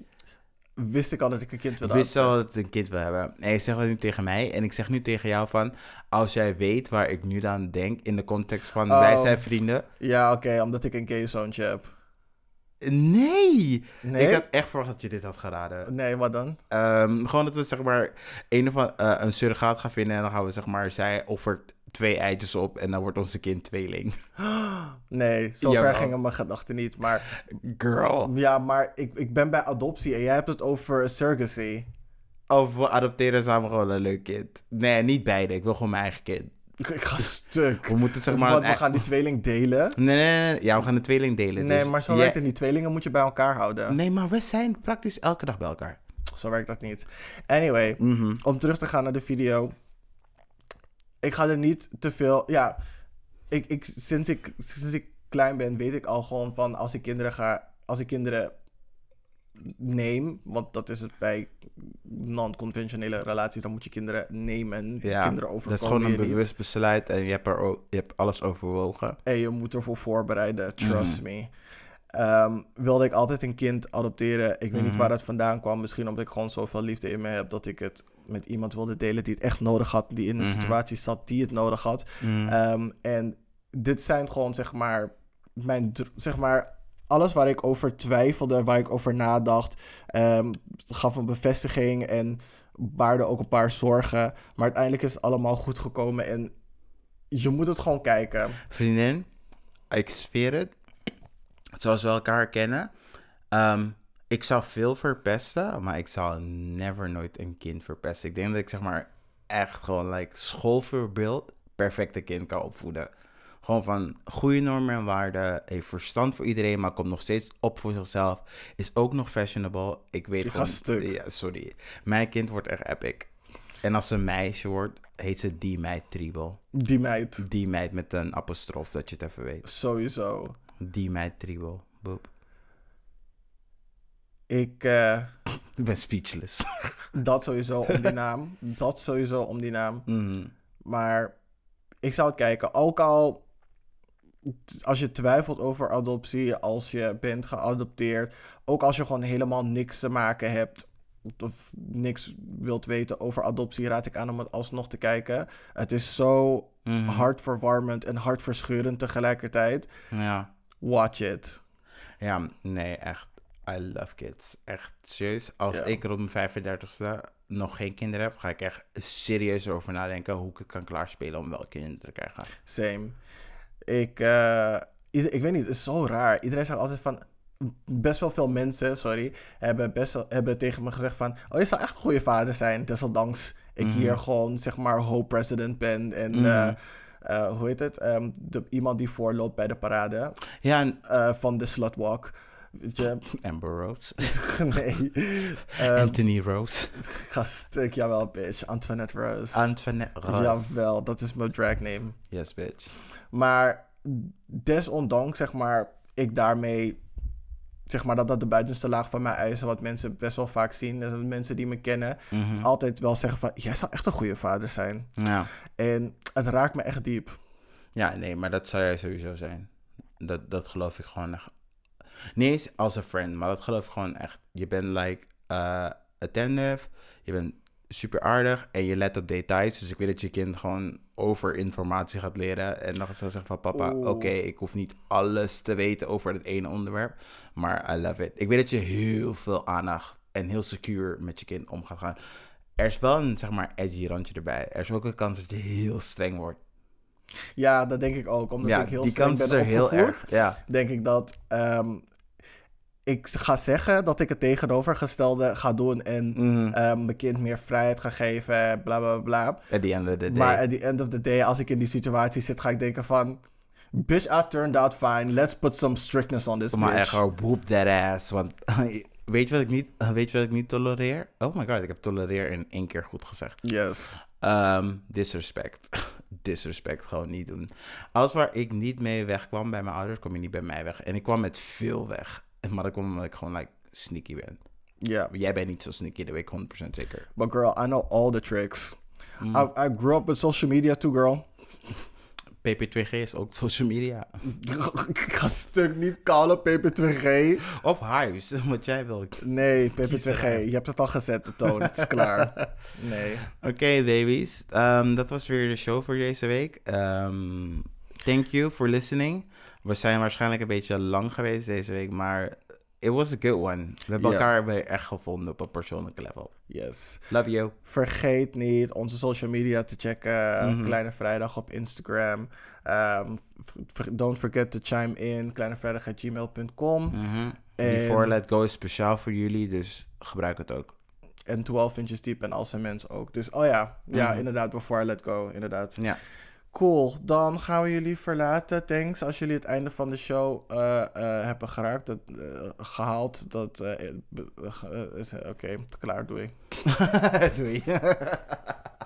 Wist ik al dat ik een kind wilde wist al dat ik een kind wil hebben. En je zegt dat nu tegen mij. En ik zeg nu tegen jou van, als jij weet waar ik nu aan denk in de context van Oh. wij zijn vrienden. Ja, oké, omdat ik een gay zoontje heb. Nee! Nee? Ik had echt verwacht dat je dit had geraden. Nee, wat dan? Ehm, gewoon dat we zeg maar een, of eh, een surrogaat gaan vinden en dan gaan we zeg maar, zij offert twee eitjes op en dan wordt onze kind tweeling. *gasps* Nee, zover Jawel. gingen mijn gedachten niet. Maar Girl. ja, maar ik, ik ben bij adoptie en jij hebt het over surrogacy. Of we adopteren samen gewoon een leuk kind. Nee, niet beide. Ik wil gewoon mijn eigen kind. Ik, ga stuk. We moeten zeg maar... wat, we gaan die tweeling delen? Nee, nee, nee. Ja, we gaan de tweeling delen. Nee, dus maar zo jij- werkt het niet. Tweelingen moet je bij elkaar houden. Nee, maar we zijn praktisch elke dag bij elkaar. Zo werkt dat niet. Anyway, Mhm. om terug te gaan naar de video. Ik ga er niet te veel. Ja, ik, ik, sinds, ik, sinds ik klein ben, weet ik al gewoon van als ik kinderen ga. Als ik kinderen neem, want dat is het bij non-conventionele relaties, dan moet je kinderen nemen. Ja, kinderen overkomen dat is gewoon een niet. bewust besluit en je hebt, er ook, je hebt alles overwogen. En je moet ervoor voorbereiden, trust Mhm. me. Ehm, wilde ik altijd een kind adopteren. Ik weet niet Mhm. waar dat vandaan kwam. Misschien omdat ik gewoon zoveel liefde in me heb dat ik het met iemand wilde delen die het echt nodig had. Die in een Mhm. situatie zat die het nodig had. Mm. Ehm, en dit zijn gewoon zeg maar mijn zeg maar alles waar ik over twijfelde, waar ik over nadacht, ehm, gaf een bevestiging en baarde ook een paar zorgen. Maar uiteindelijk is het allemaal goed gekomen en je moet het gewoon kijken. Vriendin, ik zweer het. Zoals we elkaar kennen. ehm, ik zou veel verpesten, maar ik zou never nooit een kind verpesten. Ik denk dat ik zeg maar echt gewoon like schoolvoorbeeld perfecte kind kan opvoeden. Gewoon van goede normen en waarden, heeft verstand voor iedereen, maar komt nog steeds op voor zichzelf. Is ook nog fashionable. Ik weet gewoon... Ja, sorry. Mijn kind wordt echt epic. En als ze een meisje wordt, heet ze die meid Tribal. Die meid. Die meid met een apostrof, dat je het even weet. Sowieso. Die meid Tribal. Ik, eh, Ik ben speechless. *laughs* dat sowieso om die naam. Dat sowieso om die naam. Mhm. Maar ik zou het kijken. Ook al als je twijfelt over adoptie, als je bent geadopteerd, ook als je gewoon helemaal niks te maken hebt of niks wilt weten over adoptie, raad ik aan om het alsnog te kijken. Het is zo Mhm. hartverwarmend en hartverscheurend tegelijkertijd. Ja. Watch it. Ja, nee, echt. I love kids. Echt serieus. Als Ja. ik rond mijn 35ste nog geen kinderen heb, ga ik echt serieus over nadenken hoe ik het kan klaarspelen om wel kinderen te krijgen. Same. Ik, eh, ik weet niet, het is zo raar. Iedereen zegt altijd van... Best wel veel mensen, sorry, hebben, best wel, hebben tegen me gezegd van... Oh, je zou echt een goede vader zijn, desondanks ik hier gewoon, zeg maar, ho-president ben. En, Mhm. eh, eh, hoe heet het? Ehm, de, iemand die voorloopt bij de parade Ja, en van de Slutwalk. Weet je? *laughs* Amber Rose. *laughs* nee. *laughs* Anthony Rose. ga stuk, jawel, bitch. Antoinette Rose. Antoinette Rose. Jawel, dat is mijn drag name. Yes, bitch. Maar desondanks, zeg maar, ik daarmee, zeg maar, dat dat de buitenste laag van mijn eisen, wat mensen best wel vaak zien, is dat mensen die me kennen, Mhm. altijd wel zeggen van, jij zou echt een goede vader zijn. Ja. En het raakt me echt diep. ja, nee, maar dat zou jij sowieso zijn. Dat, dat geloof ik gewoon echt. Niet eens als een friend, maar dat geloof ik gewoon echt. Je bent like eh, attentive, je bent super aardig en je let op details. Dus ik weet dat je kind gewoon over informatie gaat leren. En dan gaat ze zeggen van papa, oké, ik hoef niet alles te weten over het ene onderwerp. Maar I love it. Ik weet dat je heel veel aandacht en heel secuur met je kind om gaat gaan. Er is wel een, zeg maar, edgy randje erbij. Er is ook een kans dat je heel streng wordt. Ja, dat denk ik ook. Omdat ja, ik heel die streng is ben heel erg. Ja. denk ik dat ehm, ik ga zeggen dat ik het tegenovergestelde ga doen en Mhm. ehm, mijn kind meer vrijheid ga geven, bla bla bla. At the end of the day. Maar at the end of the day, als ik in die situatie zit, ga ik denken van... Bitch, I turned out fine. Let's put some strictness on this maar echt bitch. gewoon whoop that ass. Want *laughs* weet je wat ik niet, weet je wat ik niet tolereer? Oh my god, ik heb tolereer in één keer goed gezegd. Yes. Ehm, disrespect. *laughs* disrespect gewoon niet doen. Alles waar ik niet mee wegkwam bij mijn ouders, kwam je niet bij mij weg. En ik kwam met veel weg. *laughs* Maar dat kwam omdat ik gewoon like sneaky ben. Yeah. Jij bent niet zo sneaky, dat weet ik 100% zeker. But girl, I know all the tricks. Mm. I, I grew up with social media too, girl. PP2G is ook social media. ik *laughs* ga stuk niet callen, PP2G. Of huis, *laughs* wat jij wil. Nee, Kies PP2G. eruit. Je hebt het al gezet, de toon. Het is klaar. Nee. Oké, baby's. Ehm, dat was weer de show voor deze week. Ehm, thank you for listening. We zijn waarschijnlijk een beetje lang geweest deze week, maar it was a good one. We hebben elkaar weer echt gevonden op een persoonlijke level. Yes. Love you. Vergeet niet onze social media te checken. Mhm. Kleine Vrijdag op Instagram. Um, f- don't forget to chime in. kleinevrijdag.gmail.com. Mhm. En- Before Let Go is speciaal voor jullie, dus gebruik het ook. En 12 inches diep en al zijn mensen ook. Dus, oh ja. Ja, Mhm. inderdaad. Before I let go. Inderdaad. Ja. Cool. Dan gaan we jullie verlaten. Thanks als jullie het einde van de show eh, eh, hebben geraakt. Dat, eh, gehaald. Dat, Oké, klaar. Doei. *laughs* Doei. *laughs*